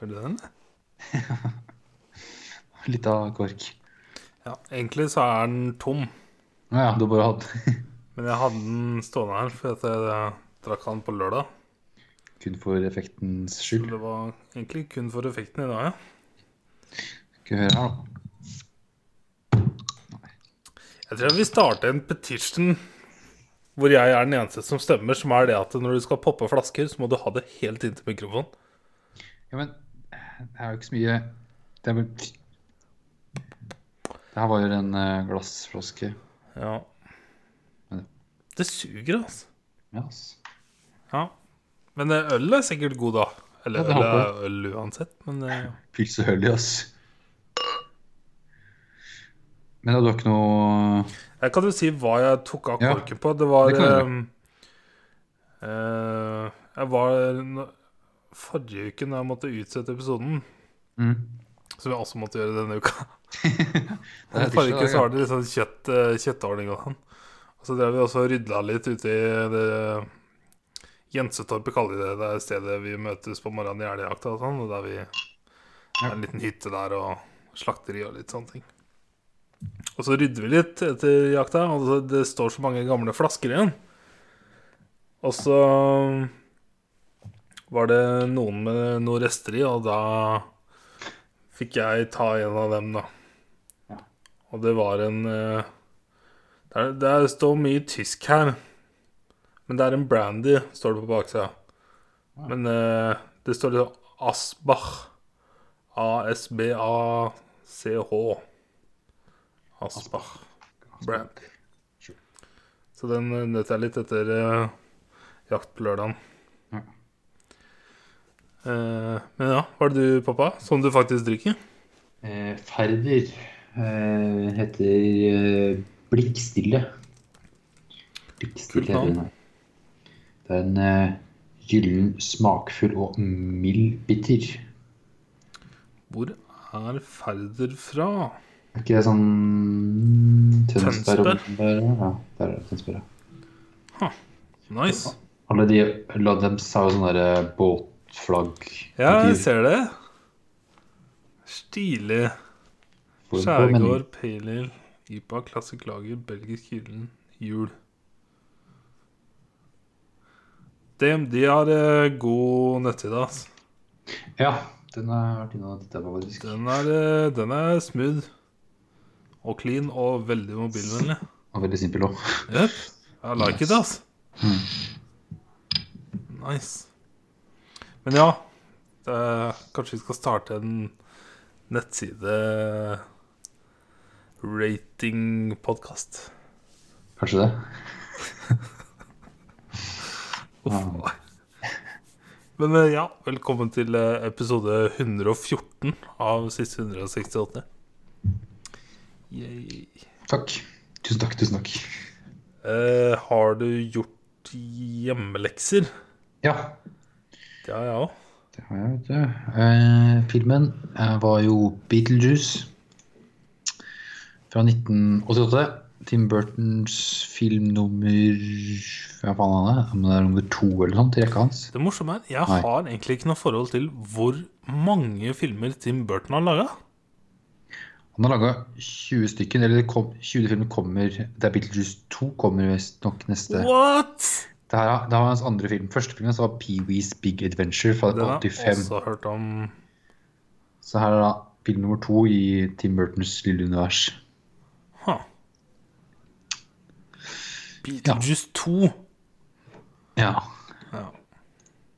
Er det den? Litt av kork. Ja, egentlig så er den tom. Ja, ja, du bare hatt Men jeg hadde den stående her fordi jeg drakk den på lørdag. kun for effektens Så skyld. det var egentlig kun for effekten i dag, ja. Skal vi høre her, da. Jeg tror jeg vil starte en petition hvor jeg er den eneste som stemmer, som er det at når du skal poppe flasker, så må du ha det helt inntil mikrofonen. Ja, men det er jo ikke så mye Det er Det her var jo en eh, glassflaske. Ja. Det suger, altså. Ja, ass. Ja. Men eh, øl er sikkert god, da. Eller Ja, øl øl uansett, men ja. Pils og øl ass. Men du har ikke noe Jeg kan jo si hva jeg tok av Ja, korken på. Det var det ehm, eh, Jeg var Forrige uke, da jeg måtte utsette episoden, mm. som jeg også måtte gjøre denne uka Det Forrige uke så var det litt sånn kjøtt, eh, kjøttordning og sånn. Og så drev vi også og rydda litt ute i det Jensetorpet kaller vi det. Det er stedet vi møtes på morgenen i elgjakta og sånn. Og der vi det er en liten hytte der og slakteri og litt sånne ting. Og så rydder vi litt etter jakta, og det står så mange gamle flasker igjen. Og så var det noen med noen rester i, og da fikk jeg ta en av dem, da. Og det var en eh, det, er, det er- står mye tysk her. Men det er en brandy, står det på baksida. Men eh, det står liksom Asbach. A-S-B-A-C-H. Asbach. Brandy. Så den eh, nøt jeg litt etter eh, jakt på lørdagen. Eh, men ja, hva er det du, pappa, som du faktisk drikker? Eh, Ferder eh, heter Blikkstille. Blikkstille Kult navn. Det er en eh, gyllen, smakfull og mild bitter. Hvor er Færder fra? Er ikke det sånn Tønsberg? Tønsberg? Ja, der er det Tønsberg. Ja. Nice. Alle de dem har jo sånn derre båtflagg. Ja, jeg ser det. Stilig. Skjærgård, Pale Ale, IPA, Classic Lager, belgisk gyllen, jul. De, de har eh, god nettside, altså. Ja, den har vært innom og tittet på, faktisk. Den er, eh, den er smooth. Og clean og veldig mobilvennlig. Og veldig simpel òg. Jepp. I like it, altså. Nice. Men ja, er, kanskje vi skal starte en nettside rating-podkast. Kanskje det? Uff. Men eh, ja, velkommen til eh, episode 114 av siste 168. Yay. Takk. Tusen takk, tusen takk. Eh, har du gjort hjemmelekser? Ja, Det har jeg òg. det har jeg, vet du. Eh, filmen eh, var jo Beetlejuice fra 1988. Tim Burtons film nummer Hva faen er det? Om det er nummer to eller sånt i rekka hans? Det morsomme er, jeg Nei. har egentlig ikke noe forhold til hvor mange filmer Tim Burton har laga. Han har laga 20 stykker, eller kom, 20 filmer kommer Det er Beetlejuice 2 kommer visstnok neste. What?! Det, her, det var hans andre film. Første filmen så var Pee-Wees Big Adventure fra Den har jeg 85. også hørt om. Så her er da film nummer to i Tim Burtons lille univers. Huh. Beetlejuice 2. Ja. Ja.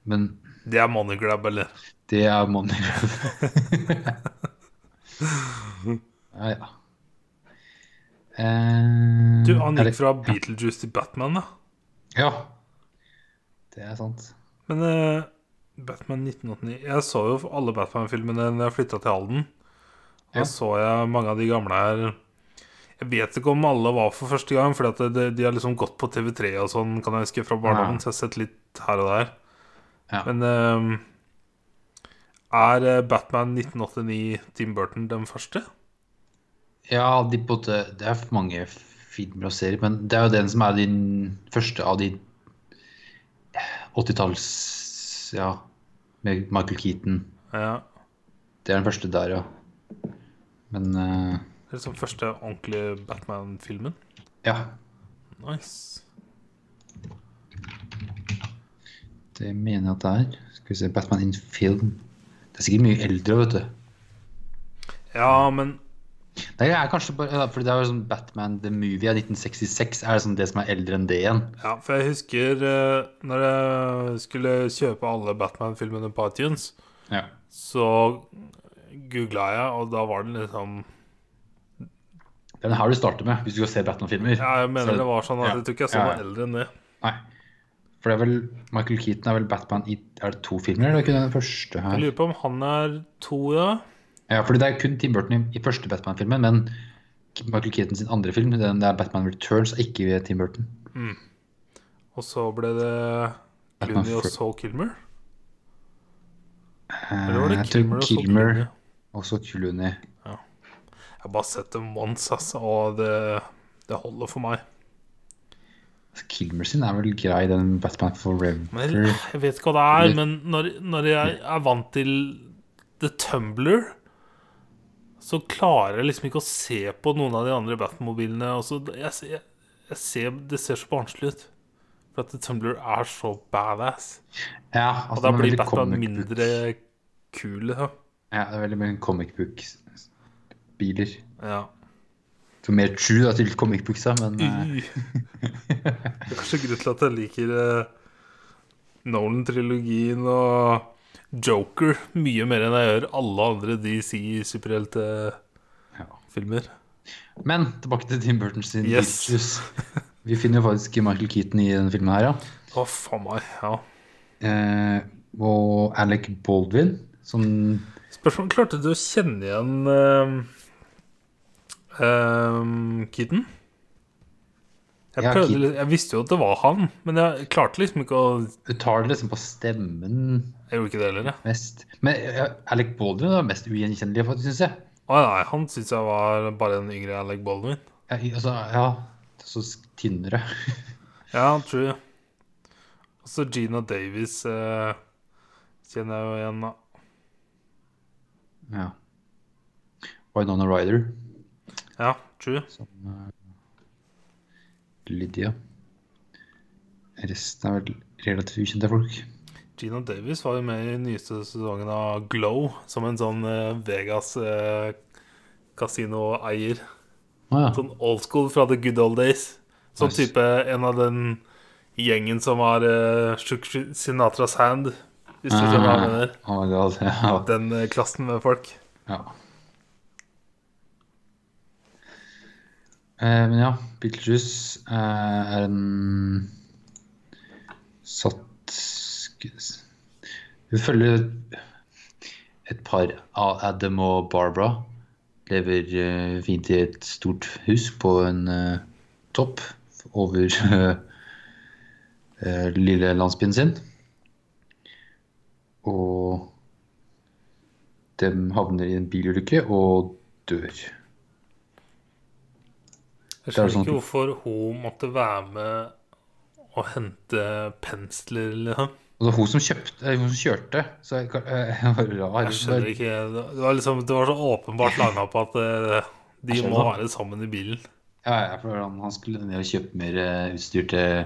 Men Det er money grab, eller? det er Money Ja, ja. Eh, Du, han gikk fra Beetlejuice til Batman, da. Ja. Det er sant. Men uh, Batman 1989 Jeg så jo alle Batman-filmene da jeg flytta til Halden. Da Ja. så jeg mange av de gamle her. Jeg vet ikke om alle var for første gang, for de, de har liksom gått på TV3 og sånn, kan jeg huske, fra barndommen. Ja. Så jeg har sett litt her og der. Ja. Men uh, er eh, Batman 1989 Tim Burton den første? Ja, de, både, det er mange filmer og serier, men det er jo den som er din første av de 80-talls Ja, med Michael Keaton. Ja. Det er den første der, ja. Men uh, Det er liksom første ordentlige Batman-filmen. ja. Nice. Det mener jeg at det er. Skal vi se Batman in film. Det er sikkert mye eldre, vet du. Ja, men det er kanskje bare Fordi det er jo sånn Batman the Movie av 1966 er det sånn det som er eldre enn det igjen. Ja, for jeg husker eh, når jeg skulle kjøpe alle Batman-filmene på iTunes, Ja. så googla jeg, og da var det liksom den her du starter med hvis du skal se Batman-filmer. Ja, jeg mener Så- det var sånn at ja, jeg tror ikke jeg så ja, noe eldre enn det. Nei. For det er vel Michael Keaton er vel Batman i Er det to filmer, eller er det ikke den første her? Jeg lurer på om han er to, ja. Ja, fordi det er kun Tim Burton i, i første Batman-filmen, men Michael Keaton sin andre film, den der Batman Returns, er ikke ved Tim Burton. Og så ble det Clooney og Saul Kilmer. Eh, Eller var det Kilmer og så Kilmer og så Clooney. Jeg har bare sett dem once, altså, og det, det holder for meg. Kilmer sin er vel grei, den Batman Forever. Men jeg vet ikke hva det er, men når, når jeg er vant til The Tumbler, så klarer jeg liksom ikke å se på noen av de andre Batmobilene. Jeg, jeg, jeg ser, det ser så barnslig ut. For at Tumbler er så badass. Ja, altså, Og da blir Batman mindre kul. Ja. Ja, det er veldig mye comic book-biler. ja. Så mer true da, til comic booksa, men eh, Det er kanskje grunnen til at jeg liker uh, Nolan-trilogien og Joker mye mer enn jeg gjør alle andre DC-superheltefilmer. ja. Men tilbake til Tim Burton sin Yes. Vi finner jo faktisk Michael Keaton i denne filmen her, ja. Å, faen meg. Ja. Eh, og Alec Baldwin, som Spørsmål Klarte du å kjenne igjen uh, Keaton? Jeg, Ja, prøvde, jeg visste jo at det var han, men jeg klarte liksom ikke å Du tar det liksom på stemmen Jeg gjorde ikke det heller, jeg. mest. Men Alec Baldwin var mest ugjenkjennelig, faktisk, syns jeg. Å nei, han syns jeg var bare en yngre Alec Baldwin. Ja, altså, ja så tynnere. Ja, true. Og så Gina Davis eh, kjenner jeg jo igjen, da. ja. Winona Ryder Ja, true. som uh, Lydia. Resten er vel relativt ukjente folk. Gina Davis var jo med i nyeste sesongen av Glow som en sånn eh, Vegas eh, kasinoeier. Å ja. Sånn old school fra the good old days. Sånn Nice. type en av den gjengen som har eh, Sinatras hand, hvis du skjønner hva jeg mener. Oh my god. Ja. Den eh, klassen med folk. ja. Eh, men ja, Beetlejuice eh, er en satt Vi følger et par av Adam og Barbara. Lever eh, fint i et stort hus på en eh, topp over eh, lille landsbyen sin. Og de havner i en bilulykke og dør. Jeg er skjønner sånn- ikke hvorfor hun måtte være med og hente pensler, liksom. Altså hun som kjøpte, hun som kjørte, så jeg, eh, jeg var rar. Jeg skjønner ikke Det var, liksom, det var så åpenbart lina på at eh, de må være sammen i bilen. Ja, ja, for han, han skulle ned og kjøpe mer eh, utstyr til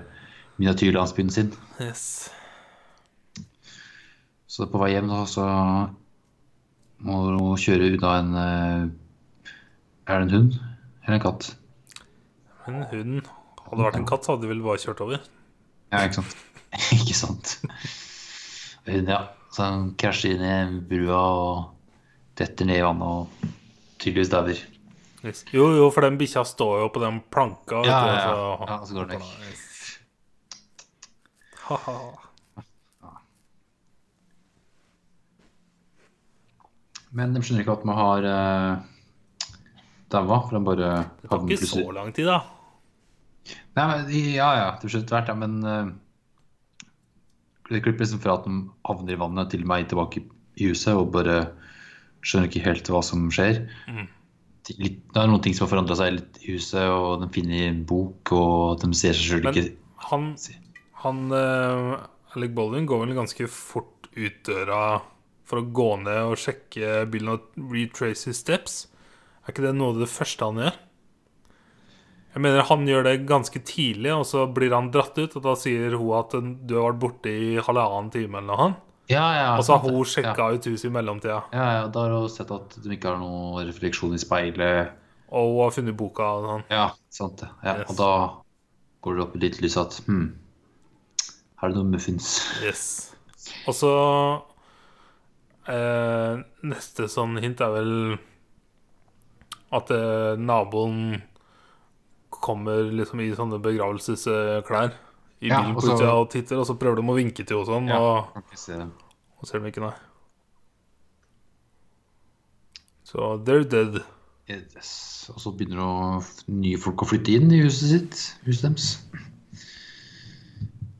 miniatyrlandsbyen sin. Yes. Så på vei hjem da, så må hun kjøre unna en Er det en hund eller en katt? Men hunden Hadde det vært en katt, så hadde de vel bare kjørt over. Ja, ikke sant? ikke sant. Ja. Så han krasjer inn i brua og detter ned i vannet og tydeligvis dauer. Yes. Jo, jo, for den bikkja står jo på den planka. Ja, du, ja, ja. så- Ja, så går den vekk. Ha-ha. Men de skjønner ikke at man har uh, daua, for de bare Det tar ikke så lang tid, da. Nei, men, ja, ja, til slutt hvert, ja, men uh, Det klipper liksom fra at de havner i vannet til meg tilbake i huset og bare skjønner ikke helt hva som skjer. Mm. Litt, det er noen ting som har forandra seg litt i huset, og de finner en bok, og de ser seg sjøl ikke Han, han uh, Alec Baldwin går vel ganske fort ut døra for å gå ned og sjekke bilen og retrace his steps. Er ikke det noe av det første han gjør? Jeg mener Han gjør det ganske tidlig, og så blir han dratt ut. Og da sier hun at du har vært borte i halvannen time eller noe. Ja, ja, Og så har hun sjekka ja. ut huset i mellomtida. Ja, ja, da har hun sett at du ikke har noe refleksjon i speilet. Og hun har funnet boka. Og sånn. Ja, sant det. Ja, Yes. Og da går det opp i ditt lys at hm, her er det noen muffins. Yes. Og så eh, Neste sånn hint er vel at eh, naboen kommer liksom i sånne begravelsesklær i Ja, bilen og på så- utsida og titter, og så prøver de å vinke til henne sånn, Ja. og, og ser dem ikke, nei. Så they're dead. Yes. Og så begynner å, nye folk å flytte inn i huset sitt. Huset deres.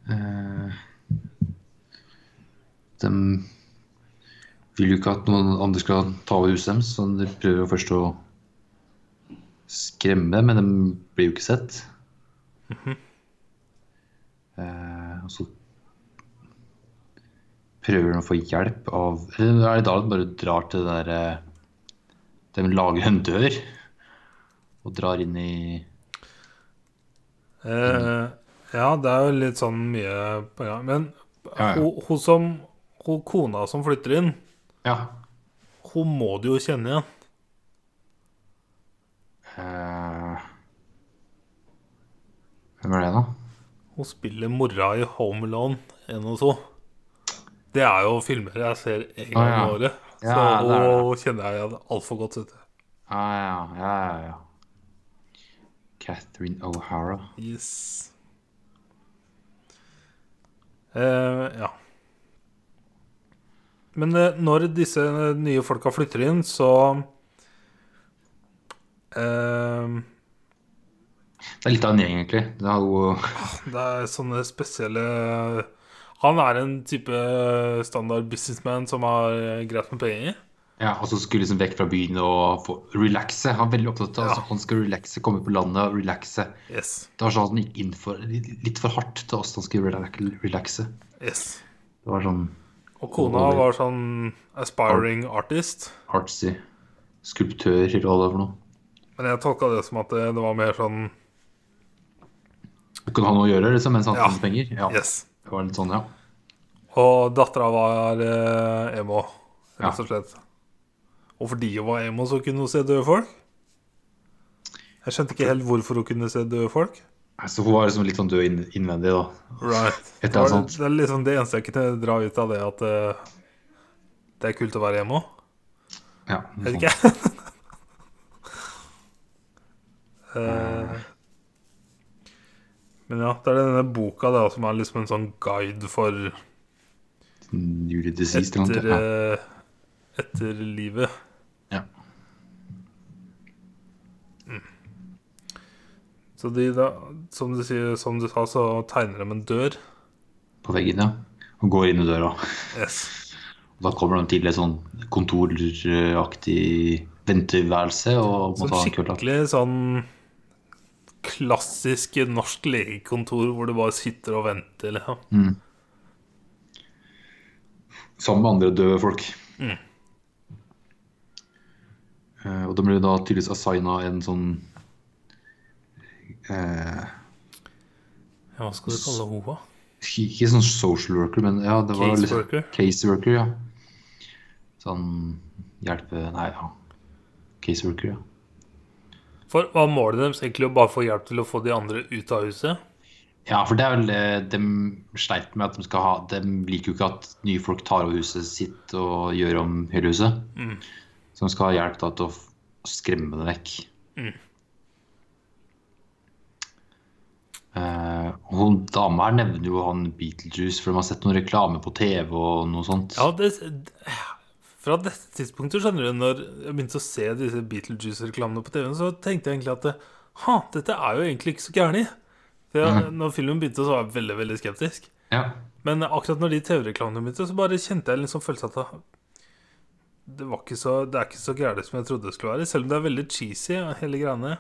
Uh, de vil jo ikke at noen andre skal ta over huset deres, så de prøver først å skremme, men de blir jo ikke sett. eh, og så prøver de å få hjelp av Eller er det da de bare drar til det der eh, De lager en dør og drar inn i Eh, ja, det er jo litt sånn mye på gang. Men Ja, ja. Hun, hun som hun kona som flytter inn, Ja. hun må du jo kjenne igjen. eh, hvem er det, da? Hun spiller mora i Home Alone 1 og 2. Det er jo filmer jeg ser en gang i ja. året. Ja, så det er det. hun kjenner jeg altfor godt. Vet du. Ah, ja, ja, ja, ja. Catherine O'Hara. Yes. Eh, ja. Men eh, når disse nye folka flytter inn, så eh, Det er litt av en gjeng, egentlig. Det er jo Det er sånne spesielle Han er en type standard businessman som har greit med penger. Ja, og så skulle liksom vekk fra byen og få relaxe. Han er veldig opptatt av Ja. altså, han skal relaxe, komme på landet og relaxe. Yes. Det var sånn at han gikk inn for litt for hardt til oss han skulle rela- relaxe. yes. Det var sånn Og kona var sånn aspiring artist. artsy. Skulptør, eller hva det er for noe. Men jeg tolka det som at det, det var mer sånn Kunne noe å gjøre, liksom, mens han Ja. tjente penger. Ja, Yes. det var litt sånn, ja. Og dattera var eh, emo, rett og slett. Og fordi hun var emo, så kunne hun se døde folk. Jeg skjønte ikke helt hvorfor hun kunne se døde folk. Så hun var liksom litt sånn død innvendig, da. Right. Det, det er liksom det eneste jeg kunne dra ut av det, at uh, det er kult å være emo. Ja, Vet ikke. Eh, Men ja, det er denne boka da som er liksom en sånn guide for Newly etter. Ja. eh, etter livet. Ja. Så de da, som du, sier, som du sa, så tegner de en dør. På veggen, ja. Og går inn i døra. Yes. Og da kommer de til et sånn kontoraktig venteværelse og må Sånn ta skikkelig sånn klassisk norsk legekontor hvor du bare sitter og venter, liksom. Mm. Sammen med andre døde folk. Mm. Eh, og de ble da tydeligvis assigna en sånn eh, Ja, hva skal du kalle henne? Ikke sånn social worker, men ja, det var litt- Caseworker? Caseworker, ja. Sånn hjelpe Nei, ja. Caseworker, ja. For hva målet deres egentlig å bare få hjelp til å få de andre ut av huset? Ja, for det er vel det de sleit med at de skal ha De liker jo ikke at nye folk tar over huset sitt og gjør om hele huset. Mm. Så de skal ha hjelp da til å skremme det vekk. Mm. Eh, hun dama her nevner jo han Beetlejuice, for de har sett noen reklame på TV og noe sånt. Ja, det, fra dette tidspunktet, skjønner du, når jeg begynte å se disse Beetlejuice-reklamene på TV-en, så tenkte jeg egentlig at Ha, dette er jo egentlig ikke så gærent. For jeg, Når filmen begynte, så var jeg veldig, veldig skeptisk. Ja. Men akkurat når de TV-reklamene begynte, så bare kjente jeg liksom følelsen at det- det, var ikke så, det er ikke så gærent som jeg trodde det skulle være. Selv om det er veldig cheesy, hele greiene.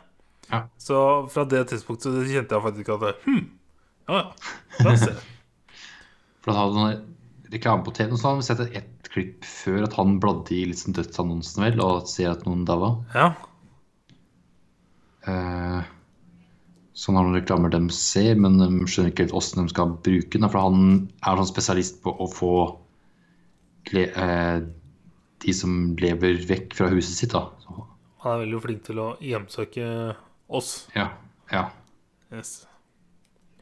Ja. Så fra det tidspunktet så kjente jeg faktisk at Hm, ja ja, la oss se. For da hadde du reklame på TV, og så hadde vi sett et klipp før at han bladde i liksom dødsannonsen, vel, og ser at noen daua. Ja. Eh, sånn har noen reklamer de ser, men de skjønner ikke helt åssen de skal bruke den. For han er sånn spesialist på å få eh, de som lever vekk fra huset sitt, da. Så, Han er veldig flink til å hjemsøke oss. ja, ja. Yes.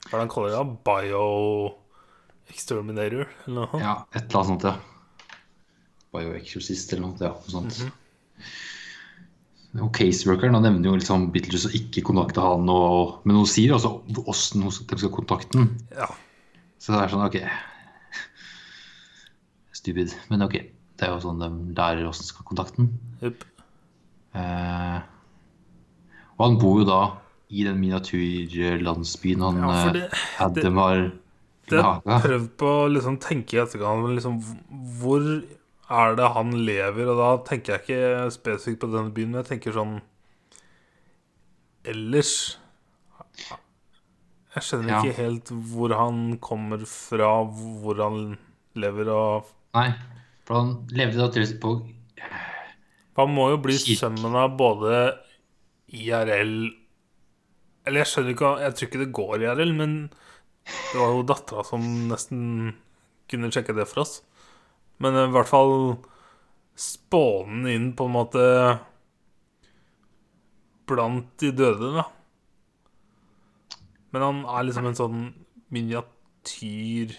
Hva er det han kaller det? Bio-exterminator, eller noe? Ja, et eller annet sånt, ja. Bioexorcist eller noe, ja, noe sånt. Og caseworkeren nevner jo liksom Beatles å ikke kontakte han, og, men hun sier også åssen de skal kontakte han. Ja. Så det er sånn, ok Stupid, men ok. Det er jo sånn de lærer åssen de skal kontakte. Jupp. Eh, og han bor jo da i den miniatyrlandsbyen han Ja, eh, det- Adam har Det har laga. prøvd på å liksom tenke i etterkant liksom, Hvor er det han lever? Og da tenker jeg ikke spesifikt på denne byen, men jeg tenker sånn ellers. Jeg skjønner Ja. ikke helt hvor han kommer fra, hvor han lever og Nei, for han levde da tydeligvis på Han må jo bli sønnen av både IRL Eller jeg skjønner ikke Jeg tror ikke det går IRL, men det var jo dattera som nesten kunne sjekke det for oss. Men i hvert fall spåne inn på en måte blant de døde, da. Men han er liksom en sånn miniatyr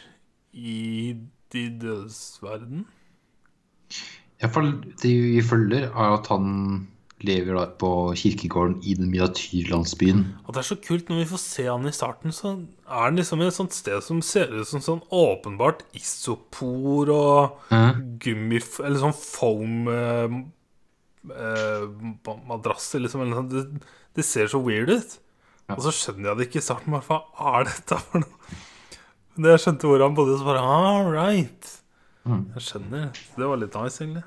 i de dødes verden. Iallfall det vi følger, er at han lever da på kirkegården i den miniatyrlandsbyen. Og det er så kult når vi får se han i starten, så er han liksom i et sånt sted som ser ut som sånn åpenbart isopor og mm. gummi... Eller sånn foam eh, eh, madrasser, liksom. Eller. Det, det ser så weird ut. Ja. Og så skjønner jeg det ikke i starten. Hva er dette for noe? Men jeg skjønte hvor han bodde, så bare All right. Mm. Jeg skjønner. Det var litt nice, egentlig.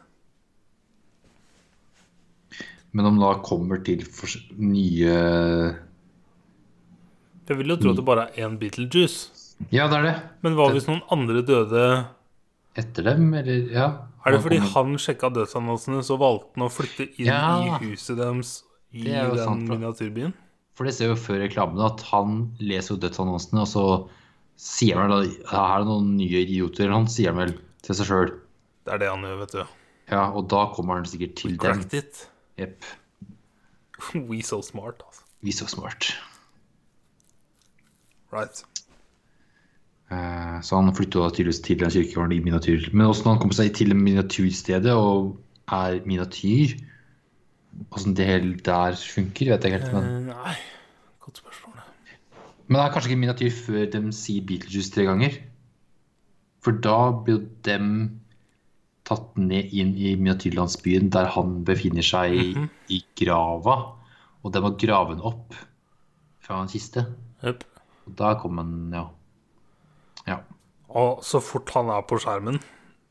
Men om da kommer til nye Jeg vil jo tro at det bare er én Beetlejuice. Ja, det er det. Men hva hvis noen andre døde Etter dem, eller Ja. Er det fordi han sjekka dødsannonsene, så valgte han å flytte inn Ja. i huset deres i Det den sant, miniatyrbyen? For det ser jo før reklamen at han leser jo dødsannonsene, og så sier han vel her er det noen nye idioter. Han sier vel til seg sjøl. Det er det han gjør, vet du. Ja, og da kommer han sikkert til dem. It. Jepp. We so smart, altså. Vi så smart. Right. Eh, Så han flytter da tydeligvis til den kirkegården i miniatyr. Men åssen han kommer seg til miniatyrstedet og er miniatyr Åssen det hele der funker, vet jeg ikke helt. Men, Eh, nei, godt spørsmål. men det er kanskje ikke miniatyr før de sier Beetlejuice tre ganger? For da blir jo dem tatt ned inn i miniatyrlandsbyen der han befinner seg Mhm. i grava. Og de må grave han opp fra en kiste. Yep. Og da kom han, ja. Ja. Og så fort han er på skjermen,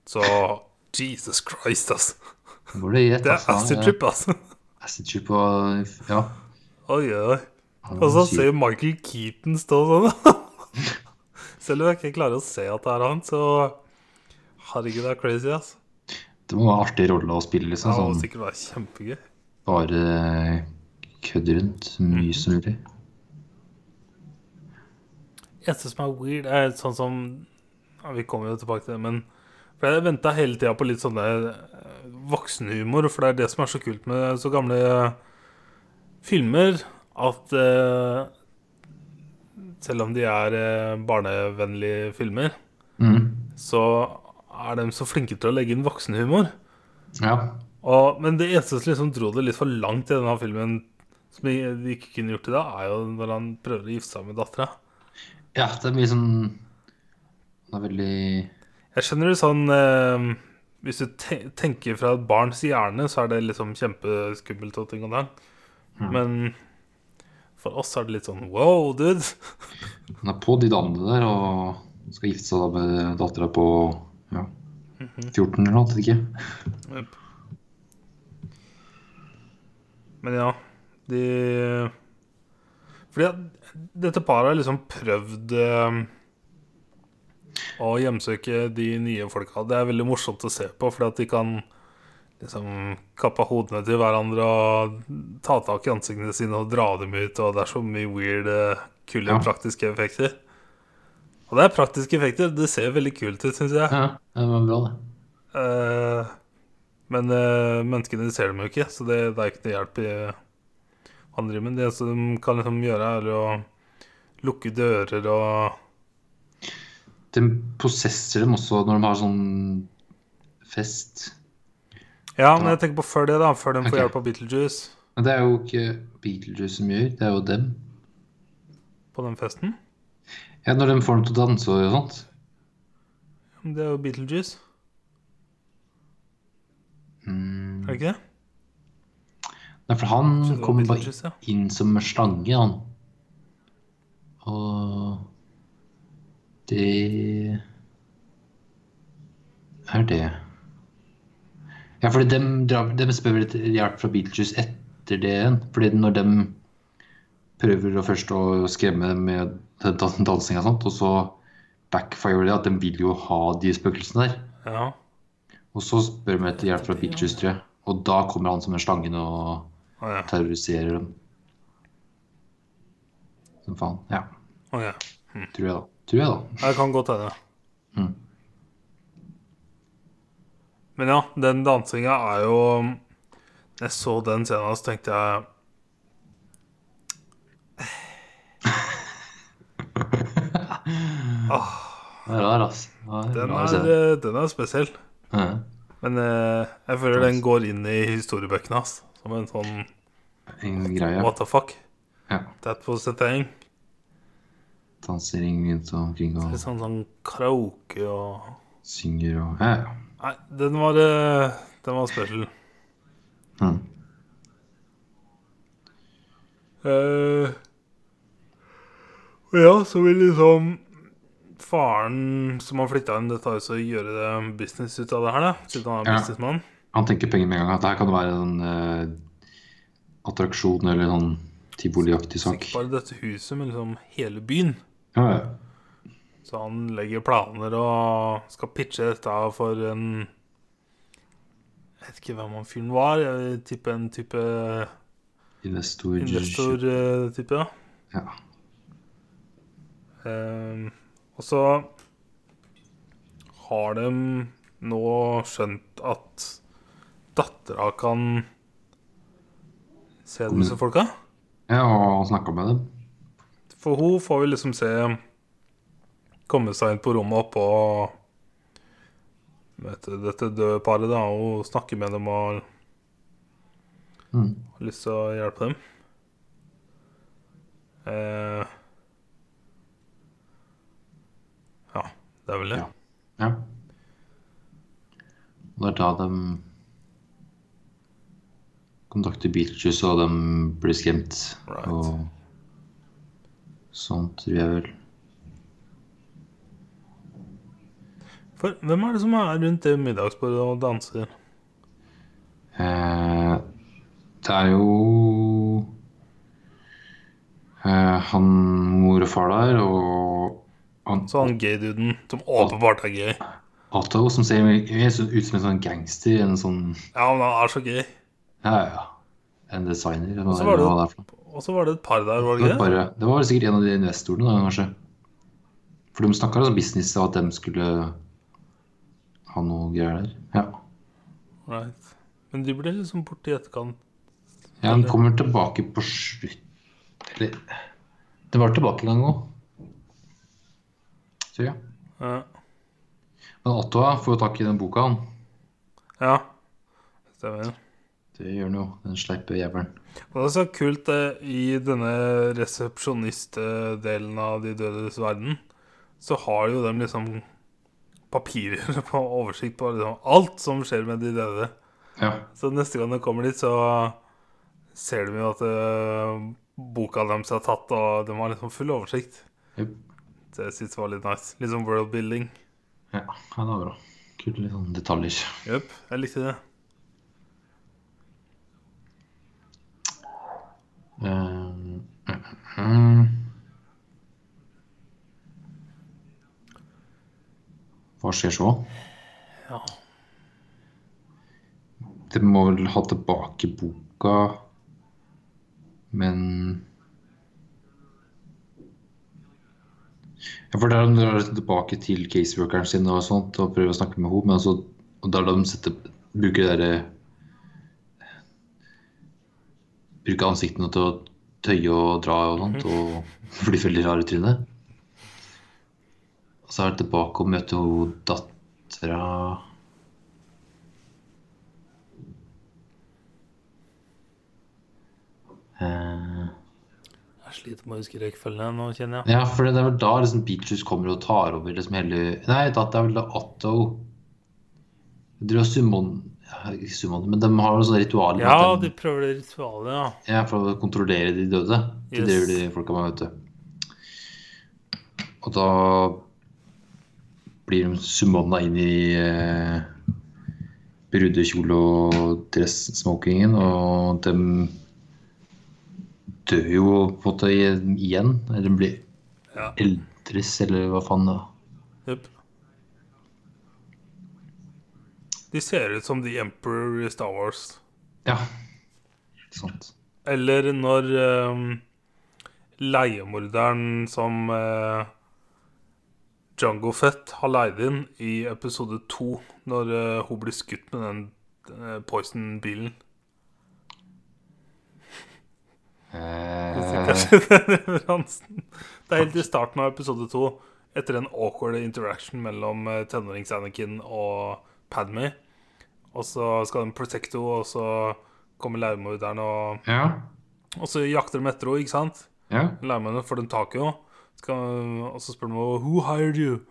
så Jesus Christ, altså. Det rett Det er altså, acid trip, altså. Acid trip og Ja. Oi, oi. Og så var ser Michael Keaton stå sånn. Selv om jeg ikke klarer å se at det er han, så Herregud, det er crazy, altså. Det være en artig rolle å spille, liksom. Det må Sånn, sikkert være kjempegøy. bare kødde rundt så mye som mulig. eneste som er weird, er sånn som ja, Vi kommer jo tilbake til det, men For jeg venta hele tida på litt sånne eh, voksenhumor, for det er det som er så kult med så gamle filmer, at eh, selv om de er eh, barnevennlige filmer, Mm. så er de så flinke til å legge inn voksenhumor. Ja. Og, men det eneste som liksom dro det litt for langt i denne filmen, som de ikke kunne gjort i dag, er jo når han prøver å gifte seg med dattera. ja, det er mye sånn Det er veldig Jeg skjønner det sånn eh, Hvis du te tenker fra et barns hjerne, så er det liksom kjempeskummelt og ting og tang. Men for oss er det litt sånn wow, dude. Han er på de damene der og skal gifte seg med dattera på ja, Mhm. 14 eller noe, ikke. Men ja, de Fordi dette paret har liksom prøvd eh, å hjemsøke de nye folka. Det er veldig morsomt å se på, fordi at de kan liksom kappe hodene til hverandre og ta tak i ansiktene sine og dra dem ut, og det er så mye weird, eh, kule Ja. praktiske effekter. Og det er praktiske effekter. Det ser veldig kult ut, syns jeg. Ja, det var bra, det. Uh, men uh, menneskene ser dem jo ikke, så det, det er ikke noe hjelp i han driver med. Det som de kan liksom gjøre, er å lukke dører og De possesser dem også når de har sånn fest. Ja, men jeg tenker på før det, da. Før de får hjelp av Beetlejuice Men det er jo ikke Beetlejuice som gjør, det er jo dem. på den festen. Ja, når de får dem til å danse og sånt. Det er jo Beetlejuice, Mm. er det ikke det? Nei, for han kommer bare ja. inn som en slange, han. Og det er det. Ja, fordi dem, de spør etter hjelp fra Beetlejuice etter det igjen. Fordi når dem prøver å først å skremme dem med den dan- dansing og sånt, og så backfire det at de vil jo ha de spøkelsene der. Ja. Og så spør de etter hjelp fra Beetlejuice, tror jeg. Og da kommer han som en slange og Å ja. terroriserer dem. Som faen. Ja, Oh, ja. tror jeg da. Tror jeg da. Jeg kan godt hende. Mm. Men ja, den dansinga er jo jeg så den scenen, så tenkte jeg Det er rar, er Den er, eh, den er spesiell. Ja. Men eh, jeg føler den går inn i historiebøkene hans som en sånn En greie. what the fuck. Ja. That was a thing. Dansering rundt omkring og Litt sånn, sånn karaoke og synger og Ja, ja. Nei, den var, eh, den var special. Mm. Uh, og ja, så vil liksom faren som har flytta inn, dette også gjøre det business ut av det her, da. Siden han er Ja. businessmann. Han tenker penger med en gang. At det her kan være en uh, attraksjon eller sånn tivoliaktig sak. Ikke bare dette huset, men liksom hele byen. Ja, ja. Så han legger planer og skal pitche dette for en Jeg vet ikke hvem han fyren var. Jeg vil tippe en type Investor. investor-type. ja. Ja. Ehm, og så har de nå skjønt at dattera kan se disse folka. ja, og snakka med dem. For hun får vi liksom se komme seg inn på rommet oppå du, dette døde paret, da, og snakke med dem og Mm. har lyst til å hjelpe dem. Eh, ja, det er vel det. Ja. Ja. Og det er da de kontakter Beetlejuice, og de blir skremt. Right. Og sånt, tror jeg vel. For hvem er det som er rundt det middagsbordet og danser? Eh, det er jo eh, han mor og far der, og han Så han gay-duden, som åpenbart er gay. Otto, som ser ut som en sånn gangster. En sånn Ja, men han er så gay. Ja, ja. En designer. Og så var var det et par der, var det ikke det? det var sikkert en av de investorene, da, kanskje. For de snakka om business og at de skulle ha noe greier der. Ja. Right. Men de ble liksom borte i etterkant. ja han kommer tilbake på slutt Eller Det var tilbake en gang òg. Så ja. Ja. Men Otto får jo tak i den boka, han. ja. Stemmer. Det gjør han jo, den sleipe jævelen. Det er så kult eh, i denne resepsjonistdelen av De dødes verden, så har jo dem liksom papirer på oversikt på liksom alt som skjer med de døde. Ja. Så neste gang du kommer dit, så ser de jo at uh, boka deres er tatt, og de har liksom full oversikt. Jep. Det jeg var litt nice. Litt sånn world building. ja. det var bra. Kult litt sånn detaljer. Jepp, jeg likte det. Um, mm, Hva skjer så? Ja. Det må vel ha tilbake boka, men Ja, for der drar de tilbake til caseworkeren sin og sånt og prøver å snakke med henne, men altså, og der de setter, bruker det derre Bruker ansiktene til å tøye og dra og sånt og blir veldig rare i trynet. Og så er det tilbake og møter hun dattera eh, sliter med å huske rekkefølgen nå, kjenner jeg. Ja, for det er vel da liksom Beetlejuice kommer og tar over liksom hele Nei, det er vel da Otto Dere og summon Ikke summon, men de har noe sånt ritual Ja, de, de prøver det ritualet, ja. ja, for å kontrollere de døde. Det Yes. driver de folka med, vet du. Og da blir de summona inn i eh, brudekjole og dress-smokingen, og de dør jo på en måte igjen. Eller blir Ja. eldres, eller hva faen da. Yep. De ser ut som The Emperor i Star Wars. Ja, sant. Eller når um, leiemorderen som uh, Django Fett har leid inn i episode to, når uh, hun blir skutt med den uh, Poison-bilen. Eh, den referansen. Det er helt i starten av episode to, etter en awkward interaction mellom uh, tenårings-Anakin og Padme. Og så skal de protecte henne, og så kommer leiemorderen, og, ja, og så jakter de etter henne, ikke sant? ja. Leimennene får den tak i henne. Og så spør de henne 'Who hired you?'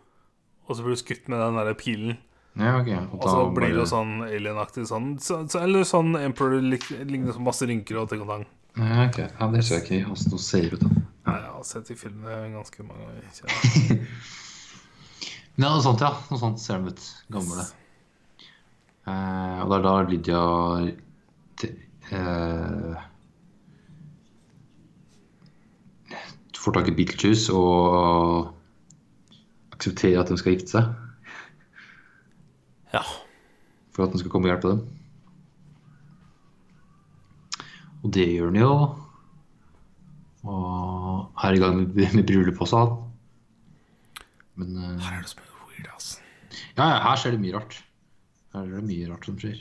Og så blir du skutt med den der pilen. Ja, okay. Og, så blir bare- sånn alien-aktig sånn. Så, så, eller sånn Emperor lignende masse rynker og ting og tang. Ja, ok. Ja, det ser jeg ikke hvordan det ser ut. da. Nei, jeg har sett de filmene ganske mange ganger. Ja, noe sånt, ja. Noe sånt ser de ut. Gamle. Eh, og det er da Lydia eh, får tak i Beetlejuice og aksepterer at de skal gifte seg. Ja. For at den skal komme og hjelpe dem. Og det gjør den jo. Og er i gang med, med bryllup også. Men uh, Her er det så mye weird, ass. ja, ja, her skjer det mye rart. Her er det mye rart som skjer.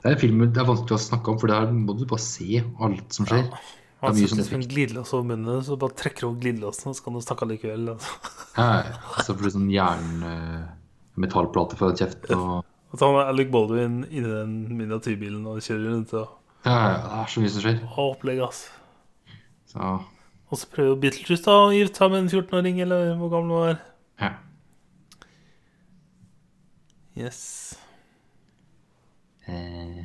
Det er en film det er vanskelig å snakke om, for der må du bare se alt som skjer. Det Han er sånn liksom en glidelås over munnen, så bare trekker over glidelåsen, så kan du snakke likevel. Altså. Ja, ja, ja. så får du sånn jern eh, for kjeften og Og så har Alec Baldwin inni den miniatyrbilen og kjører rundt og ja, ja, det er så mye som skjer. Å, opplegg, ass. Så Og så prøver Beetlejuice da å gifte seg med en 14-åring, eller hvor gammel hun var. ja. Yes. Eh.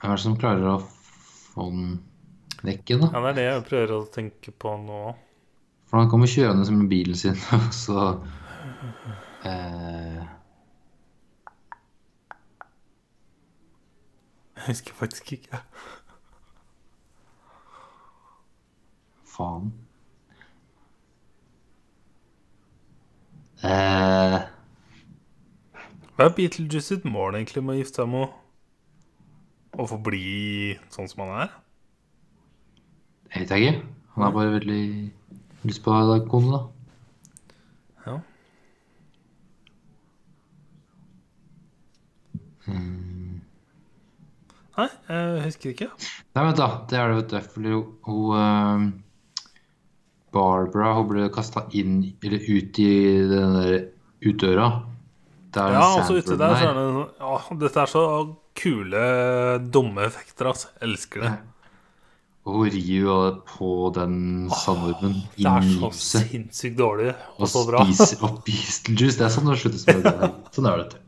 Er det som klarer å få den vekk igjen, da? Ja, det er det jeg prøver å tenke på nå. For han kommer kjørende med bilen sin, og så eh, Jeg husker faktisk ikke. Faen. Eh, Hva er Beetlejuice sitt mål egentlig med å gifte seg med henne? Å forbli sånn som han er? jeg vet ikke. Han er bare veldig lyst på deg kone, da. Ja. Nei, jeg husker ikke. Nei, vent da. Det er det, vet du. Fordi hun, eh, Barbara hun ble kasta inn, eller ut i den der utdøra. Der Ja, altså så ute der så er. det sånn Ja, dette er så kule, dumme effekter, altså. Elsker det. Og jo på den sandormen Det er så sinnssykt dårlig og Og så bra. spiser opp Beetlejuice. Det er sånn det sluttes med. det. Sånn er det.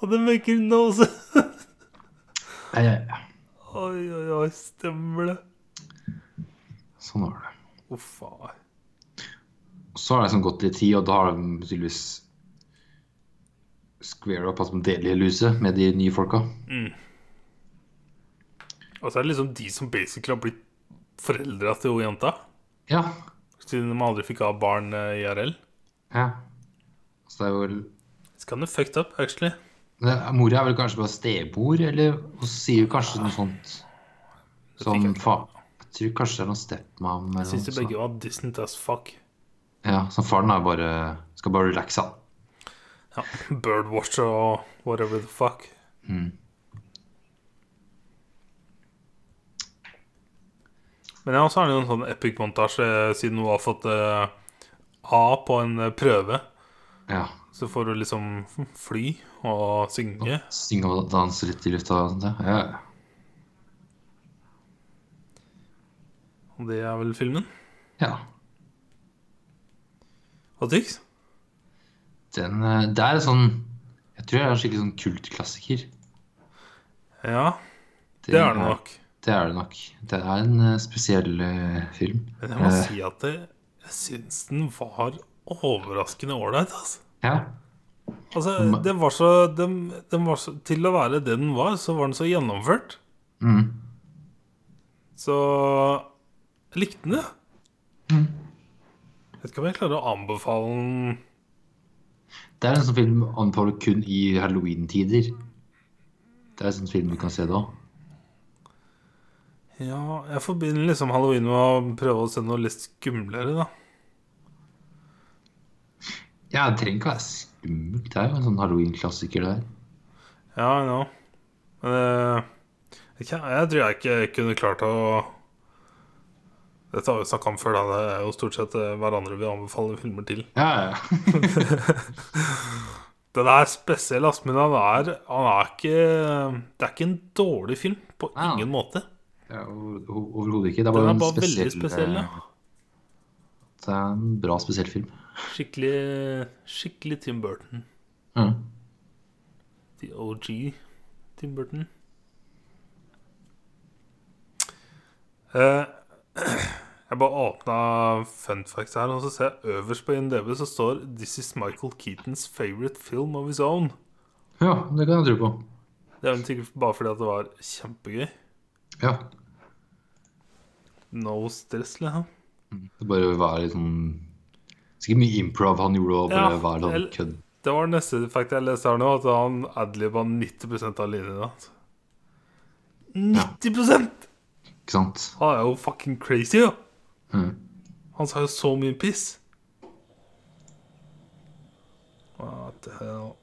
Og det maker no sense. Ja, ja, ja. Oi, oi, oi, stemmer det? Sånn var det. Uff a. Så har det liksom gått litt tid, og da har de tydeligvis square up at de deler huset med de nye folka. Mm. Og så er det liksom de som basically har blitt foreldra til hun jenta. Ja. Siden de aldri fikk ha barn eh, IRL. ja. Så det er vel It's kind of fucked up, actually. det, Mora er vel kanskje bare stebord, eller hun sier kanskje noe sånt Det som jeg ikke. fa... Jeg tror kanskje det er noe stepmom eller Jeg syns de noe begge var distant as fuck. Ja, så faren er bare skal bare relaxe, han. Ja, Birdwatcher og whatever the fuck. Mm. Men ja, så er det jo en sånn epic montasje siden hun har fått uh, A på en eh, prøve. Ja. Så får hun liksom fly og synge. Synge og danse litt i lufta og sånt. Ja. ja. Og det er vel filmen. ja. Hva Tix? Den, eh, det er sånn Jeg tror det er en skikkelig sånn kultklassiker. Ja, det er det nok. Det er det nok. Det er en eh, spesiell eh, film. Men jeg må Eh, si at det, jeg syns den var overraskende ålreit, altså. Ja. Altså, det var så, den, den var så Til å være det den var, så var den så gjennomført. Mm. Så jeg likte den, jeg. Jeg vet ikke om jeg klarer å anbefale den Det er en sånn film anbefaler kun i halloween-tider. Det er en sånn film du kan se da. Ja, jeg forbinder liksom halloween med å prøve å se noe litt skumlere, da. Ja, det trenger ikke være skummelt. Det er jo en sånn halloween-klassiker der. Ja, jeg know. Men det, jeg, jeg tror jeg ikke kunne klart å Dette har vi snakka om før, da. Det er jo stort sett eh, hverandre vi anbefaler filmer til. Ja, ja. Den er spesiell, ass, men han er, han er ikke Det er ikke en dårlig film. På ingen ingen måte. Ja Overhodet ikke. Det er Den bare, er en bare veldig spesiell, spesiell. eh, Ja. Det er en bra, spesiell film. Skikkelig, skikkelig Tim Burton. Mm. The OG Tim Burton. Uh, jeg bare åpna fun facts her, og så ser jeg øverst på INDB så står 'This is Michael Keatons favorite film of his own'. ja, det kan jeg tro på. Det er vel sikkert bare fordi at det var kjempegøy. Ja. No stress, liksom. Det bare være litt sånn Sikkert mye improv han gjorde, og bare Ja, være sånn kødd. Det var neste fact jeg leste her nå, at han adliba 90% av linjene. hans. 90 Ikke sant? Han er jo fucking crazy, jo! Mm. Han sa jo så mye piss. What the hell?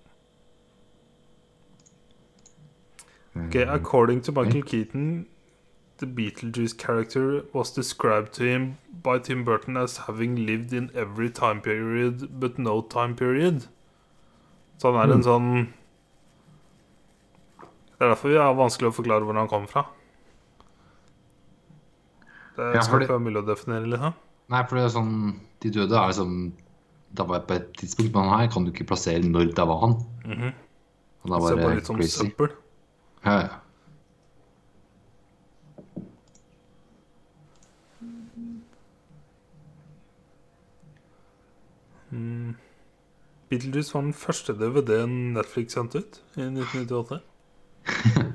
Okay, according to Michael Keaton, the Beetlejuice character was described to him by Tim Burton as having lived in every time period but no time period. Så han er en sånn Det er derfor vi er vanskelig å forklare hvor han kommer fra. Det Ja, skal ikke være mulig å definere, liksom. Nei, for det er sånn De døde er liksom Da var jeg på et tidspunkt, men her kan du ikke plassere når det var han. Mhm. Han er Det ser bare, bare litt som crazy. søppel. Ja, ja. Beetlejuice var den første DVD-en Netflix sendte ut i 1998.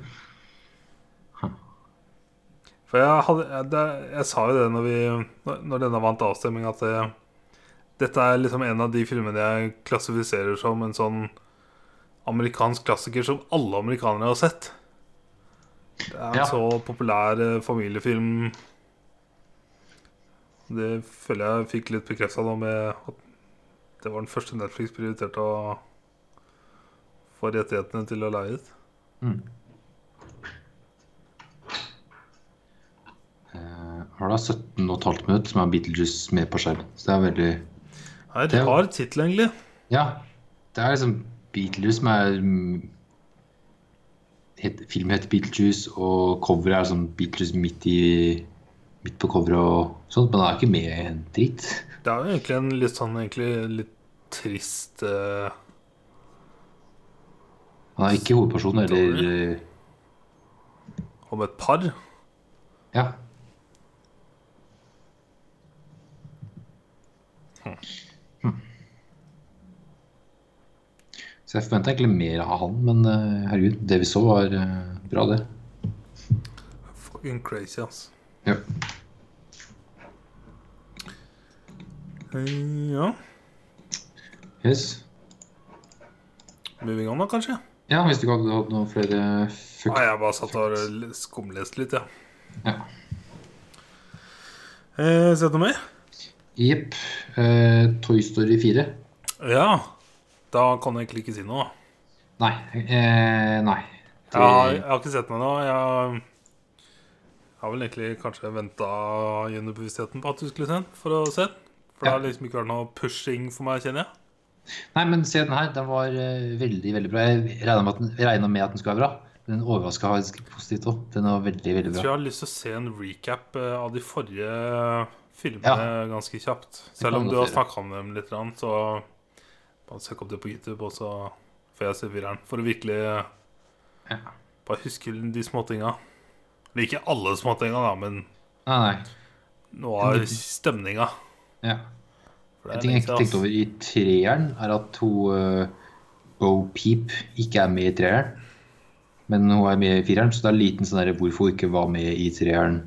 For jeg, hadde, jeg, jeg sa jo det når, vi, når- når denne vant avstemning, at det, dette er liksom en av de filmene jeg klassifiserer som en sånn amerikansk klassiker som alle amerikanere har sett. Det er en Ja. så populær eh, familiefilm. Det føler jeg fikk litt bekrefta nå med at det var den første Netflix prioriterte å få rettighetene til å leie ut. Eh, Har da 17,5 minutter som er Beetlejuice med på skjerm. Så det er veldig Nei, Det de har tittel, egentlig. Ja. Det er liksom Beetlejuice som er mm, het, Filmen heter Beetlejuice, og coveret er sånn Beetlejuice midt i Midt på coveret og sånt, men det er ikke med en dritt. Det er jo egentlig en litt sånn egentlig litt trist uh... Han er ikke hovedperson eller om et par. Ja. Hmm. Så jeg forventa egentlig mer av han, men eh, herregud, det vi så, var eh, bra, det. fucking crazy, altså. Ja. Eh, Ja. Yes. Moving on, da, kanskje? Ja, hvis du ikke hadde hatt noen flere fuck... Nei, jeg bare satt og skumleste litt, ja. Ja. Eh, Sett noe mer? Jepp. Eh, Toy Story 4. Ja. Da kan jeg egentlig ikke si noe. Nei. Eh, nei. Jeg har, jeg har ikke sett noe nå. Jeg har vel egentlig kanskje venta gjennom bevisstheten på at du skulle se den, for å se den. For det har liksom ikke vært noe pushing for meg, kjenner jeg. Nei, men se den her. Den var uh, veldig, veldig bra. Jeg regna med, med at den skulle være bra. Den overraska positivt òg. Den var veldig, veldig bra. Jeg tror jeg har lyst til å se en recap eh, av de forrige filmene ganske kjapt. Selv om du har snakka om dem litt, så bare søk opp det på YouTube, og så får jeg se fireren. For å virkelig Ja. bare huske de småtinga. Ikke alle småtinga, da, men Nei, nei. noe av stemninga. Ja. En er ting jeg ikke tenkte over i treeren, er at hun uh, Bo Peep ikke er med i treeren. Men hun er med i fireren, så det er liten sånn der hvorfor hun ikke var med i treeren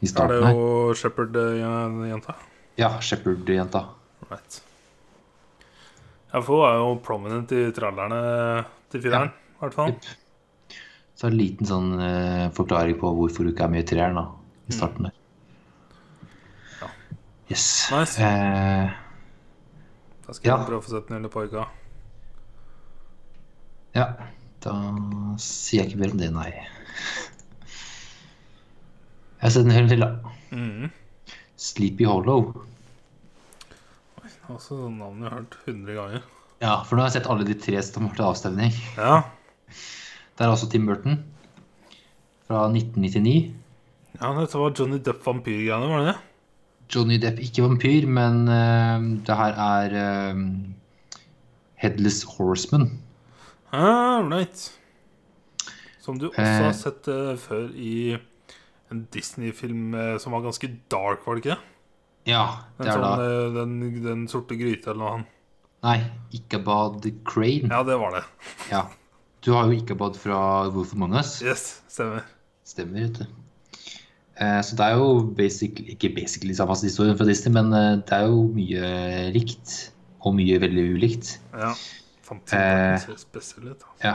i starten Er starten det her. jo Shepherd-jenta? Ja, Shepherd-jenta. Right. Ja, for hun er jo prominent i trallerne til fireren, i hvert fall. Yep. Så er det en liten sånn uh, forklaring på hvorfor hun ikke er med i treeren da, i starten der. Ja. Yes. Nice. Eh, Da skal jeg prøve å få sett den løpet uka. ja, da sier jeg ikke mer om det, nei. Jeg har sett en hel til, da. Mhm. Sleepy Hollow. Også sånn navn jeg har hørt 100 ganger. Ja, for nå har jeg sett alle de tre som har til avstemning. Ja. Det er også Tim Burton fra 1999. ja, dette var Johnny Depp vampyrgreiene, var det det? Johnny Depp, ikke vampyr, men uh, det her er uh, Headless Horseman. Ah, right. Som du også Eh. har sett uh, før i en Disney-film eh, som var ganske dark, var det ikke det? Ja, det er da sånn, eh, den, den sorte gryte eller noe annet. Nei, Ichabod Crane. Ja, det var det. Ja. Du har jo Ichabod fra Wolf Among Us. Yes, stemmer. Stemmer, vet du. Eh, Så det er jo basically, ikke basically samme historien fra Disney, men eh, det er jo mye likt. Og mye veldig ulikt. Ja. Fant Eh. spesiell ut. altså. Ja.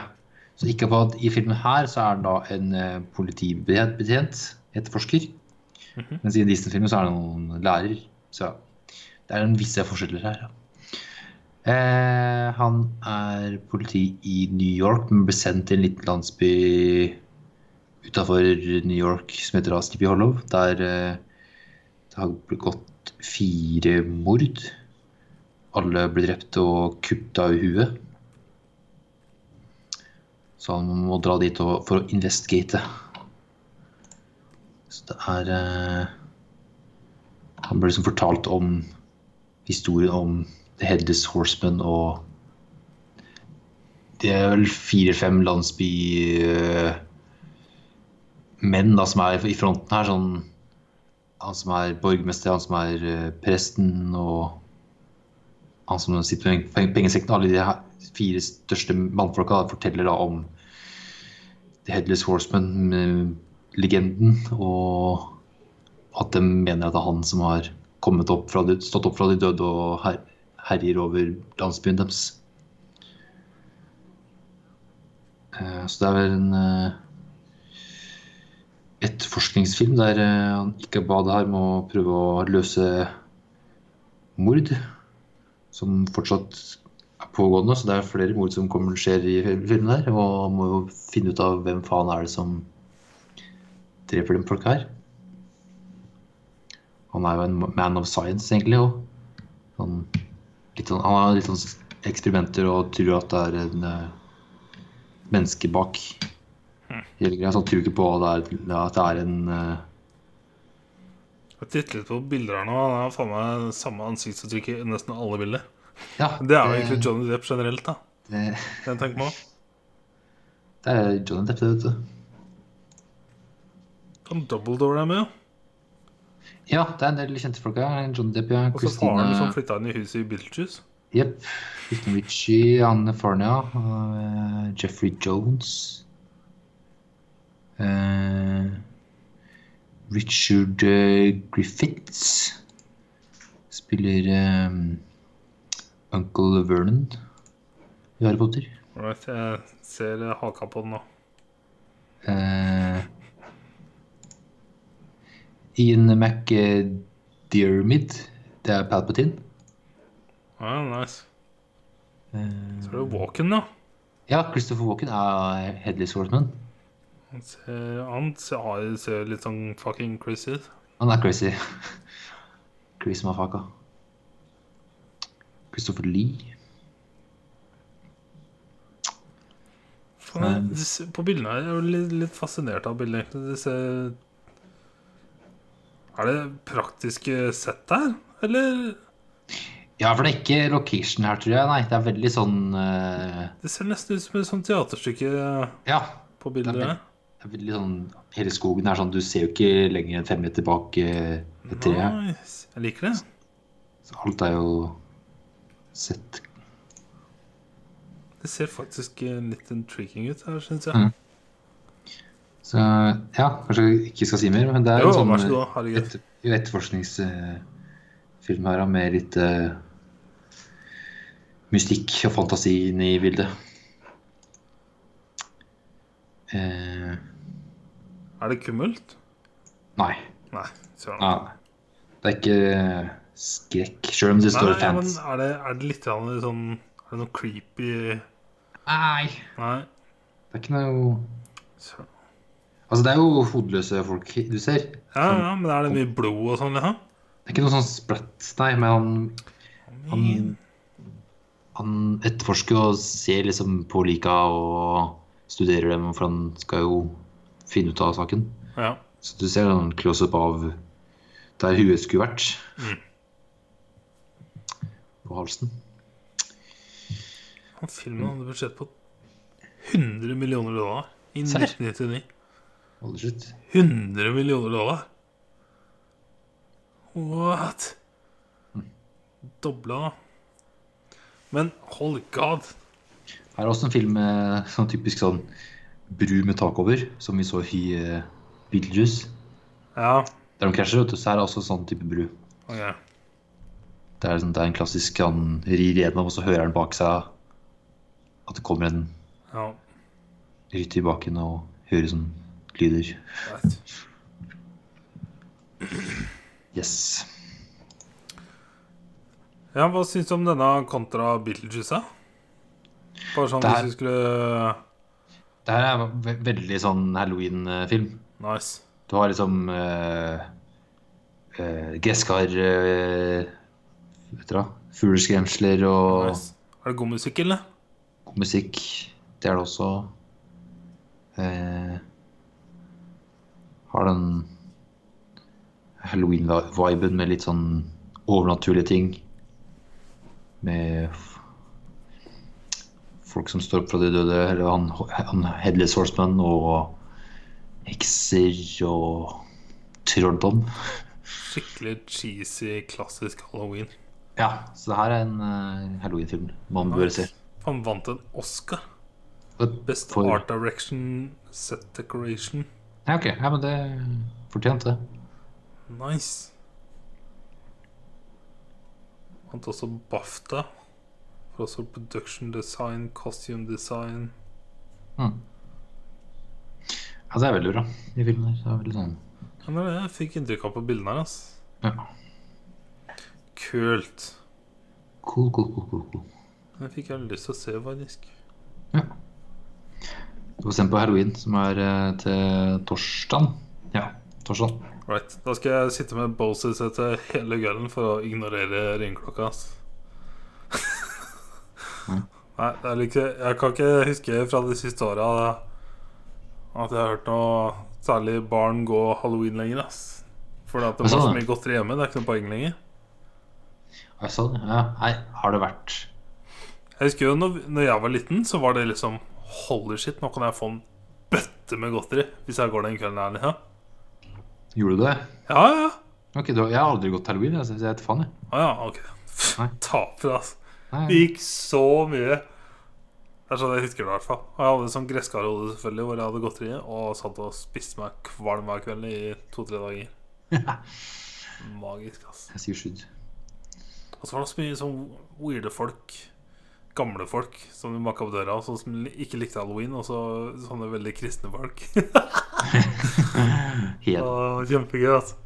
Så Ichabod i filmen her så er han da en eh, politibetjent, etterforsker. Mhm. Mens i Disney-filmen så er det noen lærer. Så det er en visse forskjeller her. Ja. Eh, han er politi i New York, men ble sendt til en liten landsby utafor New York som heter da Hollow. Der eh, det har gått fire mord. Alle ble drept og kutta i huet. Så han må dra dit for å investigate. Så det er eh, Han ble liksom fortalt om historien om The Headless Horseman og Det er vel fire-fem landsby eh, menn da, som er i fronten her. Sånn, han som er borgermester, han som er uh, presten og han som sitter med peng- pengesekken. Alle de her fire største mannfolka da, forteller da om The Headless Horseman-legenden, og at de mener at det er han som har opp fra de, stått opp fra de døde og her, herjer over landsbyen deres. Uh, Så det er vel en eh, etterforskningsfilm der eh, han ikke badet her med å prøve å løse mord som fortsatt er pågående. Så det er flere mord som kommer skjer i filmen her. Og han må jo finne ut av hvem faen er det som dreper dem folk her. Han er jo en man of science, egentlig. Og han, litt sånn, han har litt sånn eksperimenter og tror at det er en eh, menneske bak hele greia. Så han tror ikke på at det er, at det er en eh, Jeg titter litt på bilder her nå. Han har faen meg samme ansiktsuttrykk i nesten alle bilder. Ja, Det er jo egentlig Johnny Depp generelt, da. det, Det en tenker på. det er Johnny Depp, det, vet du. Kan Dumbledore er med, jo. Ja, det er en del kjente folk her. Johnny Depp, ja. Og så faren som Christina flytta inn i huset i Beetlejuice. Jepp. Kristen Ritchie, Anne Farnia, uh, Jeffrey Jones. Eh, Richard eh, Griffiths spiller um, Uncle Vernon i Harry Potter. Right, jeg ser haka på den nå. Uh, Ian McDiarmid, det er Palpatine. Ja, nice. Uh, Så er det Walken, da. ja, Christopher Walken er Headley Swordsman. Han ser, han ser, ser litt sånn fucking crazy ut. Han er crazy. crazy mafaka. Christopher Lee. Det ser- På bildene her er jeg jo litt, litt fascinert av bildet, egentlig. Det ser Er det praktiske sett der, eller? Ja, for det er ikke location her, tror jeg. Nei, det er veldig sånn uh... Det ser nesten ut som et sånt teaterstykke Ja. på Det bildet. er. Det er veldig sånn Hele skogen er sånn Du ser jo ikke lenger enn fem meter bak eh, et tre. Nice. Jeg liker det. Så alt er jo sett Det ser faktisk eh, litt intriguing ut her, syns jeg. Mm. Så ja, kanskje jeg ikke skal si mer, men det er Jo, en sånn god. Etterforskningsfilm her med litt uh, mystikk og fantasi inne i bildet. Eh, Er det kummelt? nei. Nei. søren. Ja, Det er ikke skrekk, sjøl om det står nei, men fans. er det, er det litt sånn Er det noe creepy Nei. Nei. Det er ikke noe Søren. Altså, det er jo hodeløse folk du ser. Ja, ja, men er det mye blod og sånn, Ja? Det er ikke noe sånn splatt, nei, men han Han, han etterforsker og ser liksom på lika og studerer dem, for han skal jo finne ut av saken. Ja. Så du ser en close-up av der huet skulle vært. Mm. På halsen. Han filmen hadde budsjett på 100 millioner dollar i 1999. 100 millioner dollar! What? Dobla, da. Men hold god. Her er også en film med sånn typisk sånn bru med tak over, som vi så i uh, Beetlejuice. Ja. Der de krasjer, vet du, så er det også sånn type bru. ok. Det er, sånn, det er en klassisk Han rir gjennom, og så hører han bak seg at det kommer en Ja, rytter i baken og hører sånn lyder. Right. Yes. Ja, hva syns du om denne kontra Beetlejuice? Bare sånn her- hvis vi skulle Det her er ve veldig sånn Halloween-film. Nice. Du har liksom uh, uh, gresskar uh, hva? Fugleskremsler og nice. Er det god musikk, eller? god musikk. Det er det også. Uh, har den Halloween-viben med litt sånn overnaturlige ting. Med folk som står opp fra de døde, eller han, han Headless Horseman og hekser og trolldom. Skikkelig cheesy, klassisk halloween. Ja, så det her er en uh, Halloween-film man bør se. Han vant en Oscar. Best For- Art Direction Set Decoration. Ja, ok. Ja, men det fortjente det. Nice. Vant også BAFTA. For også production design, costume design. Mm. Ja, det er veldig bra, de filmene her. Det er veldig sånn Ja, det er det jeg fikk inntrykk av på bildene her. ass. Ja. Kult. Cool, cool, cool, cool, cool. Det fikk jeg lyst til å se, faktisk. Ja. Du får se på halloween, som er eh, til torsdag. Ja, torsdag. Right. Da skal jeg sitte med Boses etter hele kvelden for å ignorere ringeklokka. ass. Nei, det er like, jeg kan ikke huske fra de siste åra at jeg har hørt noe særlig barn gå halloween lenger. ass. Fordi at det var så mye godteri hjemme. Det er ikke noe poeng lenger. Sånn, ja. Nei, har det vært Jeg husker jo når, når jeg var liten, så var det liksom Holy shit, nå kan jeg få en bøtte med godteri hvis jeg går den kvelden her. Liksom. Gjorde du det? Ja, ja. Ok, du, Jeg har aldri gått halloween, jeg, så jeg heter faen, jeg. Ah, ja, ok. Taper, altså. Det gikk så mye sånn jeg husker det, i hvert fall. Og jeg hadde sånn gresskarhode selvfølgelig, hvor jeg hadde godteri og satt og spiste meg kvalm hver kveld i to-tre dager. Magisk, ass. Jeg sier skydd. Og så var det så mye sånn weirde folk, gamle folk, som du banka på døra, sånn som ikke likte halloween, og så sånne veldig kristne folk. Helt. Og kjempegøy, altså.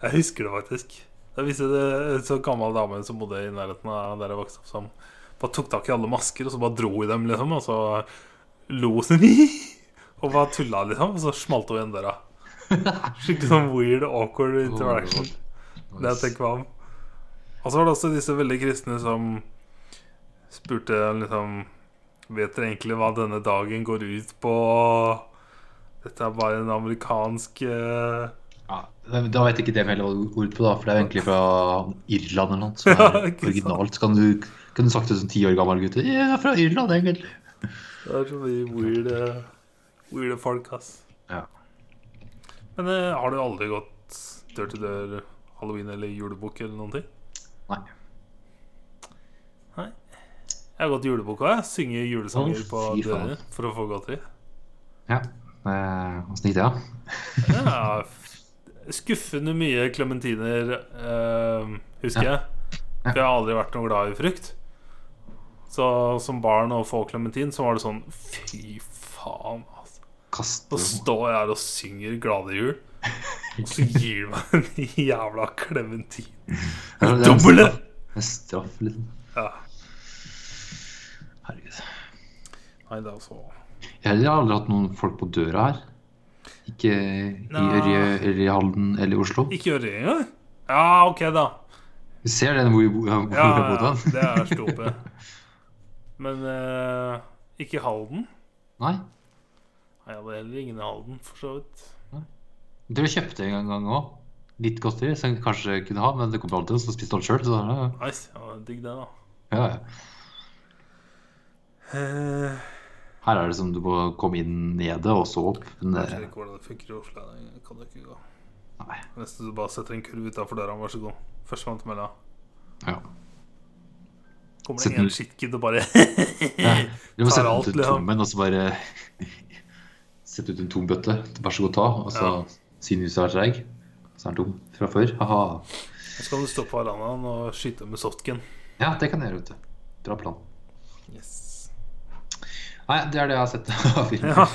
Jeg husker det faktisk. Da viste det en så gammel dame som bodde i nærheten av der jeg vokste opp, som bare tok tak i alle masker, og så bare dro i dem, liksom, og så lo hun Og bare tulla, liksom, og så smalt hun igjen døra. Skikkelig sånn weird, awkward interaction. Det jeg tenker meg om. Og så var det også disse veldig kristne som spurte liksom Vet dere egentlig hva denne dagen går ut på? Dette er bare en amerikansk eh, Ja, da vet ikke det heller hva du ord på, da, for det er egentlig fra Irland eller noe. Som er Ja, originalt. Så kan du, kan du sagt det som ti år gammel gutt. Jeg er fra Irland, egentlig. Det er så mye weird, weird weirde folk, ass. Ja. Men eh, har du aldri gått dør til dør halloween eller julebukk eller noen ting? Nei. Nei. Jeg har gått julebukk òg, jeg. Synger julesanger på fy for å få godteri. Ja. Eh, Åssen gikk det, da? Ja, skuffende mye klementiner, eh, husker jeg. For jeg har aldri vært noe glad i frukt. Så som barn og få klementin, så var det sånn Fy faen, altså. Kaste Så står jeg her og synger 'Glade jul', og så gir du meg en jævla klementin. Ja, Doble! straff- En straff, liksom. Ja. Herregud. Nei, det er altså Jeg har aldri hatt noen folk på døra her. Ikke i Ørje eller i Halden eller i Oslo. Ikke Ørje engang? Ja, ok, da. Vi ser den hvor vi bor? hvor vi Ja, ja, det er stopet. Men uh, ikke i Halden. Nei. Nei, jeg hadde heller ingen i Halden, for så vidt. Dere kjøpte en gang òg. Litt godteri som jeg kanskje kunne ha, men det kom alltid så spiste alt sjøl. Så ja, Nice. Ja, digg det, da. ja, ja. Eh, Her er det som du må komme inn nede og så opp. Men jeg ser ikke hvordan det funker i Oslo. Det kan du ikke gå. nei. Nesten du bare setter en kurv utafor døra. Vær så god. Førstemann til mølla. Ja. Kommer det én en shitkid og bare ja. Du må sette alt, ut en liksom. tommen og så bare Sette ut en tom bøtte. Vær så god, ta. Og så Ja. siden huset er treig. Så er den tom fra før. Haha. Så kan du stå på verandaen og skyte med softgun. Ja, det kan jeg gjøre, vet du. Bra plan. Nei, det er det jeg har sett av film. Ja.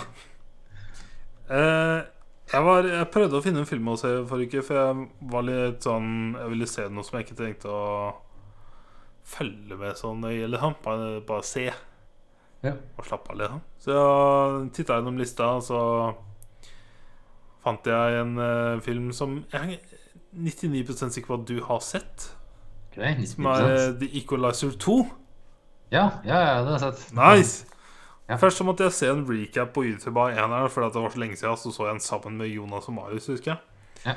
Uh, jeg, var, jeg prøvde å finne en film å se forrige uke, for jeg var litt sånn Jeg ville se noe som jeg ikke tenkte å følge med så nøye, liksom. Bare, bare se Ja. og slappe av, liksom. Så jeg titta gjennom lista, og så fant jeg en uh, film som jeg er 99 sikker på at du har sett. Ok, Som er 90%. eh, The Equalizer 2. Ja, ja, ja, det har jeg sett. Nice! Ja. Først så måtte jeg se en recap på YouTube av eneren, fordi at det var så lenge siden. Så så jeg en sammen med Jonas og Marius, husker jeg. Ja.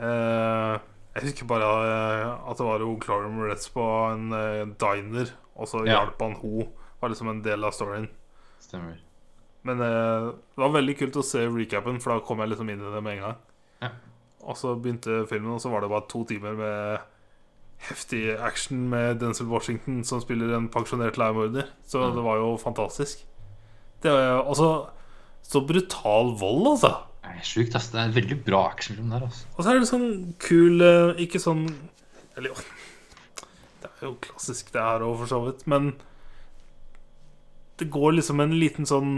Eh, jeg husker bare eh, at det var Gloria Moretz på en eh, diner, og så Ja. hjalp han ho. Var liksom en del av storyen. Stemmer. Men eh, det var veldig kult å se recapen, for da kom jeg liksom inn i det med en gang. Ja. Og så begynte filmen, og så var det bare to timer med heftig action med Denzel Washington som spiller en pensjonert leiemorder. Så Mm. det var jo fantastisk. Det er altså så brutal vold, altså. Det er sjukt, ass. Det er en veldig bra actionfilm der, altså. Og så er det sånn kul eh, Ikke sånn Eller jo Det er jo klassisk, det her òg, for så vidt. Men det går liksom en liten sånn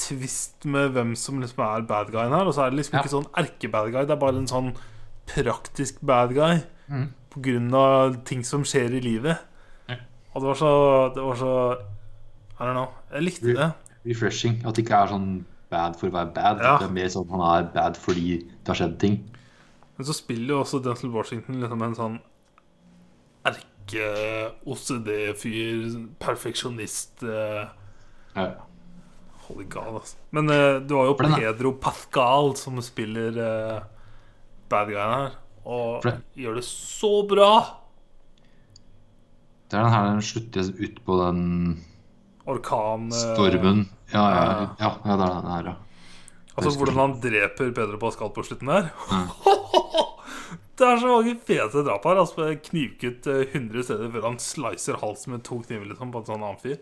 tvist med hvem som liksom er bad guyen her. Og så er det liksom Ja. ikke sånn erke-bad guy, det er bare en sånn praktisk bad guy. Mm. På grunn av ting som skjer i livet. Ja. Og det var så Det var så I don't know. Jeg likte det. Refreshing. At det ikke er sånn bad for å være bad. Ja. Det er mer sånn han er bad fordi det har skjedd ting. Men så spiller jo også Denzel Washington liksom en sånn erke-OCD-fyr, perfeksjonist eh, Ja. Holy god, altså. Men eh, du har jo Pedro Pascal som spiller eh, bad guyen her. Og det- gjør det så bra! Det er den her den slutter ut på den Orkan eh, stormen. Ja, ja, ja. ja, det er den her, ja. Altså hvordan han dreper Pedro Pascal på slutten der. det er så mange fete drap her. Altså Knivkutt eh, 100 steder før han slicer halsen med to kniver liksom, på en sånn annen fyr.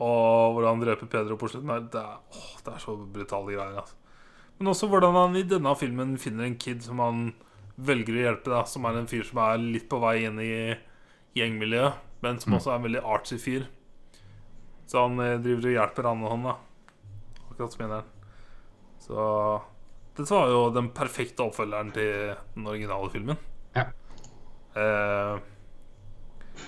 Og hvordan han dreper Pedro på slutten. her Det er, åh, det er så brutale greier. Altså. Men også hvordan han i denne filmen finner en kid som han velger å hjelpe. Da, som er en fyr som er litt på vei inn i gjengmiljøet, men som Mm. også er en veldig artsy fyr. Så han eh, driver og hjelper han og han, da. Akkurat som den. Så dette var jo den perfekte oppfølgeren til den originale filmen. Ja. Eh,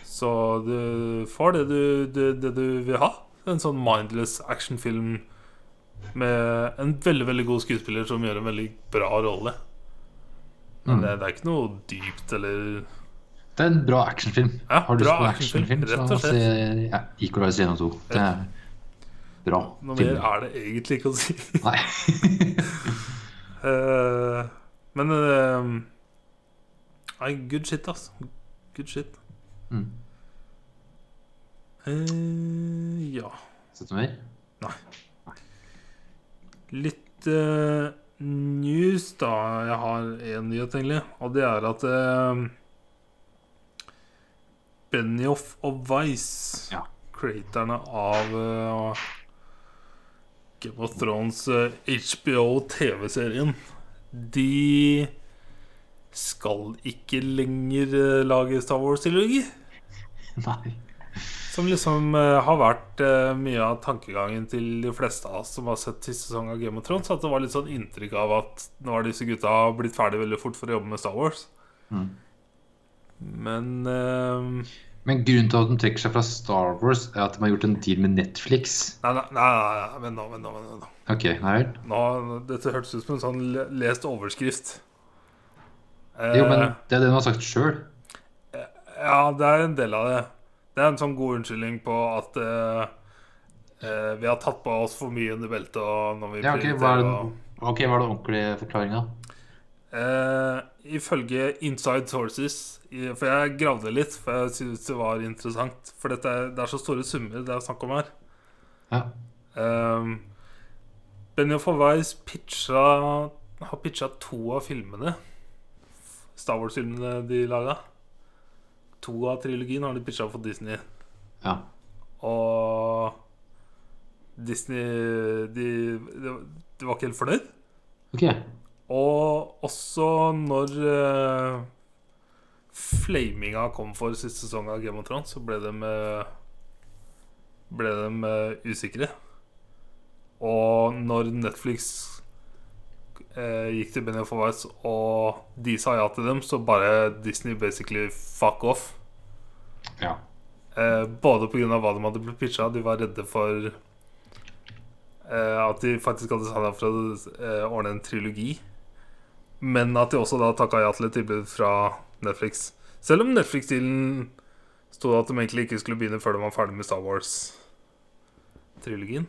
så du får det du, du, det du vil ha. En sånn mindless actionfilm med en veldig veldig god skuespiller som gjør en veldig bra rolle. Men Mm. det, det er ikke noe dypt eller Det er en bra actionfilm. Ja, Har du lyst på actionfilm, action så se ja, Equalize 1 og 2. Det er bra Noe mer er det egentlig ikke å si. Nei. uh, men uh, good shit, altså. Good shit. Mm. Uh, ja. Sett noe mer? Litt uh, news, da. Jeg har én nyhet, egentlig. Og det er at Benioff og Vice, Ja. createrne av uh, Game of Thrones uh, HBO-TV-serien, de skal ikke lenger uh, lage Star Wars-trilogi. Nei. Som liksom eh, har vært eh, mye av tankegangen til de fleste av oss som har sett siste sesong av Game of Thrones. At det var litt sånn inntrykk av at nå har disse gutta blitt ferdig veldig fort for å jobbe med Star Wars. Mm. Men uh... Men grunnen til at de trekker seg fra Star Wars, er at de har gjort en deal med Netflix. Nei, nei, nei, nei, vent nå, vent nå. Vent nå. Ok, nei vel. nå. Dette hørtes ut som en sånn lest overskrift. Eh, Jo, men det er det de har sagt sjøl. Ja, det er en del av det. Det er en sånn god unnskyldning på at eh, eh, vi har tatt på oss for mye under beltet. Og når vi Ja, ok, hva er det og- ok, hva er den ordentlige forklaringa? Eh, ifølge inside sources For jeg gravde litt, for jeg syntes det var interessant. For dette det er så store summer det er snakk om her. Ja. Um, Benioff og Weiss pitcha, har pitcha to av filmene. Star Wars-filmene de laga. To av trilogien har de pitcha for Disney. ja. Og Disney De, de, de var ikke helt fornøyd. Ok. Og også når uh, flaminga kom for siste sesong av Game of Thrones, så ble de eh, Ble de eh, usikre. Og når Netflix eh, gikk til Benioff og Weiss, og de sa ja til dem, så bare Disney basically fuck off. Ja. Eh, både pga. hva de hadde blitt pitcha, de var redde for eh, at de faktisk hadde signa for å ordne en trilogi. Men at de også da takka ja til et tilbud fra Netflix. Selv om Netflix-dealen sto at de egentlig ikke skulle begynne før de var ferdig med Star Wars-trilogien.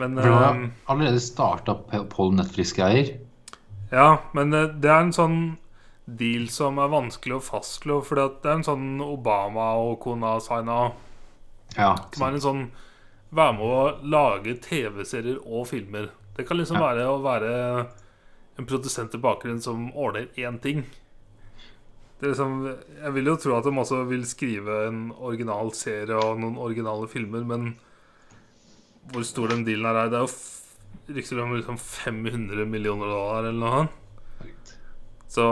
Men For det var eh, allerede starta på Netflix-greier. Ja, men eh, det er en sånn deal som er vanskelig å fastslå. For det er en sånn Obama og kona signa Ja. Som er en sånn Være med å lage TV-serier og filmer. Det kan liksom Ja. være å være en produsent i bakgrunnen som ordner én ting. Det er liksom, jeg vil jo tro at de også vil skrive en original serie og noen originale filmer, men hvor stor den dealen her er Det er jo rykter om liksom 500 millioner dollar eller noe sånt. Så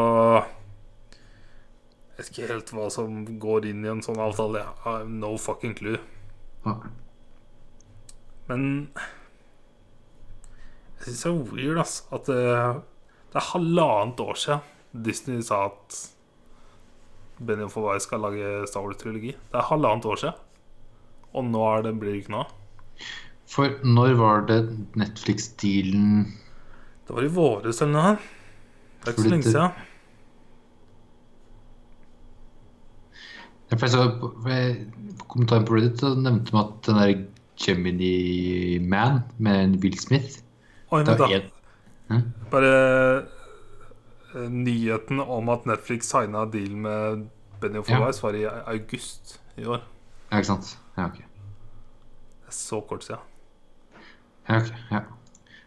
Jeg vet ikke helt hva som går inn i en sånn avtale. Jeg har no fucking clue. Men jeg syns det er weird ass, at det, det er halvannet år siden Disney sa at Benjamin Forway skal lage Star Wars-trilogi. Det er halvannet år siden. Og nå er det, blir det ikke noe av. For når var det Netflix-dealen Det var i våres eller noe. Det er ikke så lenge siden. Jeg så kommentaren på Reddit så nevnte man at den der Gemini Man med Will Smith Oi, vent da. en, Bare eh, nyheten om at Netflix signa deal med Benjamin Ja. Var i august i år. Ja, ikke sant? Ja, ok. Det er så kort siden. Ja, ok, ja.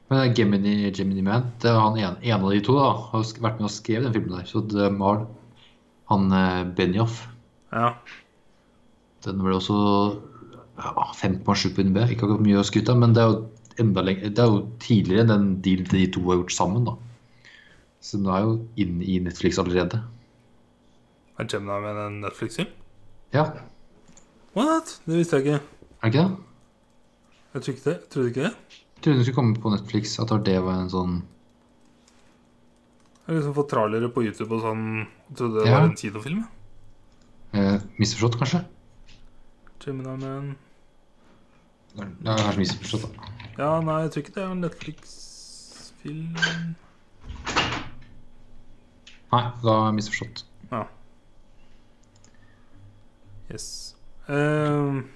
Men er Gemini, Gemini Man, det er han en, en av de to da, har vært med og skrevet den filmen der. Så det var han eh, Benioff. Ja. Den ble også ja, 5,7 på NB. Ikke akkurat mye å skryte av, men det er jo enda lenger Det er jo tidligere enn den dealen de to har gjort sammen, da. Så den er jo inne i Netflix allerede. Er Gemini med en Netflix-film? Ja, What? Det visste jeg ikke. er det ikke det? Jeg tror ikke det. Jeg trodde ikke det. Jeg trodde den skulle komme på Netflix. At det var en sånn Jeg har liksom fått trallere på YouTube og sånn. Jeg trodde det Ja. var en kinofilm. eh, misforstått, kanskje? Gemini Man Det er kanskje misforstått, da. Ja, nei, jeg tror ikke det er en Netflix-film. Nei, da er jeg misforstått. Ja. Yes. Ehm.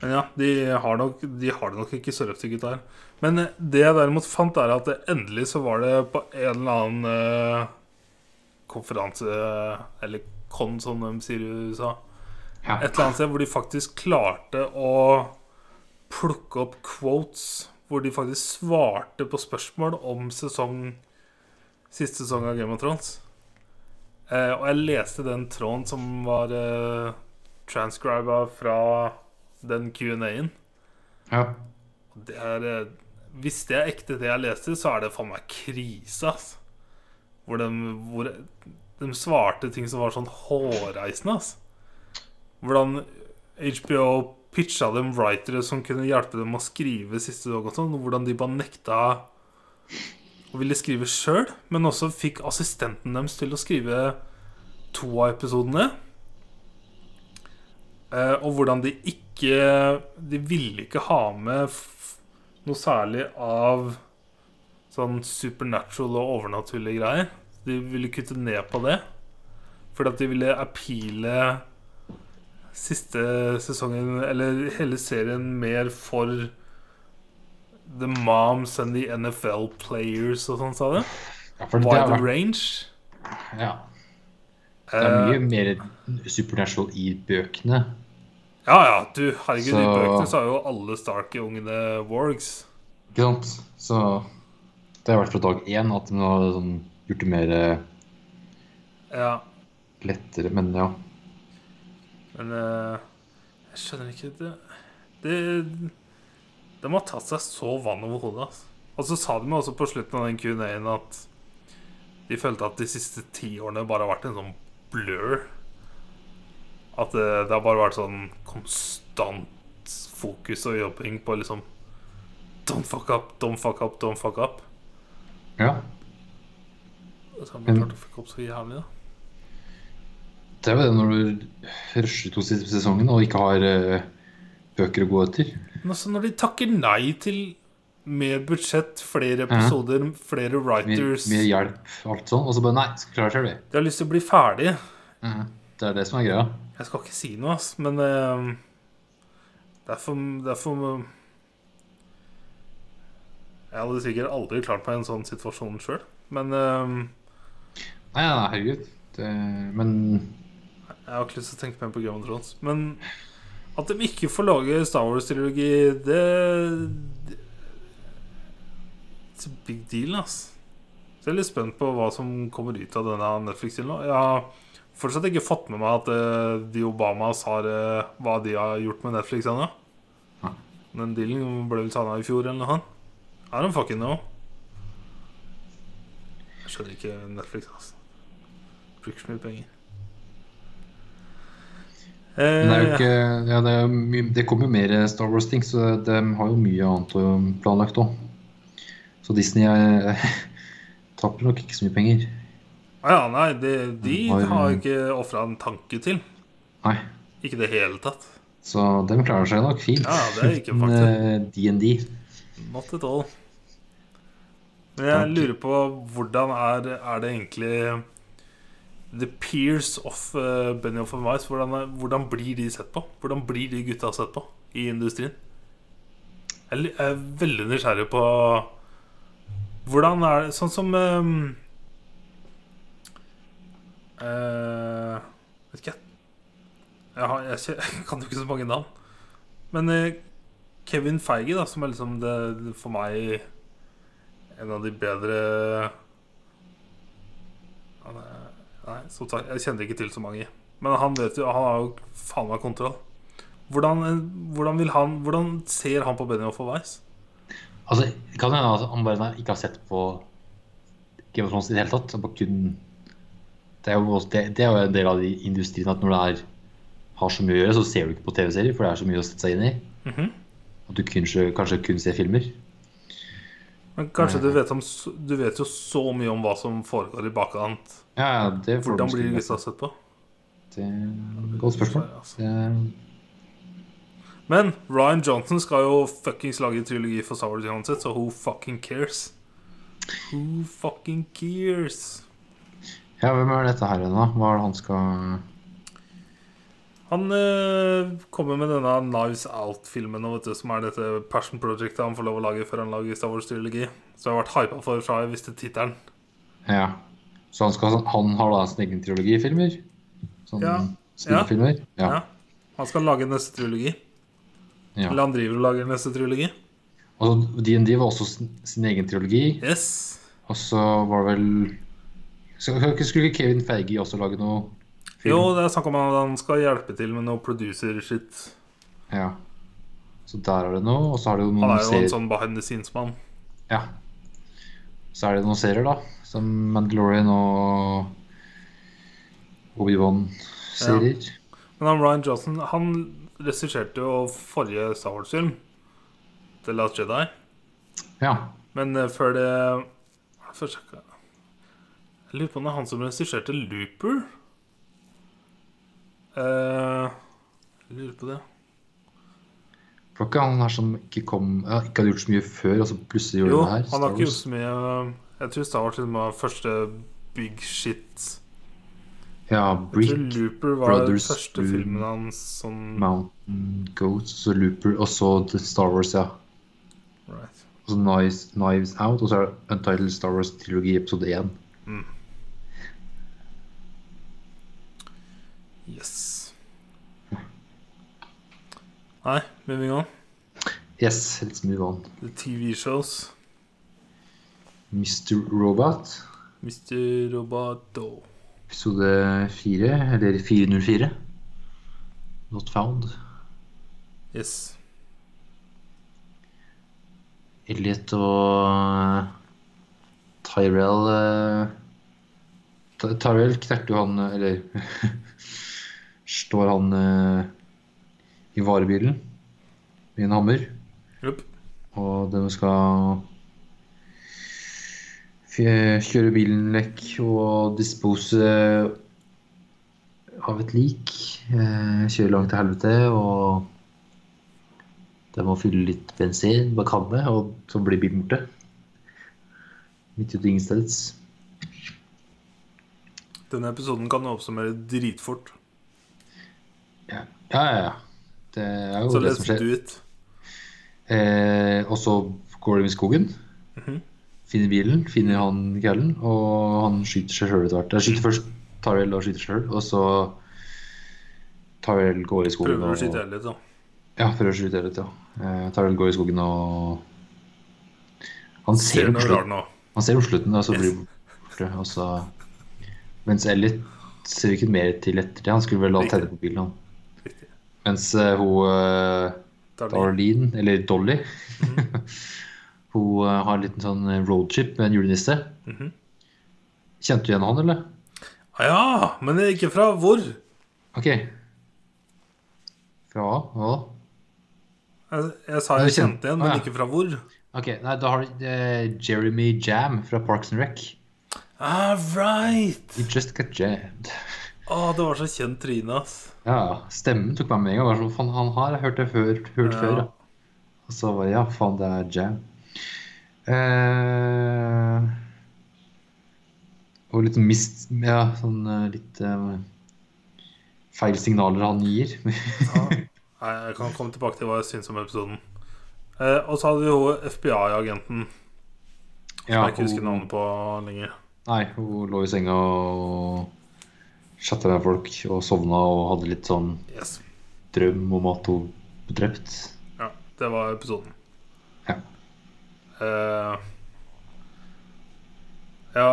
men ja, de har, nok, de har det nok ikke så røft, de gutta her. Men eh, det jeg derimot fant, er at endelig så var det på en eller annen uh, konferanse Eller con, som de sier i USA. Ja. Et eller annet sted hvor de faktisk klarte å plukke opp quotes hvor de faktisk svarte på spørsmål om sesong siste sesong av Game of Thrones. Eh, og jeg leste den tråden som var eh, transcriba fra den Q&A-en. ja. Det er, eh, hvis det er ekte, det jeg leste, så er det faen meg krise. altså. Hvor de, hvor de svarte ting som var sånn hårreisende. ass. Hvordan HBO pitcha dem writere som kunne hjelpe dem å skrive siste dag, og sånn, Hvordan de bare nekta og ville skrive sjøl, men også fikk assistenten deres til å skrive to av episodene. Eh, og hvordan de ikke De ville ikke ha med noe særlig av sånn supernatural og overnaturlige greier. De ville kutte ned på det. Fordi at de ville appeale siste sesongen, eller hele serien, mer for the moms and the NFL players og sånn, sa du? ja Wide vært range. Ja. Det er mye mye mer supernatural i bøkene. Ja, ja, du, herregud, i bøkene så er jo alle Stark-ungene wargs. Ikke sant? Så det har vært fra dag én at de har sånn, gjort det mer Ja, lettere, men ja. Men eh, jeg skjønner ikke det Det De har tatt seg så vann over hodet. Altså. Og så sa de også på slutten av den Q&A-en at de følte at de siste ti årene bare har vært en sånn blur. At det, det har bare vært sånn konstant fokus og jobbing på liksom Don't fuck up, don't fuck up, don't fuck up. ja. Så har de klart å fucke opp så jævlig, da. Det er jo det når du rusher to siste sesongen og ikke har eh, bøker å gå etter. Men altså, når de takker nei til mer budsjett, flere episoder, flere writers mer hjelp alt sånn. Og så bare nei, skal klare selv, vi. De har lyst til å bli ferdig. Ja, Det er det som er greia. Jeg skal ikke si noe, ass, men uh, det er for, det er for Jeg hadde sikkert aldri klart meg i en sånn situasjon sjøl, men uh, Nei, ja, herregud. Det, men Jeg har ikke lyst til å tenke mer på Game of Thrones. Men at de ikke får lage Star Wars-trilogi, det, det It's a big deal, ass. Så jeg er litt spent på hva som kommer ut av denne Netflix-stilen nå. Jeg har fortsatt ikke fått med meg at eh, de Obamas har eh, hva de har gjort med Netflix ennå. Den dealen ble vel signa i fjor eller noe sånt. I don't fucking know. Jeg skjønner ikke Netflix, altså. Bruker så mye penger. Men det er jo Eh, ikke ja, det, er mye, det kommer jo mer Star Wars-ting, så de har jo mye annet planlagt òg. Så Disney er, taper nok ikke så mye penger. ja, ja, nei, det, de Har- har ikke ofra en tanke til. Nei. Ikke i det hele tatt. Så de klarer seg nok fint. Ja, det er ikke fakta. eh, D&D Not at all. Men jeg lurer på hvordan er, er det egentlig The peers of uh, Benioff and Weiss hvordan, er- hvordan blir de sett på? Hvordan blir de gutta sett på i industrien? Jeg er veldig nysgjerrig på Hvordan er det Sånn som um, uh, Vet ikke. Jeg, har, jeg, jeg kan jo ikke så mange navn. Men uh, Kevin Feige, da, som er liksom det, for meg en av de bedre Han er- Nei, som sagt, jeg kjenner ikke til så mange. Men han vet jo Han har jo faen meg kontroll. Hvordan, hvordan, vil han, hvordan ser han på Benioff og Weiss? Altså, det kan hende at han bare ikke har sett på Game of Thrones i det hele tatt. Kun, det, er jo, også- det, det er jo en del av de industrien at når det er, har så mye å gjøre, så ser du ikke på TV-serier, for det er så mye å sette seg inn i. Mhm. At du kanskje, kanskje kun ser filmer. Men kanskje du vet, om, du vet jo så mye om hva som foregår i bakkant. Ja, ja, det får Hvordan blir gutta sett på? Det er godt spørsmål. Altså. Det, Men Ryan Johnson skal jo fuckings lage trilogi for Star Wars uansett, så who fucking cares? Who fucking cares? ja, hvem er dette her da? Hva er det han skal Han øh, kommer med denne Knives Out-filmen, du, som er dette passion projectet han får lov å lage før han lager Star Wars-trilogi. Så jeg har vært hypa for fra jeg visste tittelen. Ja. Så han, skal, han har da sin egen trilogifilmer? Sånn Ja. spillefilmer? Ja. Ja. Han skal lage neste trilogi. ja. Eller han driver og lager neste trilogi. Og DND var også sin, sin egen trilogi. Yes. Og så var det vel så, Skulle ikke Kevin Feige også lage noe film? Jo, det er snakk om at han skal hjelpe til med noe producer-shit. Ja. Så der er det noe. Og så har det jo Han er jo en serier. sånn behind the scenes-mann. Ja. Så er det noen serier, da. Som Mandalorian og Obi-Wan-serier. Ja. Men han Ryan Johnson Han regisserte jo forrige Star Wars-film, The Last Jedi. Ja. Men eh, før det Jeg lurer på om det er han som regisserte Looper. Eh, jeg lurer på det. For ikke han her som ikke kom Ikke hadde gjort så mye før, og så plutselig gjorde Jo, det her? han har ikke gjort så mye Jeg tror Star Wars liksom var første big shit. Ja, Brick, tror Looper var Brothers, den første Bloom, filmen hans sånn Mountain Goats, og så Looper, og så Star Wars, ja. right. Og så Knives, Knives Out, og så er det Untitled Star Wars trilogi episode 1. Yes. Nei, moving on. Yes, let's move on. The TV shows. Mr. Robot, Mr. Roboto. episode 4, eller 404. Not found. Yes. Elliot og Tyrell eh, Tyrell knerter jo han eh, Eller står han eh, i varebilen med en hammer, Yep. og de skal kjøre bilen vekk og dispose av et lik. Eh, kjøre langt til helvete og de må fylle litt bensin bak kanne, og så blir bilen borte. Midt ute ingensteds. Denne episoden kan oppsummere dritfort. Ja, ja, ja. Det er jo Så det som skjer. do it. Eh, og så går de i skogen. Mhm. Finner bilen, finner han Gallen, og han skyter seg sjøl etter hvert. Jeg skyter først Tyrell og skyter sjøl, og så Tyrell går i skogen Prøver å skyte litt, da. Ja, prøver å skyte litt, ja. Eh, Tyrell går i skogen og Han ser Ser slutten, han ser slutten og så blir borte. Og så Mens Elliot ser ikke mer til etter det. Han skulle vel la Riktig. tenne på bilen, han. Riktig. Mens uh, hun uh, Darlene. Darlene, eller Dolly Hun eh, har en liten sånn roadship med en julenisse. Mhm. Kjente du igjen han, eller? Ah, ja, men ikke fra hvor? Ok. Fra hva? da? Jeg, jeg sa jeg kjente- igjen, Ah, men ja. ikke fra hvor. Ok, nei, da har du uh, Jeremy Jam fra Parks and Rec. Ah, right! You just got jammed. Å, det var så kjent tryne, ass. Ja, stemmen tok meg med en gang. Sånn, han har jeg hørt det før, hørt Ja. før. Og så var det ja, faen, det er jam. Eh, og litt mist, ja, sånn eh, litt eh, feil signaler han gir. Ja. Jeg kan komme tilbake til hva jeg syns om episoden. Eh, og så hadde vi jo FBI-agenten, som ja, jeg ikke husker navnet på lenger. nei, hun lå i senga og chatta med folk og sovna og hadde litt sånn Yes. drøm om at hun ble drept. Ja, det var episoden. Eh, ja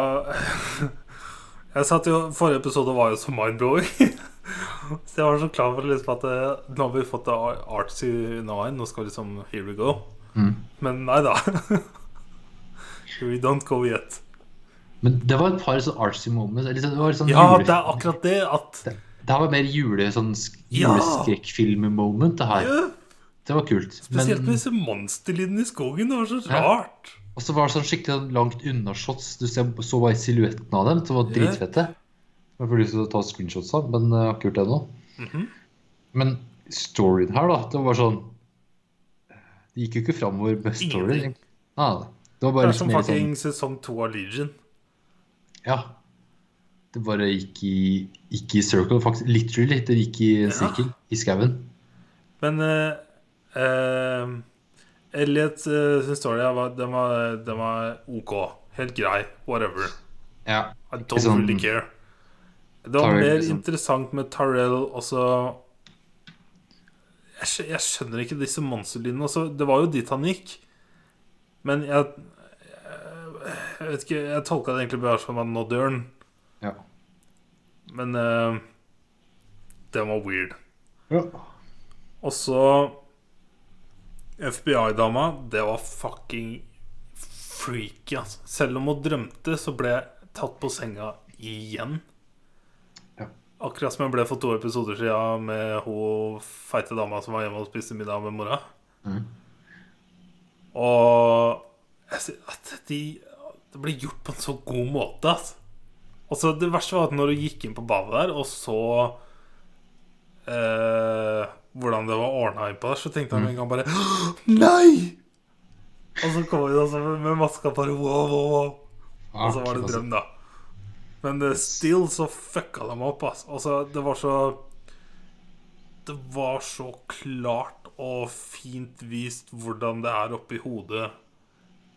Jeg satt jo Forrige episode var jo så mind-blowing. Så jeg var så klar for liksom at eh, nå har vi fått det artsy nine, nå skal vi liksom Here we go. Mm. Men nei da. we don't go yet. Men det var et par sånn artsy moments. eller Det var sånn Ja, det er akkurat det at det, det var mer jule, sånn juleskrekkfilm-moment, det her. ja, Det var kult. Spesielt med disse monsterlydene i skogen. Det var så Ja. rart. og så var det sånn skikkelig sånn langt unna shots. Du ser, så bare silhuetten av dem, som var Ja. dritfette. Jeg får lyst til å ta screenshots av, men jeg har ikke gjort det ennå. Mhm. Men storyen her, da, det var sånn Det gikk jo ikke framover med storyen. Ah, det var Det bare er litt som mer sånn fucking sesong to av Legion. Ja. Det bare gikk i, gikk i circle. Faktisk literally. Det gikk i en Ja. sirkel i skauen. Men uh, uh, Elliot uh, sin story var, den, var, den var ok. Helt grei. Whatever. Ja. I don't Sånn- really care. Det var Tarell, mer liksom. interessant med Tyrell også jeg, jeg skjønner ikke disse monsterlydene. Altså, det var jo dit han gikk. Men jeg Jeg vet ikke, jeg tolka det egentlig bare som at nå dør han. Ja. Men uh, den var weird. ja. Og så FBI-dama, det var fucking freaky, altså. Selv om hun drømte, så ble jeg tatt på senga igjen. Ja. Akkurat som jeg ble for to episoder siden med hun feite dama som var hjemme og spiste middag med mora. Mm. Og jeg sier at de, det ble gjort på en så god måte. Altså. Altså, det verste var at når du gikk inn på badet der og så eh, hvordan det var ordna innpå der, så tenkte jeg med en gang bare Nei! Og så kom vi altså med maska bare wow, wow, wow. Og så var det drøm, da. Men still så fucka de opp, ass. altså. Det var så Det var så klart og fint vist hvordan det er oppi hodet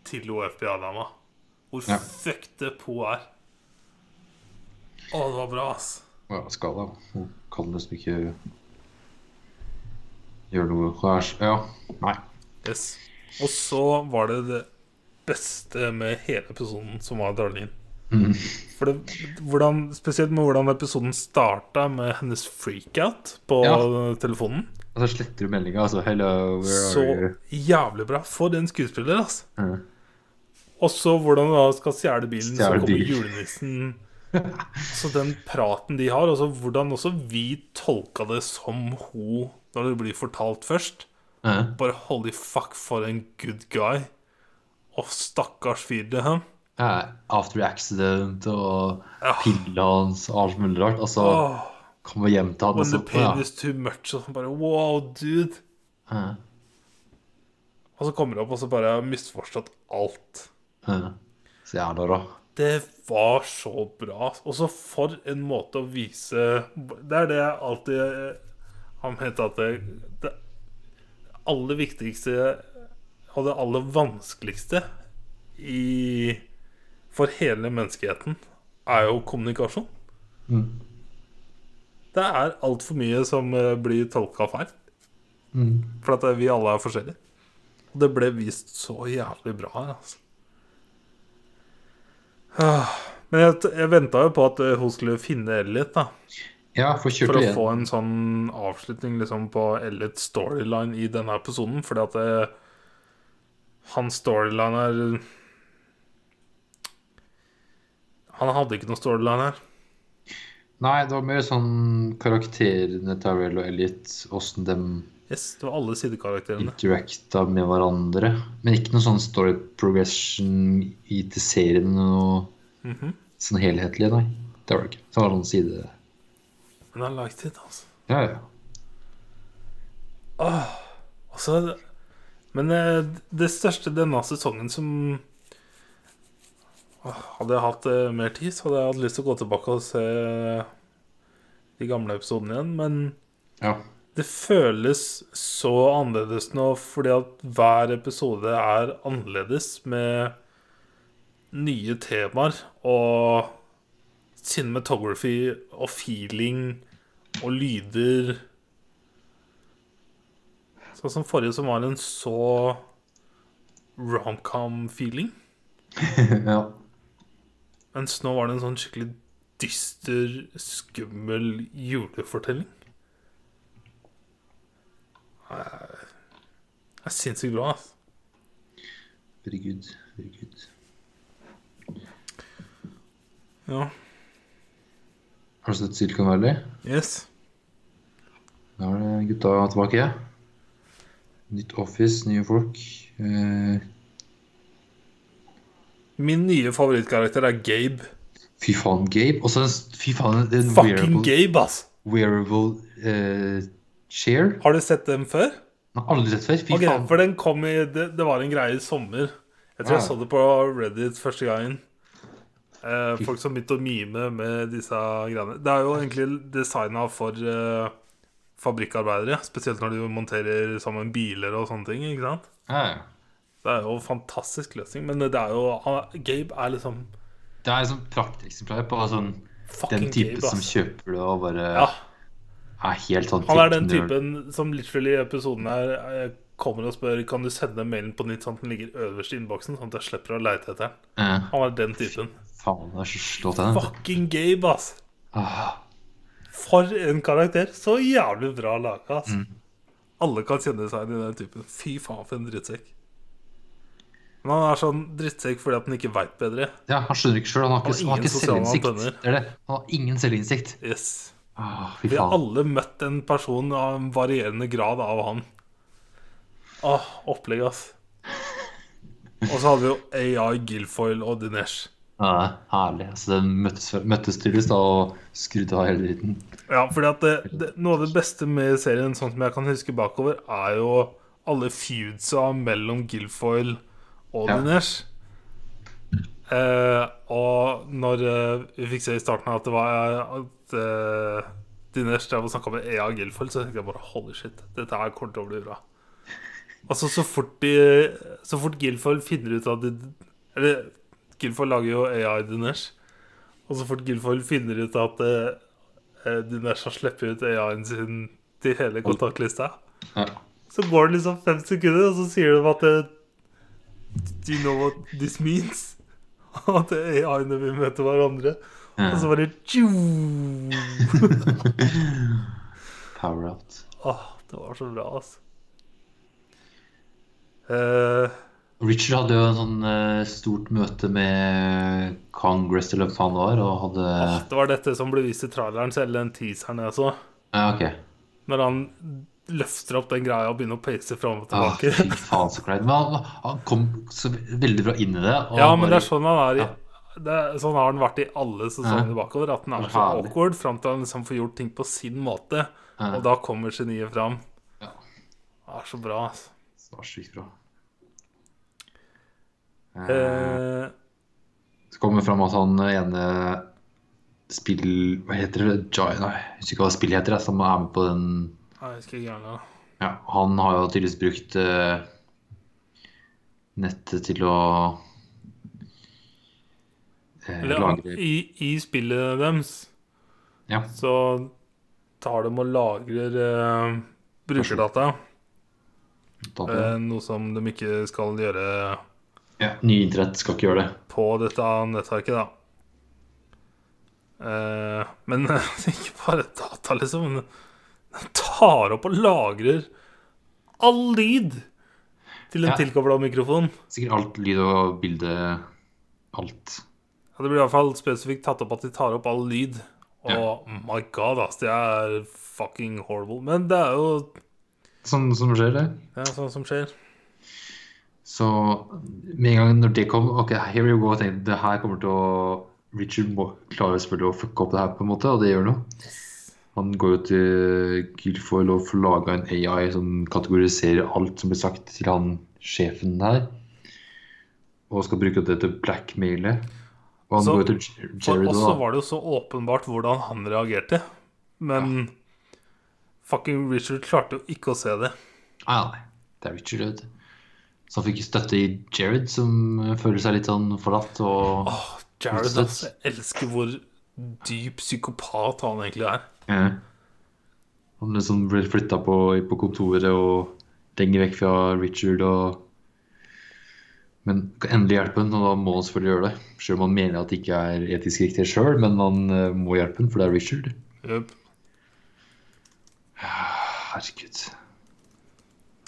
til hun FBI-dama. Hvor Ja. fucked på er. Å, det var bra, ass. Ja, skala. Hun kan nesten ikke gjøre noe her. Ja. Nei. Yes. Og så var det det beste med hele episoden, som var Darlene. Mm. For det, hvordan, Spesielt med hvordan episoden starta med hennes freakout på Ja. telefonen. Og så sletter du meldinga, altså. Hello, Så jævlig bra. For en skuespiller, altså. Mm. Og så hvordan du da skal stjele bilen, så kommer bil. julenissen. Så den praten de har, og så hvordan også vi tolka det som hun når det blir fortalt først. Mhm. Bare holy fuck, for en good guy. Og stakkars fyr det han. Ja, after accident og Ja. pilla hans og alt mulig rart. Altså, Åh, kommer hjem til han og så pain is too much. Og så bare wow, dude. ja. Og så kommer det opp, og så bare har misforstått alt. Ja. Så jævla bra. Det var så bra. Og så for en måte å vise Det er det jeg alltid har mente at det, det aller viktigste og det aller vanskeligste i, for hele menneskeheten er jo kommunikasjon. Mm. Det er altfor mye som eh, blir tolka feil. Mm. For at eh, vi alle er forskjellige. Og det ble vist så jævlig bra her, altså. Ah, Men jeg, jeg venta jo på at eh, hun skulle finne Elliot, da. Ja, for, For å det få en sånn avslutning liksom på Elliots storyline i denne episoden. Fordi at det, hans storyline er Han hadde ikke noe storyline her. Nei, det var mer sånn karakterene Tyrell og Elliot, åssen de Yes, Det var alle sidekarakterene. interacta med hverandre. Men ikke noe sånn story progression i til serien og -hmm. sånn helhetlig, nei. Det var det ikke. Så var det noen side... Men I liked it, altså. Ja, ja. Og så- men eh, det største denne sesongen som Åh, Hadde jeg hatt eh, mer tid, så hadde jeg hatt lyst til å gå tilbake og se de gamle episodene igjen. Men Ja. det føles så annerledes nå fordi at hver episode er annerledes med nye temaer og cinematography og feeling og lyder. Sånn som forrige, som var en så romcom-feeling. ja. Mens nå var det en sånn skikkelig dyster, skummel julefortelling. Det er sinnssykt bra. altså. Very good. Very good. Ja. Har du sett Silicon Valley? Yes. Da er det gutta tilbake. Nytt office, nye folk. Eh, Min nye favorittkarakter er Gabe. fy faen, Gabe. Og så fy faen, en Fucking wearable, Gabe, ass! wearable eh, chair. Har du sett dem før? Nei, aldri sett før. Fy okay, faen. For den kom i Det, det var en greie i sommer. Jeg tror jeg så det på Reddit første gangen. Eh, folk som begynte å mime med disse greiene. Det er jo egentlig designa for eh, fabrikkarbeidere. Spesielt når de monterer sammen biler og sånne ting. ikke sant? Ja. Det er jo en fantastisk løsning. Men det er jo Gabe er liksom Det er liksom prakteksemplar på sånn, den type Gabe. som kjøper det og bare Ja, er helt sånn han er den typen som literally i episoden her eh, kommer og spør Kan du sende mailen på nytt sånn at den ligger øverst i innboksen, sånn at jeg slipper å leite etter den. Ja. Han er den typen. faen, det er så slått. Fucking Gabe, ass. Ah, For en karakter. Så jævlig bra laga, Altså. Mm. Alle kan kjenne seg igjen i den typen. Fy faen, for en drittsekk. Men han er sånn drittsekk fordi at han ikke veit bedre. ja, han skjønner ikke sjøl. Han har Han han har ikke selvinnsikt. Det det. Han har ingen selvinnsikt. Yes. Ah, Vi har alle møtt en person av en varierende grad av han. Åh, opplegg, ass. Og så hadde vi jo AI, Guilfoyle og Dinesh. Ja, herlig. Altså, den møttes, møttes tydeligvis da og skrudde av hele dritten. Ja, fordi at det, det, Noe av det beste med serien, sånn som jeg kan huske bakover, er jo alle feudsa mellom Guilfoyle og Ja. Dinesh. Eh, og når eh, vi fikk se i starten at det var at eh, Dinesh drev og snakka med EA Guilfoyle, så tenkte jeg bare holy shit, dette her kommer til å bli bra. Altså, så fort, de, så fort Guilfoyle finner ut at de, Eller Guilfoyle lager jo AI Dinesh. Og så fort Guilfoyle finner ut at eh, Dinesh har sluppet ut AI-en sin til hele kontaktlista, Ja. så går det liksom fem sekunder, og så sier de at eh, Do you know what this means? At AI-ene vil møte hverandre. Ja. Og så bare! Power out. Åh, det var så bra, altså. Eh, Richard hadde jo en sånn uh, stort møte med Congress eller hva faen det var, og hadde det var dette som ble vist i traileren, selv den teaseren jeg så. Ja, ok. Når han løfter opp den greia og begynner å pace fram og Ah, tilbake. fy faen, så kleint. Men han, han kom så veldig bra inn i det. Ja, men det er sånn han er i Ja. det Sånn har han vært i alle sesongene bakover. At han er så awkward fram til han liksom får gjort ting på sin måte. Ja. Og da kommer geniet fram. Ja. Det er så bra, altså. Det var sykt bra. Eh, Eh, Så kommer det fram at han ene spill... Hva heter det? Giant, nei, jeg husker ikke hva spillet heter, som er med på den jeg husker ikke Ja, han har jo tydeligvis brukt uh, nettet til å uh, Eller lagre i, i spillet deres Ja. så tar de og lagrer uh, brukerdata. data. Eh, noe som de ikke skal gjøre ja. Ny internett skal ikke gjøre det. på dette nettverket, da. Uh, men ikke bare data, liksom. Den tar opp og lagrer all lyd til en Ja. tilkobla mikrofon. Sikkert alt lyd og bilde. Alt. Ja, det blir i hvert fall spesifikt tatt opp at de tar opp all lyd. Og my god, ass, det er fucking horrible. Men det er jo Sånn som skjer, det. er sånn som skjer. Så med en gang når det kom Ok, here we go. Tenkte det her kommer til å Richard må klare selvfølgelig å fucke opp det her, på en måte, og det gjør noe. Han går jo til Guilfoyle og får laga en AI som kategoriserer alt som blir sagt til han sjefen her. Og skal bruke det til blackmaile. Og han Så- går til For Jared oss da. så var det jo så åpenbart hvordan han reagerte. Men fucking Richard klarte jo ikke å se det. Nei, nei. Det er Richard, vet du. Så han fikk støtte i Jared, som føler seg litt sånn forlatt og Åh, Jared, altså. Jeg elsker hvor dyp psykopat han egentlig er. Ja. Han liksom ble flytta på, på kontoret og lenger vekk fra Richard og Men kan endelig hjelpe ham, og da må han selvfølgelig gjøre det. Selv om han mener at det ikke er etisk riktig sjøl, men han eh, må hjelpe ham, for det er Richard. Yep. Herregud.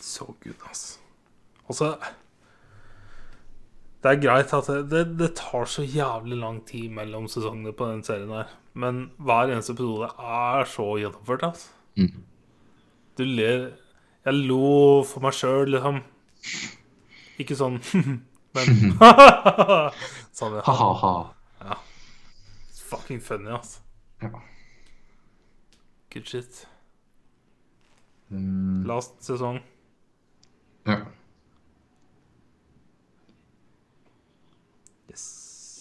Så good, altså. Og så Det er greit at det, det, det tar så jævlig lang tid mellom sesongene på den serien her. Men hver eneste episode er så gjennomført, altså. Mm. Du ler Jeg lo for meg sjøl, liksom. Ikke sånn Men Sånn, ja. Ha-ha-ha. Ja. fucking funny, altså. Ja. Good shit. Mm, Last sesong. ja.